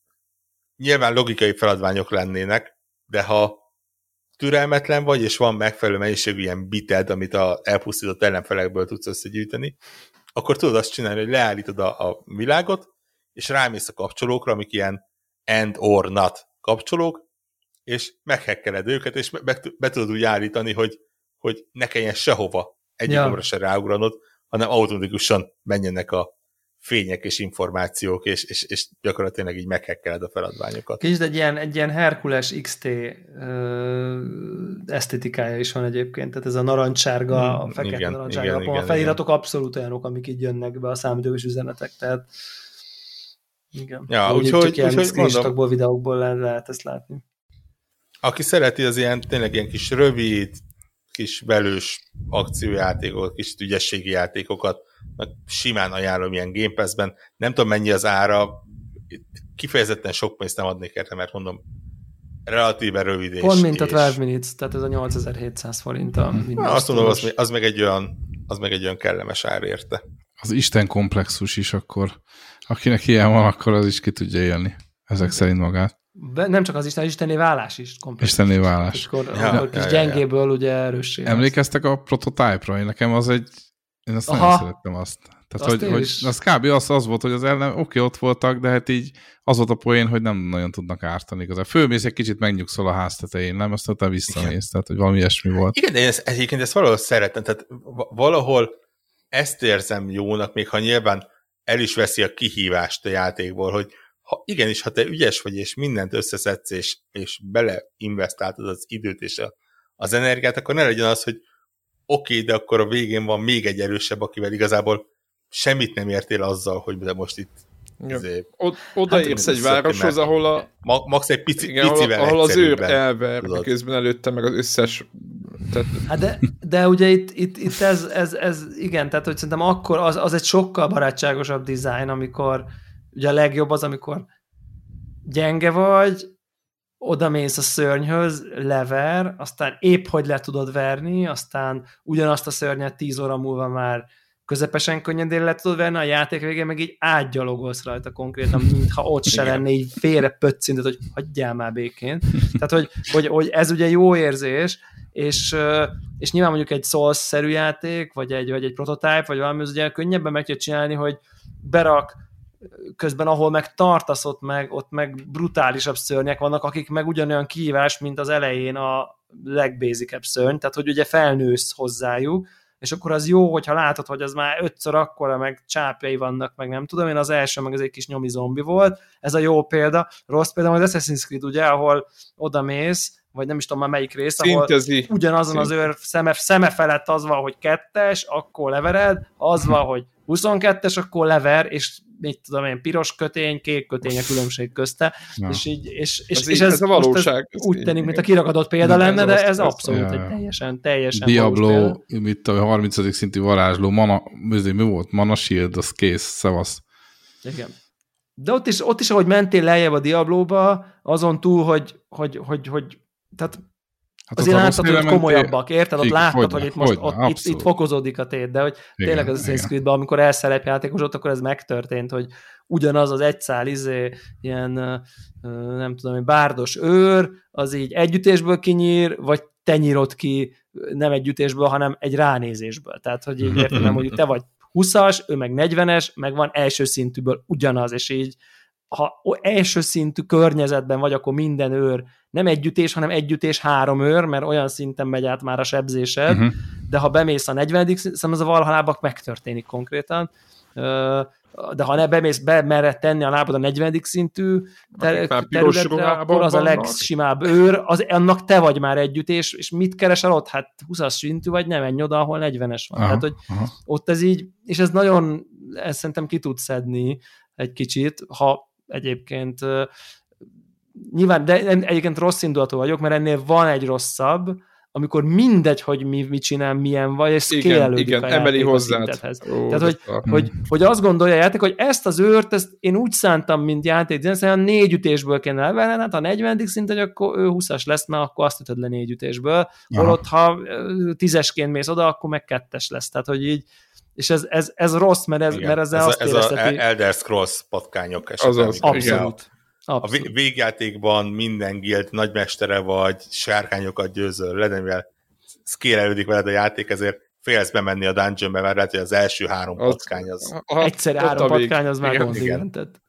Nyilván logikai feladványok lennének, de ha türelmetlen vagy, és van megfelelő mennyiségű ilyen bited, amit a elpusztított ellenfelekből tudsz összegyűjteni, akkor tudod azt csinálni, hogy leállítod a, a világot, és rámész a kapcsolókra, amik ilyen and or not kapcsolók, és meghekkeled őket, és be, be tudod úgy állítani, hogy, hogy ne kelljen sehova egyik ja. se ráugranod, hanem automatikusan menjenek a fények és információk, és, és, és gyakorlatilag így meghekkeled a feladványokat. Kicsit egy ilyen, egy ilyen Herkules XT ö, esztetikája is van egyébként, tehát ez a narancssárga, hmm, a fekete igen, narancssárga, igen, a feliratok igen. abszolút olyanok, amik így jönnek be a számítógépes üzenetek, tehát igen. Ja, úgyhogy úgy, úgy mondom, videókból le, lehet ezt látni. Aki szereti az ilyen, tényleg ilyen kis rövid, kis velős akciójátékokat, kis ügyességi játékokat, simán ajánlom ilyen Game Pass-ben. Nem tudom mennyi az ára, kifejezetten sok pénzt nem adnék erre, mert mondom, relatíve rövid. Pont és, mint a 12 Minutes, tehát ez a 8700 forint a Na, azt mondom, az, az, meg egy olyan, az meg egy olyan kellemes ár érte. Az Isten komplexus is akkor, akinek ilyen van, akkor az is ki tudja élni. Ezek szerint magát. Nem csak az Isten, az Istenné válás is. Istenné válás. Akkor, ja, akkor kis ja, gyengéből ja. ugye erőssé. Emlékeztek a prototype-ra? Én nekem az egy én azt Aha. nagyon szerettem azt. Tehát, azt hogy, hogy az kb. Az, az volt, hogy az ellen, oké, ott voltak, de hát így az volt a poén, hogy nem nagyon tudnak ártani igazán. Fölmész egy kicsit megnyugszol a ház tetején, nem? Azt utána visszamész, tehát hogy valami ilyesmi volt. Igen, de én ezt, egyébként ezt valahol szeretem, tehát valahol ezt érzem jónak, még ha nyilván el is veszi a kihívást a játékból, hogy ha igenis, ha te ügyes vagy, és mindent összeszedsz, és, és beleinvestáltad az időt és a, az energiát, akkor ne legyen az, hogy oké, okay, de akkor a végén van még egy erősebb, akivel igazából semmit nem értél azzal, hogy de most itt ja. Izé, odaérsz hát, egy városhoz, ahol a... Ma, max egy pici, igen, picivel ahol, ahol az őr elver, miközben előtte meg az összes... Tehát... Hát de, de ugye itt, itt, itt ez, ez, ez, igen, tehát hogy szerintem akkor az, az egy sokkal barátságosabb dizájn, amikor ugye a legjobb az, amikor gyenge vagy, oda mész a szörnyhöz, lever, aztán épp hogy le tudod verni, aztán ugyanazt a szörnyet tíz óra múlva már közepesen könnyedén le tudod venni, a játék végén meg így átgyalogolsz rajta konkrétan, mintha ott se lenne így félre pöccintet, hogy hagyjál már békén. Tehát, hogy, hogy, hogy ez ugye jó érzés, és, és nyilván mondjuk egy Souls-szerű játék, vagy egy, vagy egy prototype, vagy valami, az ugye könnyebben meg kell csinálni, hogy berak közben ahol meg tartasz, ott meg, ott meg brutálisabb szörnyek vannak, akik meg ugyanolyan kihívás, mint az elején a legbézikebb szörny, tehát hogy ugye felnősz hozzájuk, és akkor az jó, hogyha látod, hogy az már ötször akkora, meg csápjai vannak, meg nem tudom, én az első, meg ez egy kis nyomi zombi volt, ez a jó példa, rossz példa, az Assassin's Creed, ugye, ahol oda mész, vagy nem is tudom már melyik rész, ahol Szintezi. ugyanazon az őr szeme, szeme felett az van, hogy kettes, akkor levered, az van, hogy 22-es, akkor lever, és mit tudom én, piros kötény, kék kötény a különbség közte, Ja. és, így, és, és, Ez és így- ez, ez a most valóság. Ez Ez úgy így- tűnik, mint a kiragadott példa Nem, lenne, ez de ez ezt- abszolút egy teljesen, teljesen. Diablo, mit a 30. szintű varázsló, mana, mi mi volt? Mana Shield, az kész, szevasz. Igen. De ott is, ott is, ahogy mentél lejjebb a Diablóba, azon túl, hogy, hogy, hogy, hogy tehát Hát azért ott a láttad, hogy komolyabbak, érted? Ott láttad, hogyne, hogy itt most hogyne, ott, itt, itt fokozódik a tét, de hogy Igen, tényleg az Assassin's. Creed-ben, amikor elszelep játékos ott, akkor ez megtörtént, hogy ugyanaz az egy szál izé, ilyen, nem tudom, egy bárdos őr, az így együttésből kinyír, vagy te nyírod ki nem együttésből, hanem egy ránézésből. Tehát, hogy így értem, mondjuk te vagy 20-as, ő meg 40-es, meg van első szintűből ugyanaz, és így ha első szintű környezetben vagy, akkor minden őr nem együttés, hanem együttés három őr, mert olyan szinten megy át már a sebzésed, Mhm. de ha bemész a 40 szem, ez a valhalában megtörténik konkrétan. De ha ne bemész, be mered tenni a lábad a 40 szintű ter- területre, akkor az a legsimább őr, az, annak te vagy már együtt, és, és mit keresel ott? Hát 20-as szintű vagy, nem menj oda, ahol 40-es van. Aha, Tehát, hogy aha. ott ez így, és ez nagyon, ezt szerintem ki tud szedni egy kicsit, ha egyébként nyilván, de én egyébként rossz indulatú vagyok, mert ennél van egy rosszabb, amikor mindegy, hogy mi, mit csinál, milyen vagy, és Igen, igen, emeli. Ó, Tehát, hogy- a- Hogy, hogy azt gondolja a játék, hogy ezt az őrt, ezt én úgy szántam, mint játék, de szóval négy ütésből kéne levenni, hát a 40. szint, hogy akkor ő 20-as lesz, mert akkor azt ütöd le négy ütésből. Holott, ha tízesként mész oda, akkor meg kettes lesz. Tehát, hogy így, és ez, ez, ez rossz, mert, ez, Igen. mert ezzel ez, azt a, ez a érezteti. Elder Scrolls patkányok esetben. Azaz, igen. Abszolút. A Abszolút. vé- végjátékban minden guild nagymestere vagy, sárkányokat győzöl le, de mivel scale veled a játék, ezért félsz bemenni a dungeonbe, mert lehet, hogy az első három Az- patkány az... Aha, Egyszer három a patkány, az már Igen, gond, igen. igen. Tehát,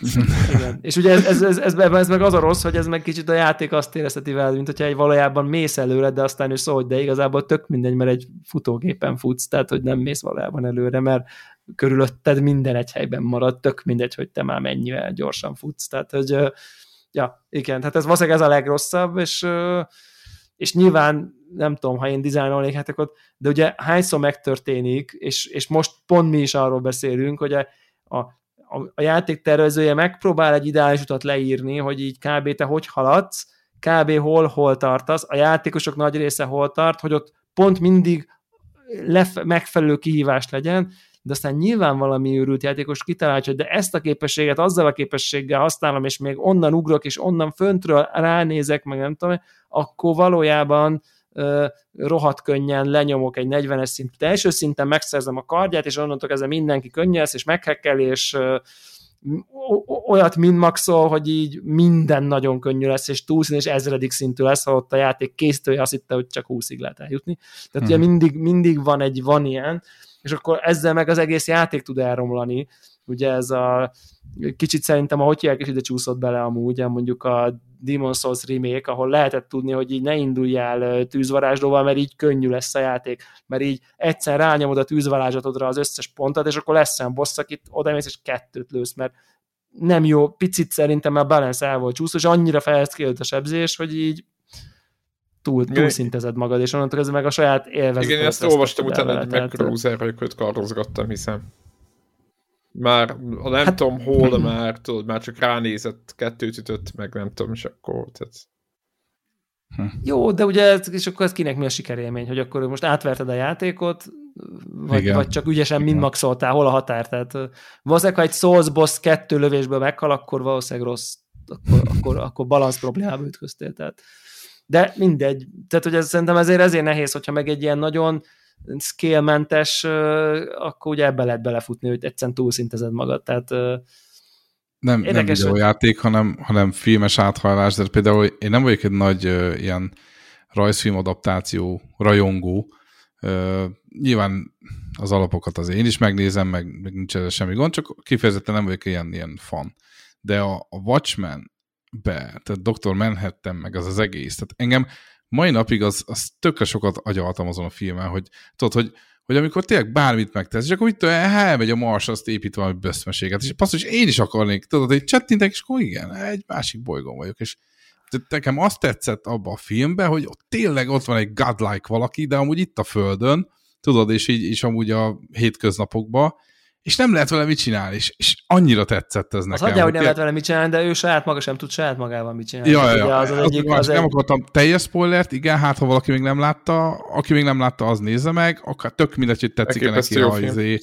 igen. És ugye ez, ez, ez, ez, ez, meg az a rossz, hogy ez meg kicsit a játék azt érezteti veled, mint hogyha egy valójában mész előre, de aztán ő szól, hogy de igazából tök mindegy, mert egy futógépen futsz, tehát hogy nem mész valójában előre, mert körülötted minden egy helyben marad, tök mindegy, hogy te már mennyivel gyorsan futsz. Tehát, hogy ja, igen, tehát ez valószínűleg ez a legrosszabb, és, és nyilván nem tudom, ha én dizájnolnék játékot, de ugye hányszor megtörténik, és, és most pont mi is arról beszélünk, hogy a, a, a, játék tervezője megpróbál egy ideális utat leírni, hogy így kb. te hogy haladsz, kb. hol, hol tartasz, a játékosok nagy része hol tart, hogy ott pont mindig lef- megfelelő kihívás legyen, de aztán nyilván valami őrült játékos kitalálja, hogy de ezt a képességet azzal a képességgel használom, és még onnan ugrok, és onnan föntről ránézek, meg nem tudom, akkor valójában rohadt könnyen lenyomok egy 40-es szintet. Első szinten megszerzem a kardját, és onnantól kezdve mindenki könnyű és meghekkel, és olyat minmaxol, hogy így minden nagyon könnyű lesz, és túlszín, és ezredik szintű lesz, ha ott a játék készítője azt hitte, hogy csak 20-ig lehet eljutni. Tehát Mhm. ugye mindig, mindig van egy, van ilyen, és akkor ezzel meg az egész játék tud elromlani. Ugye ez a kicsit szerintem a hotyák is ide csúszott bele amúgy, mondjuk a Demon Souls remake, ahol lehetett tudni, hogy így ne induljál ö, tűzvarázslóval, mert így könnyű lesz a játék, mert így egyszer rányomod a tűzvarázslatodra az összes pontot, és akkor lesz olyan boss, akit odamész, és kettőt lősz, mert nem jó, picit szerintem már balance el volt csúszva, és annyira felszkélt a sebzés, hogy így túl, túlszintezed magad, és onnantól kezdve meg a saját élvezetet. Igen, én ezt olvastam utána vele, egy hogy őt karozgattam, hiszem. Már a nem Hát- tudom hol, már, tudod, már csak ránézett, kettőt ütött, meg nem tudom, és akkor tehát Jó, de ugye, ez- és akkor ez kinek mi a sikerélmény, hogy akkor most átverted a játékot, vagy, Igen. vagy csak ügyesen Igen. minmaxoltál, hol a határ. Tehát valószínűleg, ha egy Souls boss kettő lövésből meghal, akkor valószínűleg rossz, akkor, akkor, akkor balansz problémába ütköztél. Tehát. De mindegy. Tehát, hogy ez, szerintem ezért ezért nehéz, hogyha meg egy ilyen nagyon scale-mentes, akkor ugye ebbe lehet belefutni, hogy egyszerűen túlszintezed magad. Tehát nem, nem videójáték, hanem, hanem filmes áthajlás, de például én nem vagyok egy nagy uh, ilyen rajzfilm adaptáció rajongó. Uh, nyilván az alapokat az én is megnézem, meg, meg nincs ez semmi gond, csak kifejezetten nem vagyok ilyen, ilyen fan. De a, a Watchmen be, tehát Dr. Manhattan, meg az az egész, tehát engem mai napig az, az tökre sokat agyaltam azon a filmen, hogy tudod, hogy hogy amikor tényleg bármit megtesz, és akkor itt elmegy a Mars, azt épít valami böszmeséget, és passzol, és én is akarnék, tudod, hogy csettintek, és akkor igen, egy másik bolygón vagyok, és nekem azt tetszett abba a filmben, hogy ott tényleg ott van egy godlike valaki, de amúgy itt a Földön, tudod, és így is amúgy a hétköznapokban, és nem lehet vele mit csinálni, és, és annyira tetszett ez nekem. Az adja, hogy nem lehet vele mit csinálni, de ő saját maga sem tud saját magával mit csinálni. Ja, ja, az, az, az egyik, az nem egy... akartam teljes spoilert, igen, hát ha valaki még nem látta, aki még nem látta, az nézze meg, akár tök mindegy, hogy tetszik -e neki a izé,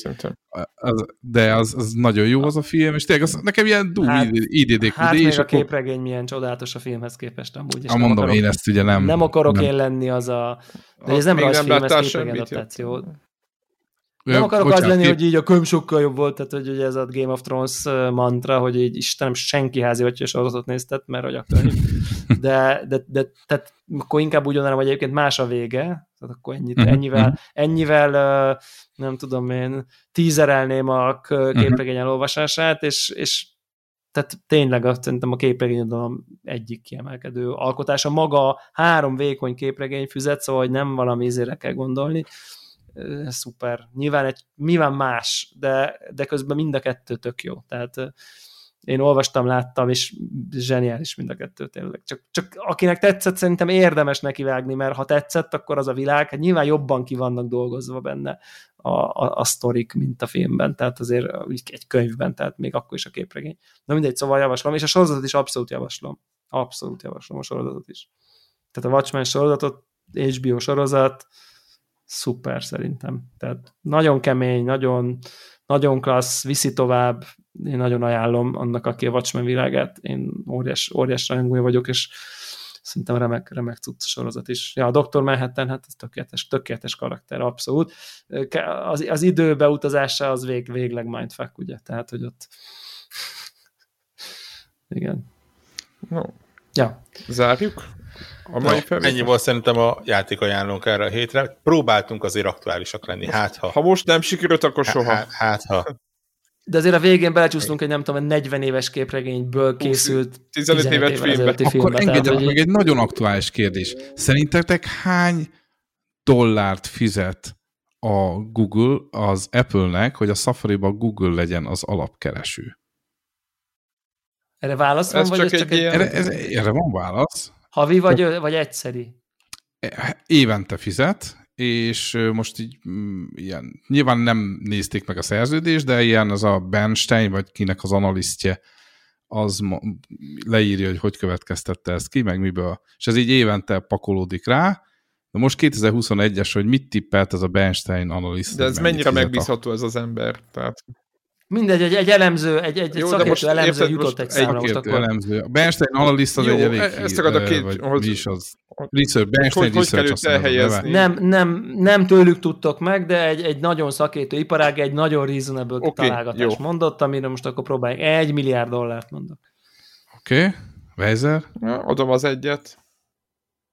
az, de az, az, nagyon jó az a film, és tényleg az, nekem ilyen dú hát, IDD Hát még a akkor... képregény milyen csodálatos a filmhez képest amúgy. És a mondom, akarok, én ezt ugye nem... Nem akarok nem. én lenni az a... De ez nem rajzfilm, ez képregény adaptáció. Nem akarok bocsánat, az lenni, két... hogy így a könyv sokkal jobb volt, tehát hogy ugye ez a Game of Thrones mantra, hogy így Istenem, senki házi vagy sorozatot néztet, mert hogy a könyv. De, de, de tehát akkor inkább úgy mondanám, hogy egyébként más a vége, tehát akkor ennyit, uh-huh. ennyivel, ennyivel nem tudom én, tízerelném a mhm. képregény elolvasását, és, és tehát tényleg azt szerintem a képregényodalom egyik kiemelkedő alkotása. Maga három vékony képregény füzet, szóval hogy nem valami ízére kell gondolni, szuper. Nyilván, egy, nyilván más, de, de közben mind a kettő tök jó. Tehát én olvastam, láttam, és zseniális mind a kettő tényleg. Csak, csak akinek tetszett, szerintem érdemes neki vágni, mert ha tetszett, akkor az a világ, hát nyilván jobban ki vannak dolgozva benne a, a, a sztorik, mint a filmben, tehát azért egy könyvben, tehát még akkor is a képregény. Na mindegy, szóval javaslom, és a sorozatot is abszolút javaslom. Abszolút javaslom a sorozatot is. Tehát a Watchmen sorozatot, HBO sorozat, szuper szerintem. Tehát nagyon kemény, nagyon, nagyon klassz, viszi tovább, én nagyon ajánlom annak, aki a Watchmen világát, én óriás, óriás rajongója vagyok, és szerintem remek, remek cucc sorozat is. Ja, a Dr. Manhattan, hát ez tökéletes, tökéletes karakter, abszolút. Az, az idő beutazása az vég, végleg mindfuck, ugye? Tehát, hogy ott igen. No. Ja. Zárjuk? A mai no, ennyi volt szerintem a játékajánlónk erre a hétre. Próbáltunk azért aktuálisak lenni, hát ha. Ha most nem sikerült, akkor soha. Hát, hát ha. De azért a végén belecsúsztunk egy nem tudom, 40 éves képregényből készült 15, 15 éves filmbe. Akkor engedjenek meg egy nagyon aktuális kérdés. Szerintetek hány dollárt fizet a Google az Apple-nek, hogy a Safari-ba Google legyen az alapkereső? Erre válasz van, ez vagy csak ez csak egy... Erre, ez, erre van válasz. Havi vagy, vagy egyszeri? Évente fizet, és most így mm, ilyen, nyilván nem nézték meg a szerződést, de ilyen az a Bernstein, vagy kinek az analisztje, az leírja, hogy hogy következtette ezt ki, meg miből. És ez így évente pakolódik rá, de most 2021-es, hogy mit tippelt ez a Bernstein analiszt. De ez mennyire megbízható ez az ember? Tehát... Mindegy, egy, egy elemző, egy, egy Jó, szakértő most elemző érted, jutott egy számra. Most akkor... elemző. A Bernstein analyst az Jó, egy elég ezt akad a két, vagy hogy, mi is az. Research, Bernstein hogy, Research hogy kell elhelyezni? Nem, nem, nem tőlük tudtok meg, de egy, egy nagyon szakértő iparág egy nagyon reasonable okay, találgatást jó. mondott, amire most akkor próbáljuk. Egy milliárd dollárt mondok. Oké, okay. Weiser? Ja, adom az egyet.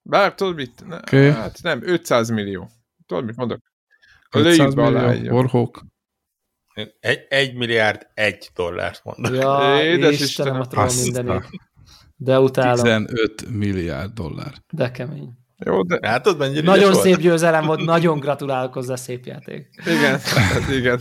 Bár tudod mit? Okay. Hát nem, 500 millió. Tudod mit mondok? 500 millió, Warhawk. Egy, egy milliárd egy dollárt mondok. Ja, Édes Istenem, a troll. De utálom. 15 milliárd dollár. De kemény. Jó, de... Látod, mennyire Nagyon szép volt? győzelem volt, nagyon gratulálok hozzá, szép játék. Igen, hát igen.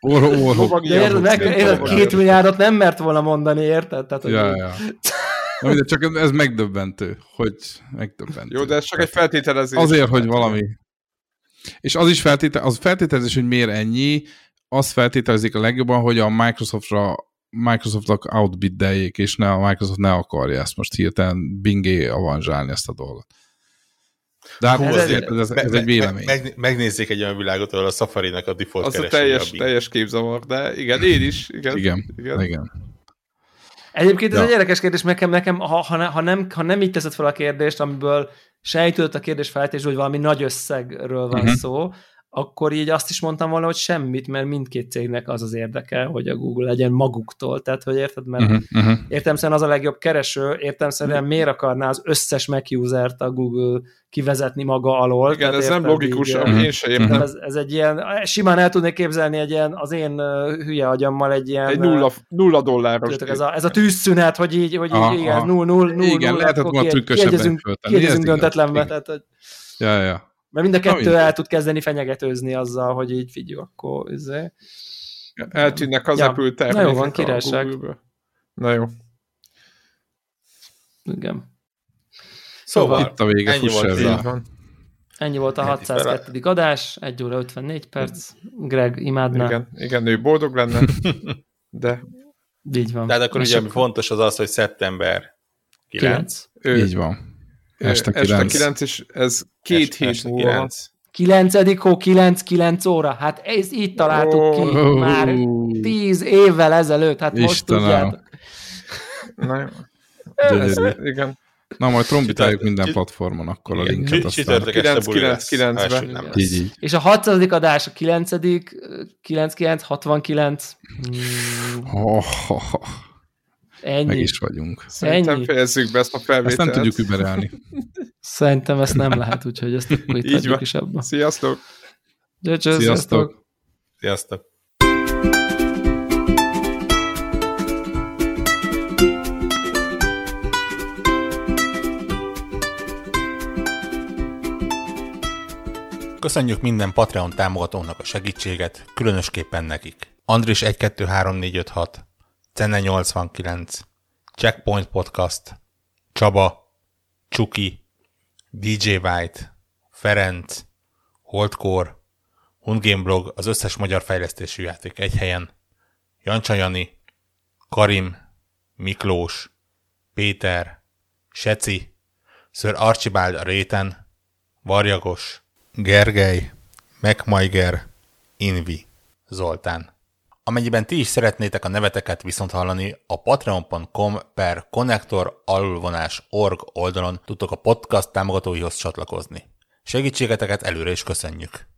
Orho. De érted, meg, érted, két milliárdot nem mert volna mondani, érted? Tehát, ja, hogy... ja. Na, de csak ez megdöbbentő, hogy megdöbbentő. Jó, de ez csak egy feltételezés. Azért, hogy valami, és az is feltétel, az feltételezés, hogy miért ennyi, azt feltételezik a legjobban, hogy a Microsoftra Microsoftnak outbiddeljék, és ne, a Microsoft ne akarja ezt most hirtelen bingé avanzsálni ezt a dolgot. De hát Hú, azért, ez, ez, ez egy vélemény. Meg, megnézzék egy olyan világot, ahol a Safari-nek a default Az a teljes, a teljes képzavar, de igen, én is. Igen, igen. igen. igen. Egyébként ez ja. egy érdekes kérdés, nekem, nekem ha, ha, ne, ha, nem, ha nem így teszed fel a kérdést, amiből sejtődött a kérdés feltésből, hogy valami nagy összegről van uh-huh. szó, akkor így azt is mondtam volna, hogy semmit, mert mindkét cégnek az az érdeke, hogy a Google legyen maguktól. Tehát, hogy érted, mert uh-huh, uh-huh. értemszerűen az a legjobb kereső, értemszerűen miért akarná az összes Mac usert a Google kivezetni maga alól. Igen, ez nem logikus, így, én se értem. Ez, ez egy ilyen, simán el tudnék képzelni egy ilyen, az én hülye agyammal egy ilyen... Egy nulla, nulla dolláros. Tudjátok, ez a, ez a tűzszünet, hogy így, hogy így, igen, null, null, null, igen, null, lehetett volna trükkösebben Kiegyezünk döntetlenbe, tehát, hogy... Ja, ja. Mert mind a kettő Na, el tud kezdeni fenyegetőzni azzal, hogy így figyelj, akkor izé. Eltűnnek az ja. Apple termékek. Na jó, van, királyság. Na jó. Igen. Szóval, Itt a vége, ennyi volt, van. Ennyi volt a 602. adás, 1 óra 54 perc. Greg imádná. Igen, igen ő boldog lenne, de... Így van. Tehát akkor ugye, ami fontos az az, hogy szeptember 9. 9. Ő, Így van. Este 9. Este 9, és ez két este, hét múlva. 9. 9. hó, 9-9 óra. Hát ezt így találtuk oh, ki oh, már 10 évvel ezelőtt. Hát Istenem. most tudjátok. Na jó. Ez, igen. Na, majd trombitáljuk minden platformon akkor a linket. Aztán. 9-9-9-ben. Így, így. És a 6. adás a 9. 99, 69. Oh, oh, oh. Ennyi. Meg is vagyunk. Szerintem Ennyi. fejezzük be ezt a felvételt. Ezt nem tudjuk überelni. Szerintem ezt nem lehet, úgyhogy ezt akkor itt hagyjuk is abba. Sziasztok! Sziasztok! Sziasztok! Sziasztok! Köszönjük minden Patreon támogatónak a segítséget, különösképpen nekik. Andris 1 2 3 4 5 6 Cenne 89, Checkpoint Podcast, Csaba, Csuki, DJ White, Ferenc, Holdcore, Hundgame Blog, az összes magyar fejlesztésű játék egy helyen, Jancsa Jani, Karim, Miklós, Péter, Seci, Sir Archibald a réten, Varjagos, Gergely, Megmajger, Invi, Zoltán. Amennyiben ti is szeretnétek a neveteket viszont hallani, a patreon.com per alulvonás org oldalon tudtok a podcast támogatóihoz csatlakozni. Segítségeteket előre is köszönjük!